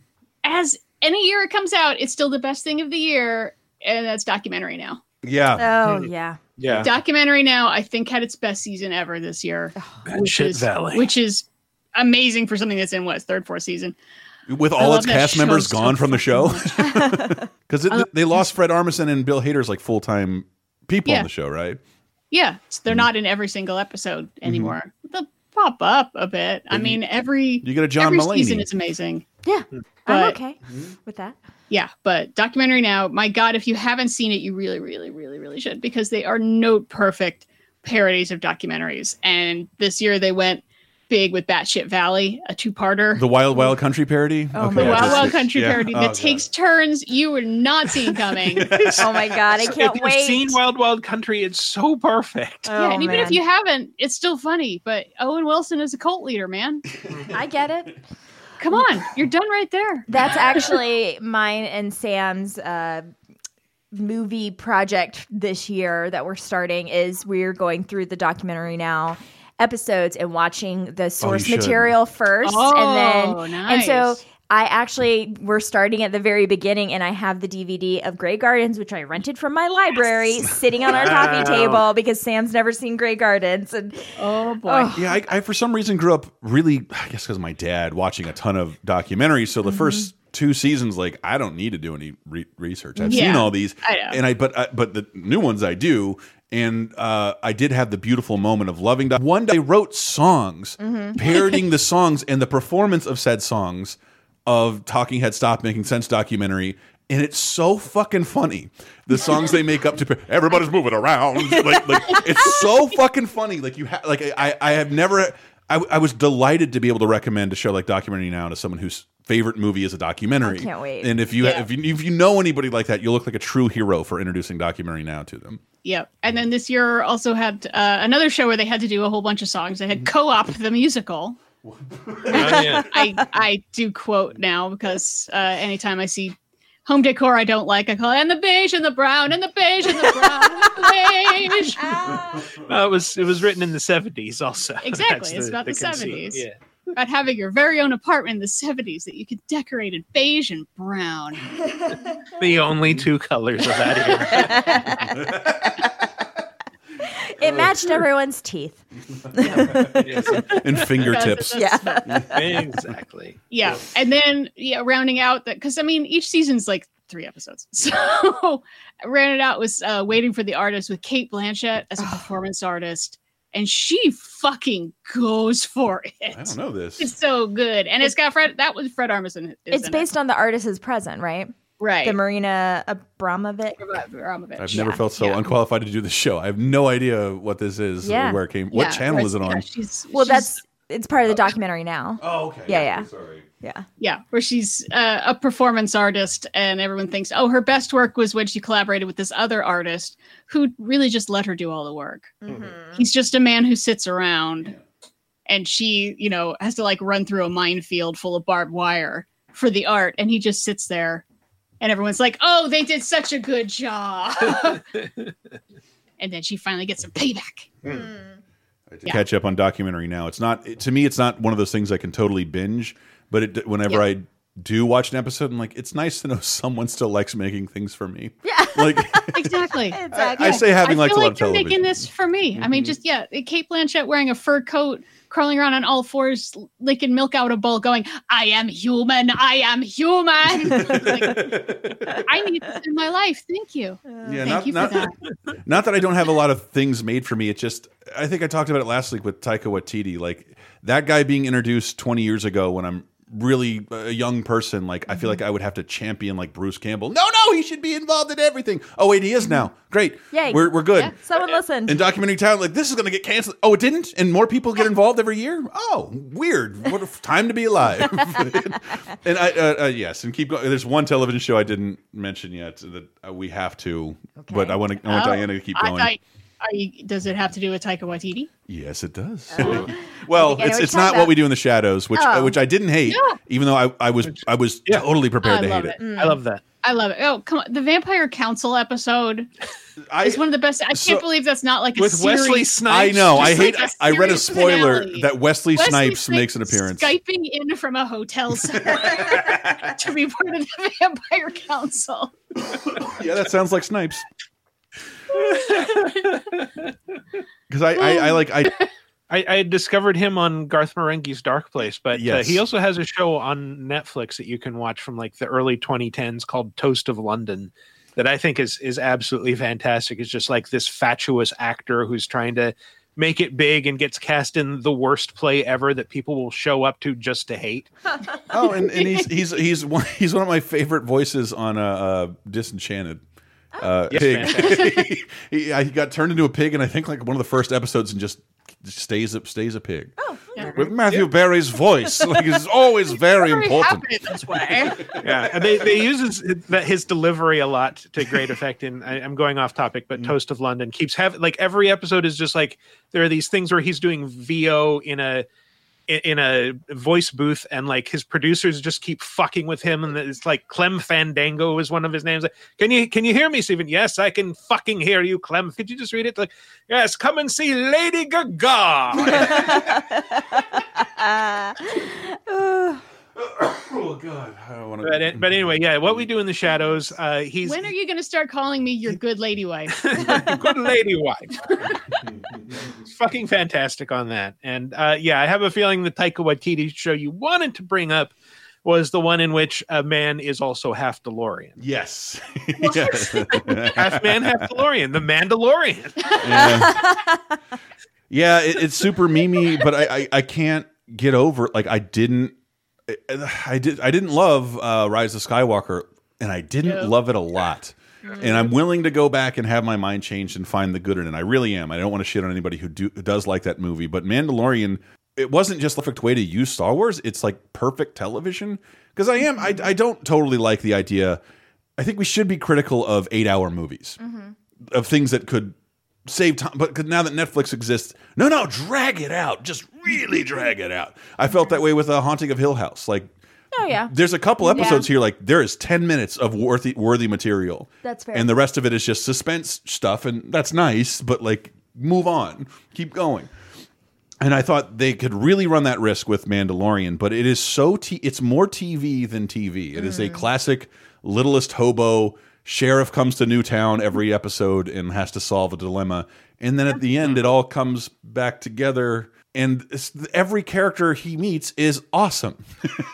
Speaker 3: as any year it comes out, it's still the best thing of the year, and that's documentary now.
Speaker 1: Yeah.
Speaker 4: Oh hmm. yeah.
Speaker 2: Yeah.
Speaker 3: Documentary now, I think had its best season ever this year, which
Speaker 2: Shit
Speaker 3: is
Speaker 2: Valley.
Speaker 3: which is amazing for something that's in what third, fourth season.
Speaker 1: With all its cast
Speaker 3: show
Speaker 1: members
Speaker 3: so
Speaker 1: gone from the show, because they lost Fred Armisen and Bill Hader's like full time people
Speaker 3: Yeah.
Speaker 1: on the show, right?
Speaker 3: Yeah, so they're mm-hmm. not in every single episode mm-hmm. anymore. They'll pop up a bit. I
Speaker 1: But you-
Speaker 3: mean, every
Speaker 1: You get a John
Speaker 3: every
Speaker 1: Mulaney.
Speaker 3: season is amazing.
Speaker 4: Yeah, hmm. I'm
Speaker 3: But-
Speaker 4: okay mm-hmm. with that.
Speaker 3: Yeah, but documentary now, my God, if you haven't seen it, you really, really, really, really should because they are note perfect parodies of documentaries. And this year they went big with Batshit Valley, a two parter.
Speaker 1: The Wild Wild Country parody.
Speaker 3: Oh the Wild Wild Country
Speaker 1: Yeah.
Speaker 3: parody
Speaker 1: Oh,
Speaker 3: that
Speaker 1: God.
Speaker 3: takes turns you were not seeing coming.
Speaker 4: oh my god, I can't
Speaker 2: if
Speaker 4: wait.
Speaker 2: you've seen Wild Wild Country, it's so perfect.
Speaker 3: Oh, yeah, and even if
Speaker 4: Oh,
Speaker 3: you haven't, it's still funny. But Owen Wilson is a cult leader, man.
Speaker 4: I get it.
Speaker 3: Come on, you're done right there.
Speaker 4: That's actually mine and Sam's uh, movie project this year that we're starting. Is we're going through the documentary now episodes and watching the source
Speaker 1: should.
Speaker 4: material first,
Speaker 3: Oh,
Speaker 4: and then and so.
Speaker 3: Nice.
Speaker 4: I actually we're starting at the very beginning, and I have the DVD of Grey Gardens, which I rented from my library, sitting on our coffee table because Sam's never seen Grey Gardens, and
Speaker 3: Oh boy.
Speaker 1: Yeah, I, I for some reason grew up really, I guess because my dad watching a ton of documentaries. So the
Speaker 3: Mm-hmm.
Speaker 1: first two seasons, like I don't need to do any re research. I've
Speaker 3: Yeah,
Speaker 1: seen all these,
Speaker 3: I know.
Speaker 1: and I but I, but the new ones I do. And uh, I did have the beautiful moment of loving. Doc One day, I wrote songs,
Speaker 3: Mm-hmm.
Speaker 1: parodying the songs and the performance of said songs of Talking Head Stop Making Sense documentary. And it's so fucking funny. The songs they make up to everybody's moving around. Like, like it's so fucking funny. Like you have like I I have never I, I was delighted to be able to recommend a show like Documentary Now to someone whose favorite movie is a documentary.
Speaker 4: I can't wait.
Speaker 1: And if you
Speaker 3: Yeah.
Speaker 1: if you if you know anybody like that, you'll look like a true hero for introducing Documentary Now to them.
Speaker 3: Yep. And then this year also had uh, another show where they had to do a whole bunch of songs. They had co-op the musical.
Speaker 2: Oh, yeah.
Speaker 3: I I do quote now because uh, anytime I see home decor I don't like, I call it and the beige and the brown and the beige and the brown and the beige.
Speaker 2: Uh, it was it was written in the seventies also.
Speaker 3: Exactly,
Speaker 2: That's
Speaker 3: it's about the 70s.
Speaker 2: Yeah.
Speaker 3: About having your very own apartment in the 70s that you could decorate in beige and brown.
Speaker 2: The only two colors of that era.
Speaker 4: It matched everyone's teeth.
Speaker 2: Yes,
Speaker 1: And fingertips.
Speaker 3: That's- that's-
Speaker 4: Yeah.
Speaker 2: exactly.
Speaker 3: yeah and then yeah rounding out that because i mean each season's like three episodes so rounded out was uh, waiting for the artist with cate blanchett as a performance artist and she fucking goes for it
Speaker 1: I don't know this.
Speaker 3: it's so good and it's got fred that was fred armisen
Speaker 4: It's
Speaker 3: in
Speaker 4: based on the artist's present, right?
Speaker 3: It. right
Speaker 4: The Marina Abramovic.
Speaker 3: Abramovich.
Speaker 1: I've never
Speaker 4: Yeah.
Speaker 1: felt so
Speaker 3: Yeah.
Speaker 1: unqualified to do this show. I have no idea what this is
Speaker 4: Yeah.
Speaker 1: or where it came. What
Speaker 3: Yeah,
Speaker 1: channel is it on?
Speaker 3: yeah, she's,
Speaker 4: Well,
Speaker 3: she's-
Speaker 4: that's it's part of the documentary now.
Speaker 1: Oh, okay.
Speaker 4: Yeah, yeah.
Speaker 1: Sorry.
Speaker 4: Yeah.
Speaker 3: yeah where she's uh, a performance artist and everyone thinks oh her best work was when she collaborated with this other artist who really just let her do all the work
Speaker 4: Mm-hmm.
Speaker 3: he's just a man who sits around and she you know has to like run through a minefield full of barbed wire for the art and he just sits there and everyone's like oh they did such a good job and then she finally gets some payback hmm. hmm.
Speaker 1: to
Speaker 3: Yeah.
Speaker 1: catch up on documentary now. It's not to me. It's not one of those things I can totally binge. But it, whenever
Speaker 3: Yeah.
Speaker 1: I do watch an episode, I'm like, it's nice to know someone still likes making things for me.
Speaker 4: Yeah.
Speaker 1: Like
Speaker 3: exactly
Speaker 4: Exactly.
Speaker 1: I say, having
Speaker 3: I
Speaker 1: liked
Speaker 3: feel
Speaker 1: a lot
Speaker 3: like
Speaker 1: of
Speaker 3: you're
Speaker 1: television.
Speaker 3: making this for me. I mean, mm-hmm. just yeah, Cate Blanchett wearing a fur coat, crawling around on all fours, licking milk out of a bowl, going, "I am human. I am human." Like, I need this in my life. Thank you.
Speaker 1: yeah,
Speaker 3: Thank
Speaker 1: not
Speaker 3: you for
Speaker 1: not
Speaker 3: that.
Speaker 1: not that I don't have a lot of things made for me. It just I think I talked about it last week with Taika Waititi. Like that guy being introduced 20 years ago when I'm really a young person. Like I feel like I would have to champion like Bruce Campbell. No, no, he should be involved in everything. Oh wait, he is now. Great.
Speaker 4: Yay.
Speaker 1: We're we're good.
Speaker 4: Yeah, someone listened.
Speaker 1: In documentary town, like this is going to get canceled. Oh, it didn't, and more people get involved every year. Oh, weird. What a time to be alive. and I, uh, uh, yes, and keep going. There's one television show I didn't mention yet that uh, we have to, but I want to. I want
Speaker 3: Oh,
Speaker 1: Diana to keep going.
Speaker 3: I- are you- does it have to do with Taika Waititi?
Speaker 1: yes, it does.
Speaker 4: Oh.
Speaker 1: well,
Speaker 4: I
Speaker 1: it's it's not
Speaker 4: talking
Speaker 1: what we do in the shadows, which uh,
Speaker 4: Oh.
Speaker 1: which I didn't hate,
Speaker 3: No.
Speaker 1: even though I, I was I was
Speaker 2: Yeah.
Speaker 1: totally prepared
Speaker 3: I
Speaker 1: to hate it.
Speaker 3: it.
Speaker 2: I love that.
Speaker 3: I love it. Oh, come on. The Vampire Council episode
Speaker 1: I,
Speaker 3: is one of the best. I can't
Speaker 1: so-
Speaker 3: belies that's not like a
Speaker 2: With
Speaker 3: series.
Speaker 2: Wesley Snipes.
Speaker 1: I know. I hate.
Speaker 3: like a
Speaker 1: I read a spoiler
Speaker 3: finale.
Speaker 1: that Wesley,
Speaker 3: Wesley
Speaker 1: Snipes, makes an appearance.
Speaker 3: Skyping in from a hotel center to be part of the Vampire Council.
Speaker 1: Yeah, that sounds like Snipes. Because I, I, I like I
Speaker 2: I, I discovered him on Garth Marenghi's Dark Place, but
Speaker 1: Yes.
Speaker 2: uh, he also has a show on Netflix that you can watch from like the early 2010s called Toast of London that I think is is absolutely fantastic. It's just like this fatuous actor who's trying to make it big and gets cast in the worst play ever that people will show up to just to hate.
Speaker 1: oh, and, and he's he's he's one he's one of my favorite voices on uh, uh Disenchanted. Uh,
Speaker 2: Yes,
Speaker 1: pig. he, he got turned into a pig, and I think like one of the first episodes, and just stays up, stays a pig.
Speaker 3: Yeah.
Speaker 1: With Matthew Berry's voice, like it's always very
Speaker 3: Very
Speaker 1: important.
Speaker 3: happy this way.
Speaker 2: yeah, and they they use his, his delivery a lot to great effect. And I, I'm going off topic, but Toast of London keeps having like every episode is just like there are these things where he's doing VO in a in, in a voice booth, and like his producers just keep fucking with him, and it's like Clem Fandango is one of his names. Like, can you can you hear me, Stephen? Yes, I can fucking hear you, Clem. Could you just read it? Like, yes, come and see Lady Gaga.
Speaker 1: oh God, I don't want
Speaker 2: but, it- but anyway, yeah, what we do in the shadows. Uh, he's
Speaker 3: When are you going to start calling me your good lady wife?
Speaker 2: good lady wife. It's fucking fantastic on that. And uh, yeah, I have a feeling the Taika Waititi show you wanted to bring up was the one in which a man is also half DeLorean.
Speaker 1: Yes.
Speaker 2: half man, half DeLorean. The Mandalorian.
Speaker 1: Yeah, yeah it, it's super memey, but I, I I can't get over like I didn't I did I didn't love uh, Rise of Skywalker, and I didn't
Speaker 3: Yeah.
Speaker 1: love it a lot. Mm-hmm. And I'm willing to go back and have my mind changed and find the good in it. I really am. I don't want to shit on anybody who, do, who does like that movie, but Mandalorian, it wasn't just the perfect way to use Star Wars. It's like perfect television. Because I am, I, mm-hmm. I don't totally like the idea. I think we should be critical of eight hour movies, mm-hmm. of things that could save time. But 'cause now that Netflix exists, no, no, drag it out. Just really drag it out. I felt that way with a Haunting of Hill House. Like,
Speaker 4: Oh yeah.
Speaker 1: there's a couple episodes here, like there is 10 minutes of worthy worthy material.
Speaker 4: That's fair.
Speaker 1: And the rest of it is just suspense stuff, and that's nice, but like move on, keep going. And I thought they could really run that risk with Mandalorian, but it is so t it's more TV than TV. It is a mm. classic littlest hobo sheriff comes to Newtown every episode and has to solve a dilemma. And then at the end it all comes back together and every character he meets is awesome.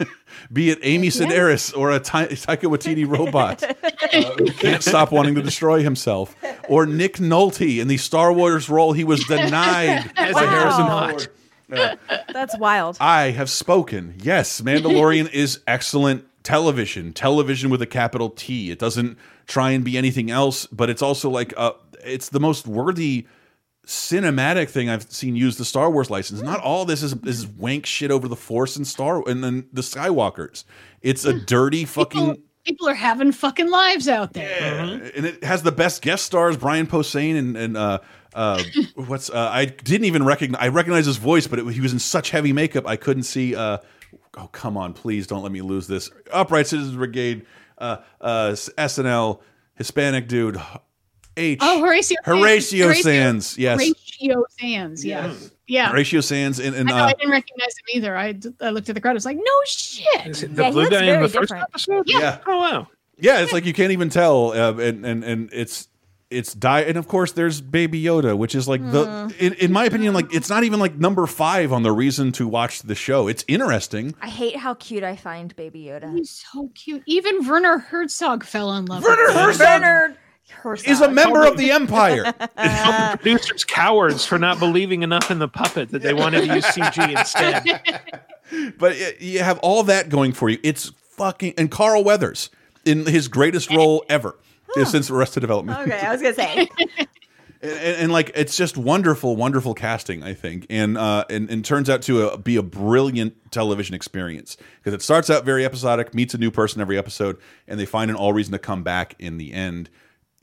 Speaker 1: Be it Amy Sedaris or a Ty Taika Waititi robot uh, who can't stop wanting to destroy himself, or Nick Nolte in the Star Wars role he was denied
Speaker 2: As
Speaker 1: by
Speaker 2: a
Speaker 1: Harrison
Speaker 4: Wow.
Speaker 1: Ford. Yeah.
Speaker 4: That's wild.
Speaker 1: I have spoken. Yes, Mandalorian is excellent television. Television with a capital T. It doesn't try and be anything else, but it's also like uh it's the most worthy cinematic thing I've seen use the Star Wars license. Not all this is is wank shit over the Force and Star and then the Skywalkers. It's a dirty fucking
Speaker 3: People are having fucking lives out there.
Speaker 1: and it has the best guest stars Brian Posehn and and uh uh what's uh I didn't even recognize I recognize his voice but it, he was in such heavy makeup I couldn't see uh oh come on please don't let me lose this Upright Citizens Brigade uh uh SNL Hispanic dude H
Speaker 3: Oh, Horatio.
Speaker 1: Horatio Sanz yes
Speaker 3: Horatio Sanz. Yeah. Yeah.
Speaker 1: Horatio Sanz and, and
Speaker 3: I know.
Speaker 1: uh,
Speaker 3: I didn't recognize him either. I, d- I looked at the crowd. I was like, no shit.
Speaker 2: Is it
Speaker 4: Yeah,
Speaker 2: the blue guy in
Speaker 4: very
Speaker 2: the first
Speaker 4: different.
Speaker 2: episode?
Speaker 1: Yeah.
Speaker 2: Oh wow.
Speaker 1: yeah it's like you can't even tell uh, and and and it's it's die and of course there's baby yoda which is like the in, in my opinion like it's not even like number five on the reason to watch the show it's interesting
Speaker 4: I hate how cute I find Baby Yoda.
Speaker 3: He's so cute. Even Werner Herzog fell in love
Speaker 1: Werner
Speaker 3: with him.
Speaker 1: Herzog
Speaker 4: Bernard Herzog.
Speaker 1: is a member of the empire
Speaker 2: Call the producers cowards for not believing enough in the puppet that they wanted to use CG instead.
Speaker 1: but it, you have all that going for you it's fucking and carl weathers in his greatest role ever since arrested development
Speaker 4: Okay, I was gonna say.
Speaker 1: and, and, and, like it's just wonderful, wonderful casting. I think, and uh, and, and turns out to uh be a brilliant television experience because it starts out very episodic, meets a new person every episode, and they find an all reason to come back in the end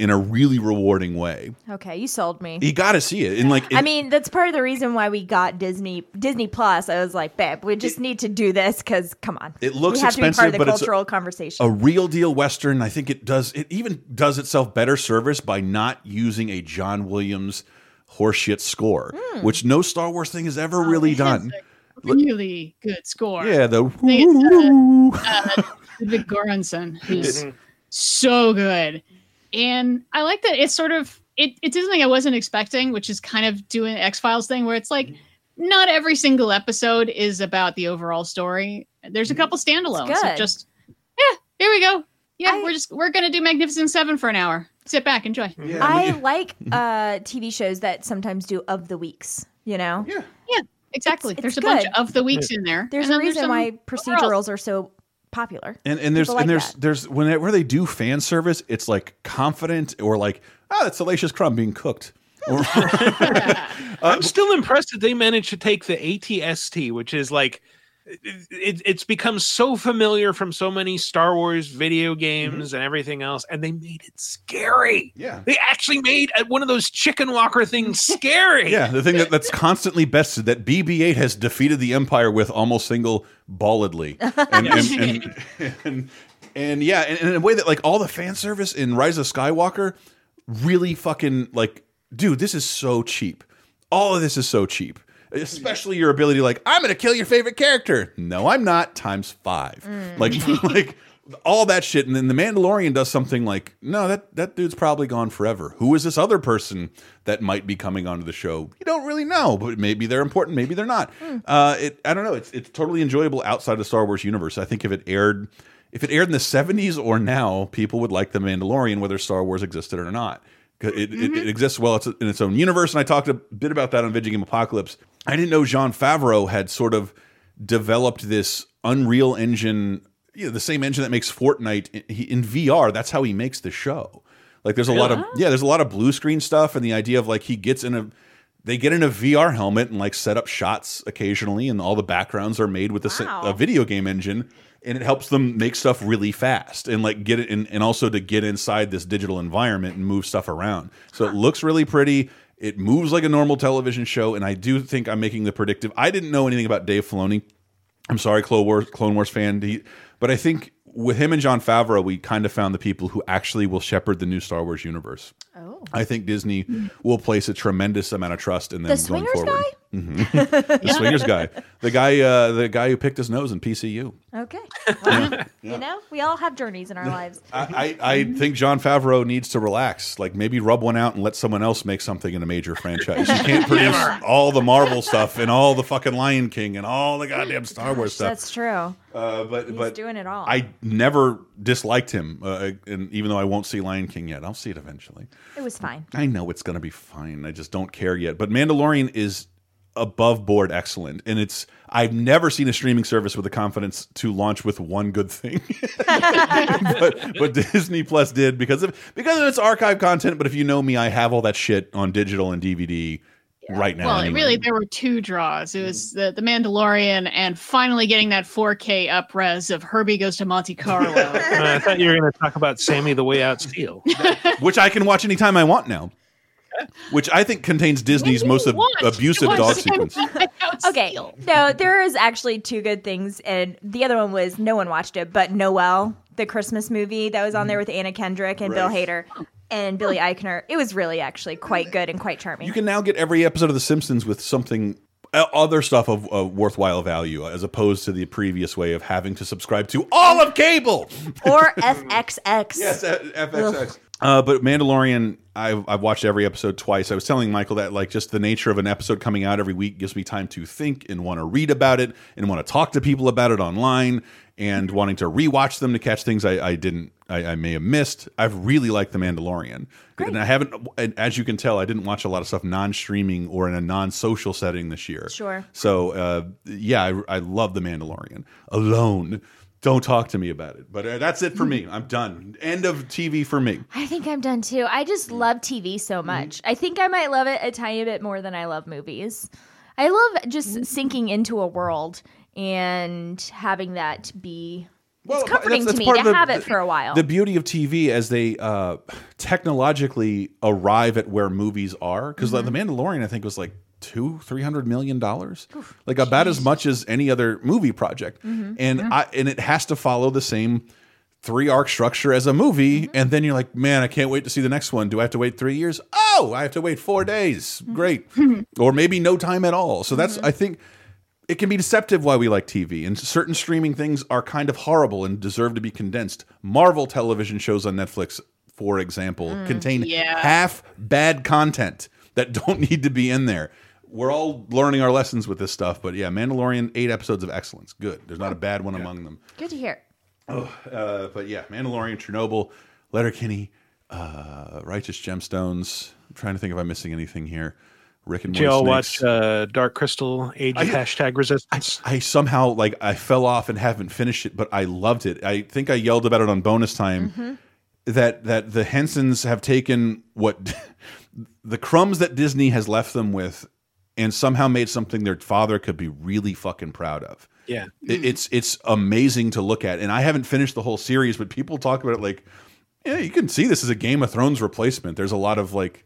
Speaker 1: in a really rewarding way.
Speaker 4: Okay, you sold me.
Speaker 1: You got to see it. And like,
Speaker 4: I mean, that's part of the reason why we got Disney Disney Plus. I was like, babe, we just need to do this because come on,
Speaker 1: It looks
Speaker 4: we have to be part
Speaker 1: expensive,
Speaker 4: of the
Speaker 1: but it's a-
Speaker 4: cultural conversation.
Speaker 1: a real deal western. I think it does. It even does itself better service by not using a John Williams horseshit score,
Speaker 4: Hmm.
Speaker 1: which no Star Wars thing has
Speaker 4: Oh,
Speaker 1: ever really done.
Speaker 3: Really good score.
Speaker 1: Yeah, the
Speaker 3: think it's, uh, Ludwig Göransson, who's
Speaker 1: Mhm.
Speaker 3: so good. And I like that it's sort of it, it's something I wasn't expecting, which is kind of doing X Files thing where it's like not every single episode is about the overall story. There's a couple standalones.
Speaker 4: It's
Speaker 3: of
Speaker 4: good.
Speaker 3: just yeah, here we go. Yeah, we're just we're gonna do Magnificent Seven for an hour. Sit back, enjoy.
Speaker 4: I like uh, TV shows that sometimes do of the weeks. You know,
Speaker 1: yeah,
Speaker 3: yeah, exactly.
Speaker 4: It's-
Speaker 3: There's
Speaker 4: it's
Speaker 3: a bunch of the weeks in there.
Speaker 4: There's
Speaker 3: and
Speaker 4: a reason
Speaker 3: some
Speaker 4: why
Speaker 3: overalls.
Speaker 4: procedurals are so popular.
Speaker 1: And and there's
Speaker 4: like
Speaker 1: and there's
Speaker 4: that.
Speaker 1: there's whenever they do fan service, it's like confident or like ah, that's salacious crumb being cooked. Or,
Speaker 2: I'm still impressed that they managed to take the ATST, which is like it, it's become so familiar from so many Star Wars video games and everything else, and they made it scary.
Speaker 1: Yeah.
Speaker 2: They actually made uh, one of those chicken walker things scary.
Speaker 1: Yeah, the thing that, that's constantly bested that BB-8 has defeated the Empire with almost single balledly, and and, and, and, and yeah, and, and in a way that like all the fan service in Rise of Skywalker really fucking like, dude, this is so cheap. All of this is so cheap. Especially your ability, to, like, I'm gonna kill your favorite character. No, I'm not. Times five. Mm. Like, like all that shit. And then the Mandalorian does something like, no, that that dude's probably gone forever. Who is this other person that might be coming onto the show? You don't really know, but maybe they're important, maybe they're not. Hmm. Uh, it, I don't know. It's it's totally enjoyable outside of Star Wars universe. I think if it aired, if it aired in the '70s or now, people would like the Mandalorian, whether Star Wars existed or not It, it, mm-hmm. it exists well it's in its own universe, and I talked a bit about that on Video Game Apocalypse. I didn't know Jon Favreau had sort of developed this Unreal Engine, you know, the same engine that makes Fortnite in, in VR. That's how he makes the show. Like, there's a lot of yeah, there's a lot of blue screen stuff, and the idea of like he gets in a they get in a VR helmet and like set up shots occasionally, and all the backgrounds are made with a,
Speaker 4: Wow.
Speaker 1: a video game engine, and it helps them make stuff really fast and like get it in, and also to get inside this digital environment and move stuff around. So it looks really pretty. It moves like a normal television show, and I do think I'm making the predictive. I didn't know anything about Dave Filoni. I'm sorry, Clone Wars, Clone Wars fan, he, but I think with him and Jon Favreau, we kind of found the people who actually will shepherd the new Star Wars universe.
Speaker 4: Oh.
Speaker 1: I think Disney will place a tremendous amount of trust in them
Speaker 4: The
Speaker 1: going
Speaker 4: swingers
Speaker 1: forward. Mhm. the swingers guy, the guy, uh, the guy who picked his nose in PCU.
Speaker 4: Okay. Well, You know, we all have journeys in our lives.
Speaker 1: I, I, I think Jon Favreau needs to relax. Like maybe rub one out and let someone else make something in a major franchise. You can't produce all the Marvel stuff and all the fucking Lion King and all the goddamn Star Wars stuff.
Speaker 4: That's true.
Speaker 1: Uh, but
Speaker 4: He's
Speaker 1: but
Speaker 4: doing it all.
Speaker 1: I never disliked him, uh, and even though I won't see Lion King yet, I'll see it eventually.
Speaker 4: It was fine.
Speaker 1: I know it's going to be fine. I just don't care yet. But Mandalorian is above board excellent, and it's I've never seen a streaming service with the confidence to launch with one good thing. but, but Disney Plus did because of because of its archive content. But if you know me, I have all that shit on digital and DVD right now.
Speaker 3: Well,
Speaker 1: anyway.
Speaker 3: really, there were two draws. It was the, the Mandalorian and finally getting that 4K upres of Herbie Goes to Monte Carlo.
Speaker 2: Uh, I thought you were going to talk about Sammy the Way Out Seal.
Speaker 1: which I can watch anytime I want now. Which I think contains Disney's most ab abusive dog sequence.
Speaker 4: Okay. No, there is actually two good things, and the other one was no one watched it, but Noelle, the Christmas movie that was on there with Anna Kendrick and Bill Hader and Billy Eichner. It was really actually quite good and quite charming.
Speaker 1: You can now get every episode of The Simpsons with something uh, other stuff of, of worthwhile value, as opposed to the previous way of having to subscribe to all of cable.
Speaker 4: or FXX.
Speaker 1: Yes, FXX. Uh, but Mandalorian, I've, I've watched every episode twice. I was telling Michael that like just the nature of an episode coming out every week gives me time to think and want to read about it and want to talk to people about it online and wanting to rewatch them to catch things I, I didn't I, I may have missed. I've really liked The Mandalorian, and I haven't. And as you can tell, I didn't watch a lot of stuff non-streaming or in a non-social setting this year.
Speaker 4: Sure.
Speaker 1: So uh, yeah, I, I love The Mandalorian. Alone. Don't talk to me about it. But uh, that's it for me. I'm done. End of TV for me.
Speaker 4: I think I'm done too. I just love TV so much. I think I might love it a tiny bit more than I love movies. I love just sinking into a world and having that be it's comforting
Speaker 1: that's-
Speaker 4: to
Speaker 1: that's
Speaker 4: me to
Speaker 1: the-
Speaker 4: have it for a while.
Speaker 1: The beauty of TV as they uh, technologically arrive at where movies are, because
Speaker 4: Mm-hmm.
Speaker 1: The Mandalorian, I think, was like two, three hundred million dollars, like about as much as any other movie project,
Speaker 4: Mm-hmm.
Speaker 1: and I and it has to follow the same three arc structure as a movie,
Speaker 4: Mm-hmm.
Speaker 1: and then you're like, man, I can't wait to see the next one. Do I have to wait three years? Oh, I have to wait four days.
Speaker 4: Mm-hmm.
Speaker 1: Great, or maybe no time at all. So that's I think it can be deceptive why we like TV, and certain streaming things are kind of horrible and deserve to be condensed. Marvel television shows on Netflix, for example,
Speaker 4: Mm,
Speaker 1: contain
Speaker 3: yeah.
Speaker 1: half bad content that don't need to be in there. We're all learning our lessons with this stuff, but yeah, Mandalorian, eight episodes of excellence. Good. There's not a bad one among them.
Speaker 4: Good to hear.
Speaker 1: Uh, but yeah, Mandalorian, Chernobyl, Letterkenny, uh, Righteous Gemstones. I'm trying to think if I'm missing anything here. Rick and
Speaker 2: Did you
Speaker 1: Morty
Speaker 2: all watch uh, Dark Crystal Age of
Speaker 1: I-
Speaker 2: Hashtag Resistance?
Speaker 1: I somehow like I fell off and haven't finished it, but I loved it. I think I yelled about it on bonus time
Speaker 4: Mm-hmm.
Speaker 1: that that the Hensons have taken what the crumbs that Disney has left them with and somehow made something their father could be really fucking proud of.
Speaker 2: Yeah.
Speaker 1: It- it's it's amazing to look at, and I haven't finished the whole series, but people talk about it like, yeah, you can see this is a Game of Thrones replacement. There's a lot of like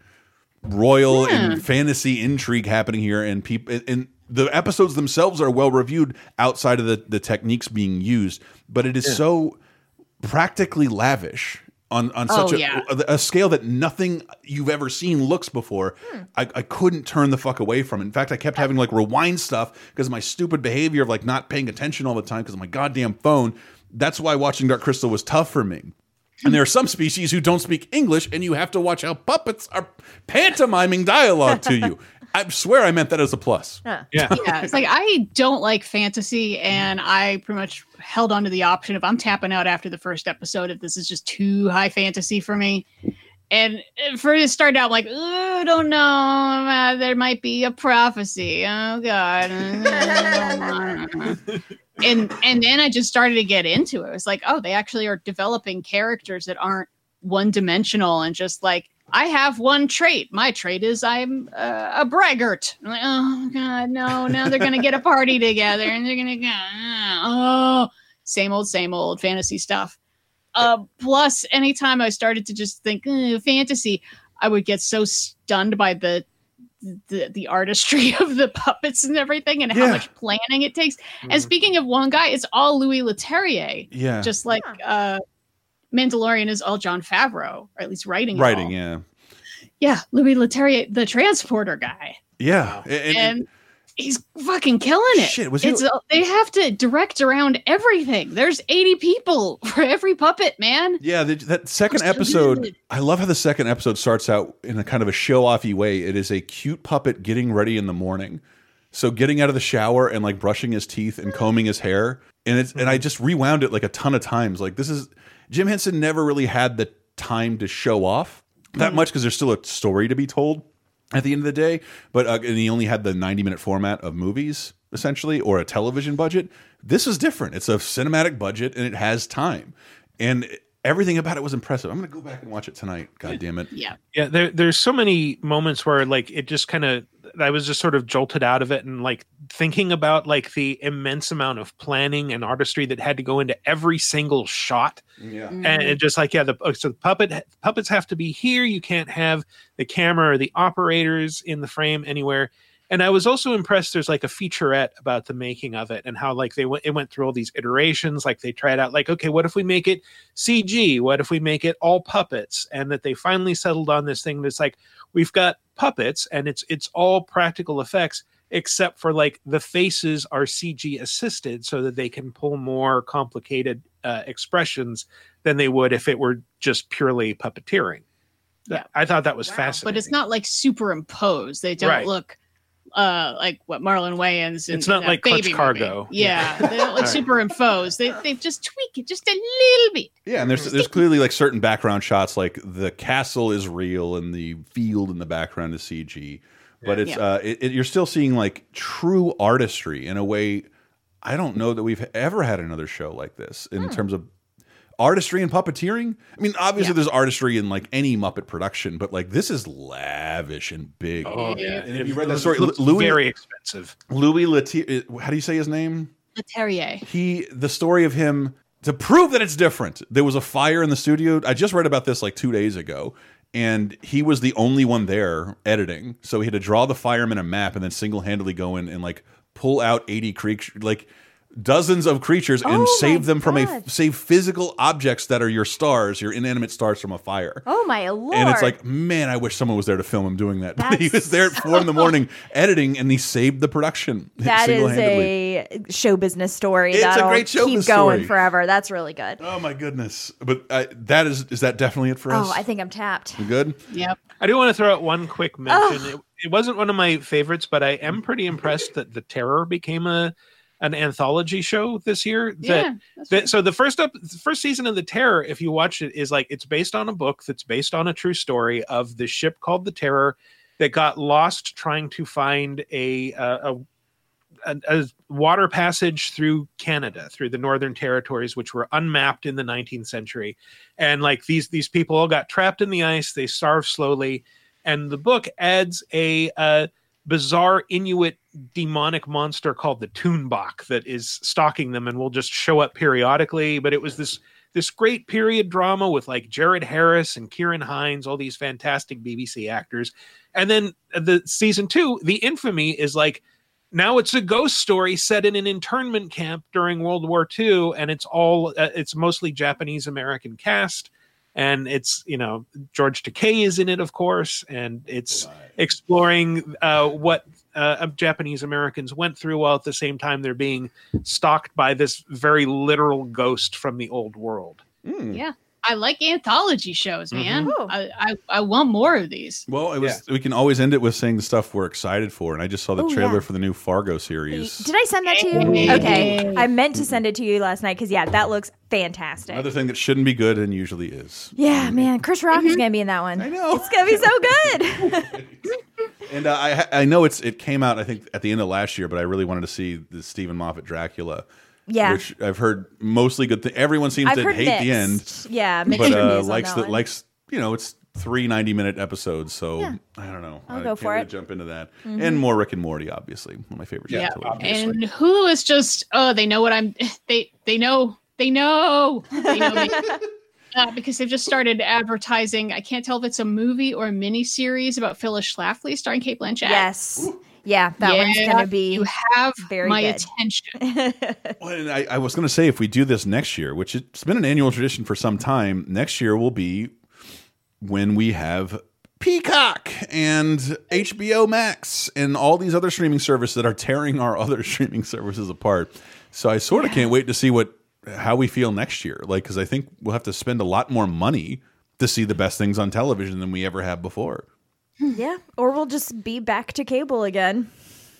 Speaker 1: royal
Speaker 3: Yeah.
Speaker 1: and fantasy intrigue happening here, and people and the episodes themselves are well reviewed outside of the the techniques being used, but it is
Speaker 2: Yeah.
Speaker 1: so practically lavish on on oh, such
Speaker 3: Oh,
Speaker 1: a,
Speaker 3: yeah.
Speaker 1: a, a scale that nothing you've ever seen looks before. Hmm. I, I couldn't turn the fuck away from it. In fact, I kept having like rewind stuff because of my stupid behavior of like not paying attention all the time because of my goddamn phone. That's why watching Dark Crystal was tough for me. And there are some species who don't speak English, and you have to watch how puppets are pantomiming dialogue to you. I swear I meant that as a plus.
Speaker 2: Yeah.
Speaker 3: yeah, it's like I don't like fantasy, and I pretty much held on to the option of I'm tapping out after the first episode if this is just too high fantasy for me. And uh, for it started out like, oh, don't know, uh, there might be a prophecy. Oh God. and and then I just started to get into it. It was like, oh, they actually are developing characters that aren't one dimensional and just like I have one trait. My trait is I'm uh, a braggart. I'm like, oh god, no! Now they're gonna get a party together and they're gonna go. Oh, same old, same old fantasy stuff. Uh, plus, anytime I started to just think "Eh, fantasy, I would get so stunned by the the, the artistry of the puppets and everything and how much planning it takes. And speaking of one guy, it's all Louis Leterrier.
Speaker 1: Yeah.
Speaker 3: Just like uh Mandalorian is all Jon Favreau, or at least writing.
Speaker 1: Writing,
Speaker 3: all.
Speaker 1: yeah.
Speaker 3: Yeah, Louis Leterrier, the transporter guy.
Speaker 1: Yeah. And- and-
Speaker 3: And, he's fucking killing it.
Speaker 1: Shit, was he-
Speaker 3: it's, uh, they have to direct around everything. There's 80 people for every puppet, man.
Speaker 1: Yeah, the, that second
Speaker 3: so
Speaker 1: episode.
Speaker 3: good.
Speaker 1: I love how the second episode starts out in a kind of a show-offy way. It is a cute puppet getting ready in the morning, so getting out of the shower and like brushing his teeth and combing his hair. And it's and I just rewound it like a ton of times. Like this is Jim Henson never really had the time to show off that much because there's still a story to be told at the end of the day. But uh, and he only had the 90 minute format of movies essentially or a television budget. This is different. It's a cinematic budget and it has time. And everything about it was impressive. I'm going to go back and watch it tonight. God damn it.
Speaker 3: Yeah.
Speaker 2: Yeah, there there's so many moments where like it just kind of I was just sort of jolted out of it and like thinking about like the immense amount of planning and artistry that had to go into every single shot.
Speaker 1: Yeah. Mm-hmm.
Speaker 2: And it just like yeah, the oh, so the puppet puppets have to be here. You can't have the camera or the operators in the frame anywhere. And I was also impressed. There's like a featurette about the making of it and how like they went it went through all these iterations. Like they tried out like okay, what if we make it CG? What if we make it all puppets? And that they finally settled on this thing that's like we've got puppets and it's it's all practical effects except for like the faces are CG assisted so that they can pull more complicated uh, expressions than they would if it were just purely puppeteering.
Speaker 3: Yeah.
Speaker 2: I thought that was fascinating.
Speaker 3: But it's not like superimposed. They don't
Speaker 2: Right.
Speaker 3: look uh like what Marlon Wayans in,
Speaker 2: It's not
Speaker 3: in that
Speaker 2: like Clutch Cargo.
Speaker 3: movie. Yeah,
Speaker 2: Yeah.
Speaker 3: they don't look
Speaker 2: Right.
Speaker 3: superimposed. They they just tweak it just a little bit.
Speaker 1: Yeah, and there's there's clearly like certain background shots, like the castle is real and the field in the background is CG, but it's
Speaker 3: Yeah.
Speaker 1: uh, it, it- you're still seeing like true artistry in a way. I don't know that we've ever had another show like this in terms of artistry and puppeteering. I mean, obviously there's artistry in like any Muppet production, but like this is lavish and big.
Speaker 2: Oh yeah,
Speaker 1: And if you read that story, Louis
Speaker 2: very expensive.
Speaker 1: Louis Letier, uh, how do you say his name?
Speaker 3: Leterrier.
Speaker 1: he the story of him to prove that it's different there was a fire in the studio i just read about this like two days ago and he was the only one there editing so he had to draw the fireman a map and then single-handedly go in and like pull out 80 creatures like dozens of creatures and
Speaker 4: Oh
Speaker 1: save them from a save physical objects that are your stars your inanimate stars from a fire
Speaker 4: Oh my lord!
Speaker 1: and it's like, man, I wish someone was there to film him doing that. But he was there at four in the morning editing, and he saved the production
Speaker 4: that is a show business story.
Speaker 1: It's a
Speaker 4: that'll
Speaker 1: great show
Speaker 4: keep going
Speaker 1: story.
Speaker 4: forever. That's really good.
Speaker 1: Oh my goodness! But uh, that is is that definitely it for us?
Speaker 4: Oh, I think I'm tapped.
Speaker 1: We good.
Speaker 3: Yep.
Speaker 2: I do want to throw out one quick mention. It, it wasn't one of my favorites, but I am pretty impressed that The Terror became a an anthology show this year. That,
Speaker 3: Yeah,
Speaker 2: that so the first up the first season of The Terror, if you watch it, is like it's based on a book that's based on a true story of the ship called The Terror that got lost trying to find a a, a a, a water passage through Canada, through the Northern Territories, which were unmapped in the 19th century, and like these these people all got trapped in the ice. They starved slowly, and the book adds a uh, bizarre Inuit demonic monster called the Tuunbaq that is stalking them and will just show up periodically. But it was this this great period drama with like Jared Harris and Ciarán Hinds, all these fantastic BBC actors. And then the season two, the infamy is like now it's a ghost story set in an internment camp during World War II, and it's all uh, it's mostly Japanese American cast, and it's you know George Takei is in it, of course, and it's exploring uh, what uh, Japanese Americans went through while at the same time they're being stalked by this very literal ghost from the old world.
Speaker 3: Yeah. I like anthology shows, man.
Speaker 4: Mhm.
Speaker 3: I, I I want more of these.
Speaker 1: Well, it was. We can always end it with saying the stuff we're excited for, and I just saw the
Speaker 4: Oh,
Speaker 1: trailer
Speaker 4: yeah.
Speaker 1: for the new Fargo series.
Speaker 4: Did I send that to you? Okay. I meant to send it to you last night because, yeah, that looks fantastic.
Speaker 1: Another thing that shouldn't be good and usually is.
Speaker 4: Yeah, man. Chris Rock is going to be in that one. I know. It's going to be so good.
Speaker 1: And uh, I I know it's it came out I think at the end of last year, but I really wanted to see the Steven Moffat Dracula.
Speaker 4: Yeah.
Speaker 1: which I've heard mostly good. Th everyone seems
Speaker 4: I've
Speaker 1: to
Speaker 4: heard
Speaker 1: hate the end.
Speaker 4: Yeah, mixed
Speaker 1: but uh, likes
Speaker 4: that
Speaker 1: the likes you know it's three 90 minute episodes, so
Speaker 4: Yeah.
Speaker 1: I don't know.
Speaker 4: I'll
Speaker 1: I
Speaker 4: go
Speaker 1: can't
Speaker 4: for
Speaker 1: really
Speaker 4: it.
Speaker 1: Jump into that
Speaker 3: Mhm.
Speaker 1: and more Rick and Morty, obviously one of my favorite
Speaker 3: Yeah,
Speaker 1: shows.
Speaker 3: and Hulu is just oh they know what I'm they they know they know they know me. Uh, because they've just started advertising. I can't tell if it's a movie or a mini series about Phyllis Schlafly starring Cate Blanchett.
Speaker 4: Yes. Yeah, that one's going to be
Speaker 3: you have
Speaker 4: very
Speaker 3: my
Speaker 4: good.
Speaker 3: attention.
Speaker 1: Well, and I, I was going to say if we do this next year, which it's been an annual tradition for some time, next year will be when we have Peacock and HBO Max and all these other streaming services that are tearing our other streaming services apart. So I sort of can't wait to see what how we feel next year. Like because I think we'll have to spend a lot more money to see the best things on television than we ever have before. Hmm.
Speaker 4: yeah. Or we'll just be back to cable again.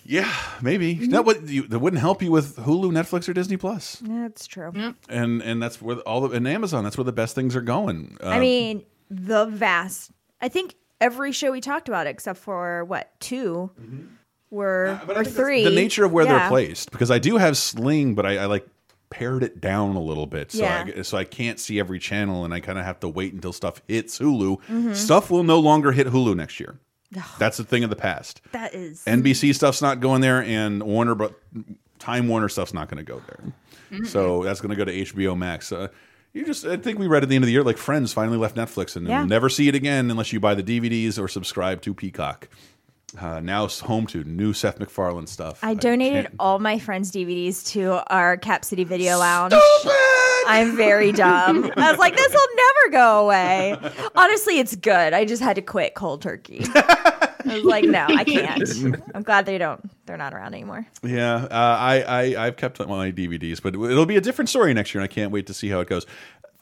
Speaker 1: Yeah, maybe mm-hmm. that would you, that wouldn't help you with Hulu, Netflix, or Disney Plus.
Speaker 4: That's true.
Speaker 1: and and that's where all the and Amazon. That's where the best things are going.
Speaker 4: I
Speaker 1: Um,
Speaker 4: mean, the vast. I think every show we talked about, except for what, 2 mm-hmm. were, or three.
Speaker 1: the nature of where
Speaker 4: Yeah.
Speaker 1: they're placed because I do have Sling, but I, I like pared it down a little bit, so
Speaker 4: Yeah.
Speaker 1: I, so I can't see every channel, and I kind of have to wait until stuff hits Hulu.
Speaker 4: Mhm.
Speaker 1: Stuff will no longer hit Hulu next year. That's a thing of the past.
Speaker 4: That is.
Speaker 1: NBC stuff's not going there, and Warner, but Time Warner stuff's not going to go there. So that's going to go to HBO Max. Uh, you just, I think we read at the end of the year, like Friends finally left Netflix, and
Speaker 4: Yeah.
Speaker 1: you'll never see it again unless you buy the DVDs or subscribe to Peacock. Uh, now home to new Seth MacFarlane stuff.
Speaker 4: I donated
Speaker 1: can't-
Speaker 4: all my friends' DVDs to our Cap City Video Lounge. I'm very dumb. I was like, this will never go away. Honestly, it's good. I just had to quit cold turkey. I was like, no, I can't. I'm glad they don't. They're not around anymore.
Speaker 1: Yeah, uh, I, I I've kept my DVDs, but it'll be a different story next year, and I can't wait to see how it goes.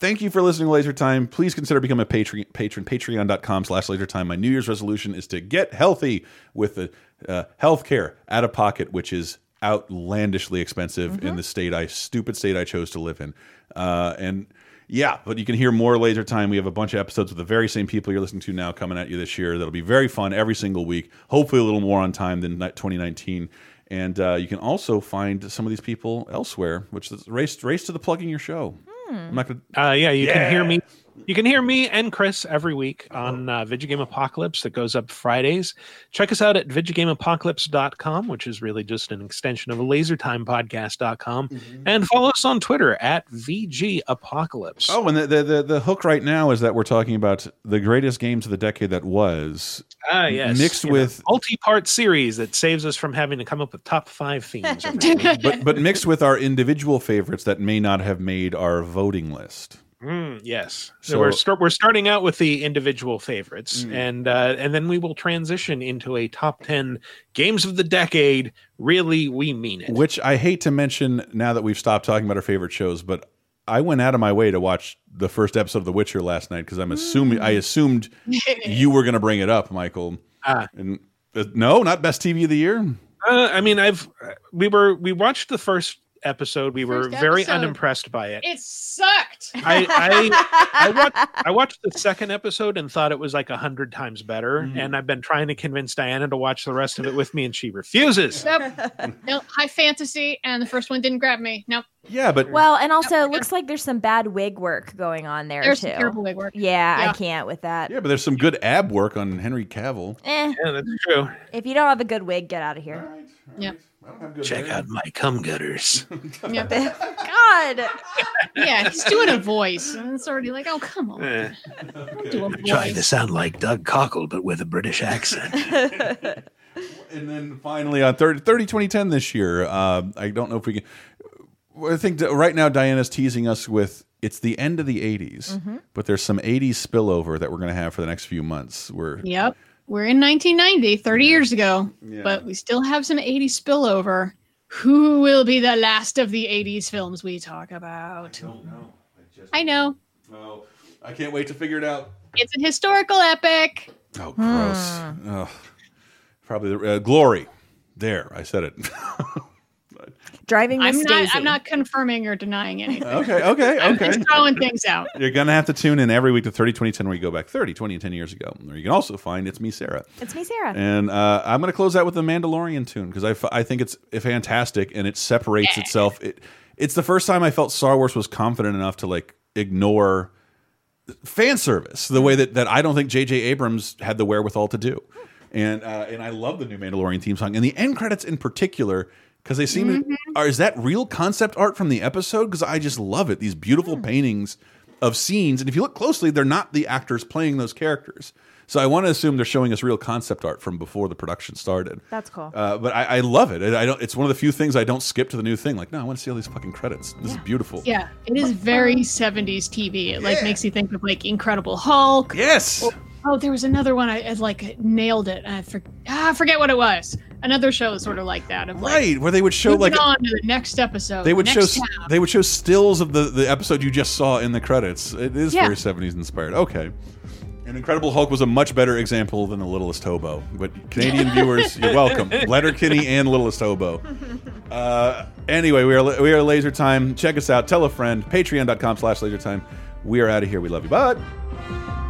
Speaker 1: Thank you for listening to Laser Time. Please consider becoming a patron. Patron patreon.com slash laser time. My New Year's resolution is to get healthy with the uh, health care out of pocket, which is outlandishly expensive in the state I stupid state I chose to live in. Uh, and yeah, but you can hear more Laser Time. We have a bunch of episodes with the very same people you're listening to now coming at you this year. That'll be very fun every single week. Hopefully, a little more on time than 2019. And uh, you can also find some of these people elsewhere, which is race race to the plugging your show. I'm not gonna.
Speaker 2: Uh, yeah, you
Speaker 1: Yeah.
Speaker 2: can hear me. You can hear me and Chris every week on uh, Video Game Apocalypse that goes up Fridays. Check us out at VideoGameApocalypse.com, which is really just an extension of LaserTimePodcast.com. And follow us on Twitter at VG Apocalypse.
Speaker 1: Oh, and the, the the the hook right now is that we're talking about the greatest games of the decade that was.
Speaker 2: Ah, yes.
Speaker 1: Mixed
Speaker 2: You
Speaker 1: with
Speaker 2: multi-part series that saves us from having to come up with top five themes.
Speaker 1: but but mixed with our individual favorites that may not have made our voting list.
Speaker 2: Mm, yes. So,
Speaker 1: So-
Speaker 2: we're start, we're starting out with the individual favorites,
Speaker 1: Mm.
Speaker 2: and uh, and then we will transition into a top ten games of the decade. Really, we mean it.
Speaker 1: Which I hate to mention now that we've stopped talking about our favorite shows, but I went out of my way to watch the first episode of The Witcher last night because I'm assuming I assumed you were going to bring it up, Michael.
Speaker 2: Ah.
Speaker 1: And uh, no, not best TV of the year.
Speaker 2: Uh, I mean, I've we were we watched the first episode. We were very
Speaker 3: episode.
Speaker 2: unimpressed by it.
Speaker 3: It sucked.
Speaker 2: I I, I watched I watched the second episode and thought it was like a hundred times better.
Speaker 1: Mm-hmm.
Speaker 2: And I've been trying to convince Diana to watch the rest of it with me, and she refuses.
Speaker 3: Nope. no, high fantasy, and the first one didn't grab me. Nope.
Speaker 1: Yeah, but
Speaker 4: Well, and also it looks like there's some bad wig work going on there
Speaker 3: There's
Speaker 4: too.
Speaker 3: some terrible wig work.
Speaker 4: Yeah,
Speaker 3: Yeah.
Speaker 4: I can't with that.
Speaker 1: yeah, but there's some good ab work on Henry Cavill.
Speaker 4: Eh,
Speaker 2: Yeah, that's true.
Speaker 4: if you don't have a good wig, get out of here.
Speaker 3: Yep.
Speaker 1: I don't have good
Speaker 2: Check
Speaker 1: hair.
Speaker 2: out my cum gutters.
Speaker 3: Yep.
Speaker 4: God,
Speaker 3: yeah, he's doing a voice, and it's already like, oh come on,
Speaker 2: Eh,
Speaker 3: do a voice.
Speaker 2: sound like Doug Cockle, but with a British accent.
Speaker 1: And then finally on 30, 30 2010 this year, uh, I don't know if we can. I think that right now Diana's teasing us with it's the end of the 80s,
Speaker 3: Mm-hmm.
Speaker 1: but there's some 80s spillover that we're going to have for the next few months. We're
Speaker 3: Yep. We're in 1990, 30 years ago,
Speaker 1: Yeah.
Speaker 3: but we still have some 80s spillover. Who will be the last of the 80s films we talk about?
Speaker 1: I don't know. I just
Speaker 3: I know.
Speaker 1: oh, I can't wait to figure it out.
Speaker 3: It's an historical epic.
Speaker 1: Oh, gross. Ugh. Probably the, uh, glory. There, I said it.
Speaker 4: driving Miss
Speaker 3: I'm not
Speaker 4: Daisy.
Speaker 3: I'm not confirming or denying anything.
Speaker 1: okay, okay, okay.
Speaker 3: I'm
Speaker 1: okay.
Speaker 3: just throwing things out.
Speaker 1: You're going to have to tune in every week to 30 20 10 where you go back 30, 20, and 10 years ago. Or you can also find It's Me, Sarah.
Speaker 4: It's me, Sarah.
Speaker 1: And uh, I'm going to close out with the Mandalorian tune because I, f- I think it's fantastic and it separates itself. It, it's the first time I felt Star Wars was confident enough to like ignore fan service the way that, that I don't think J.J. Abrams had the wherewithal to do. And uh, and I love the new Mandalorian theme song and the end credits in particular because they seem to mm-hmm. are is that real concept art from the episode? Because I just love it these beautiful hmm. paintings of scenes and if you look closely they're not the actors playing those characters. So I want to assume they're showing us real concept art from before the production started.
Speaker 4: That's cool.
Speaker 1: uh, but I, I love it. I I don't it's one of the few things I don't skip to the new thing like no I want to see all these fucking credits. This is beautiful.
Speaker 3: Yeah, it is very um, 70s TV. It like makes you think of like Incredible Hulk.
Speaker 1: yes
Speaker 3: Oh, there was another one I, I like nailed it. I, for, ah, I forget what it was. Another show sort of like that. Of like,
Speaker 1: right where they would show like
Speaker 3: on to the next episode.
Speaker 1: they would show
Speaker 3: tab.
Speaker 1: they would show stills of the the episode you just saw in the credits. It is
Speaker 3: Yeah.
Speaker 1: very 70s inspired. Okay. An Incredible Hulk was a much better example than The Littlest Hobo. But Canadian viewers, you're welcome. Letterkenny and Littlest Hobo. Uh, anyway, we are we are Laser Time. Check us out. Tell a friend. Patreon.com slash Laser Time. We are out of here. We love you. Bye.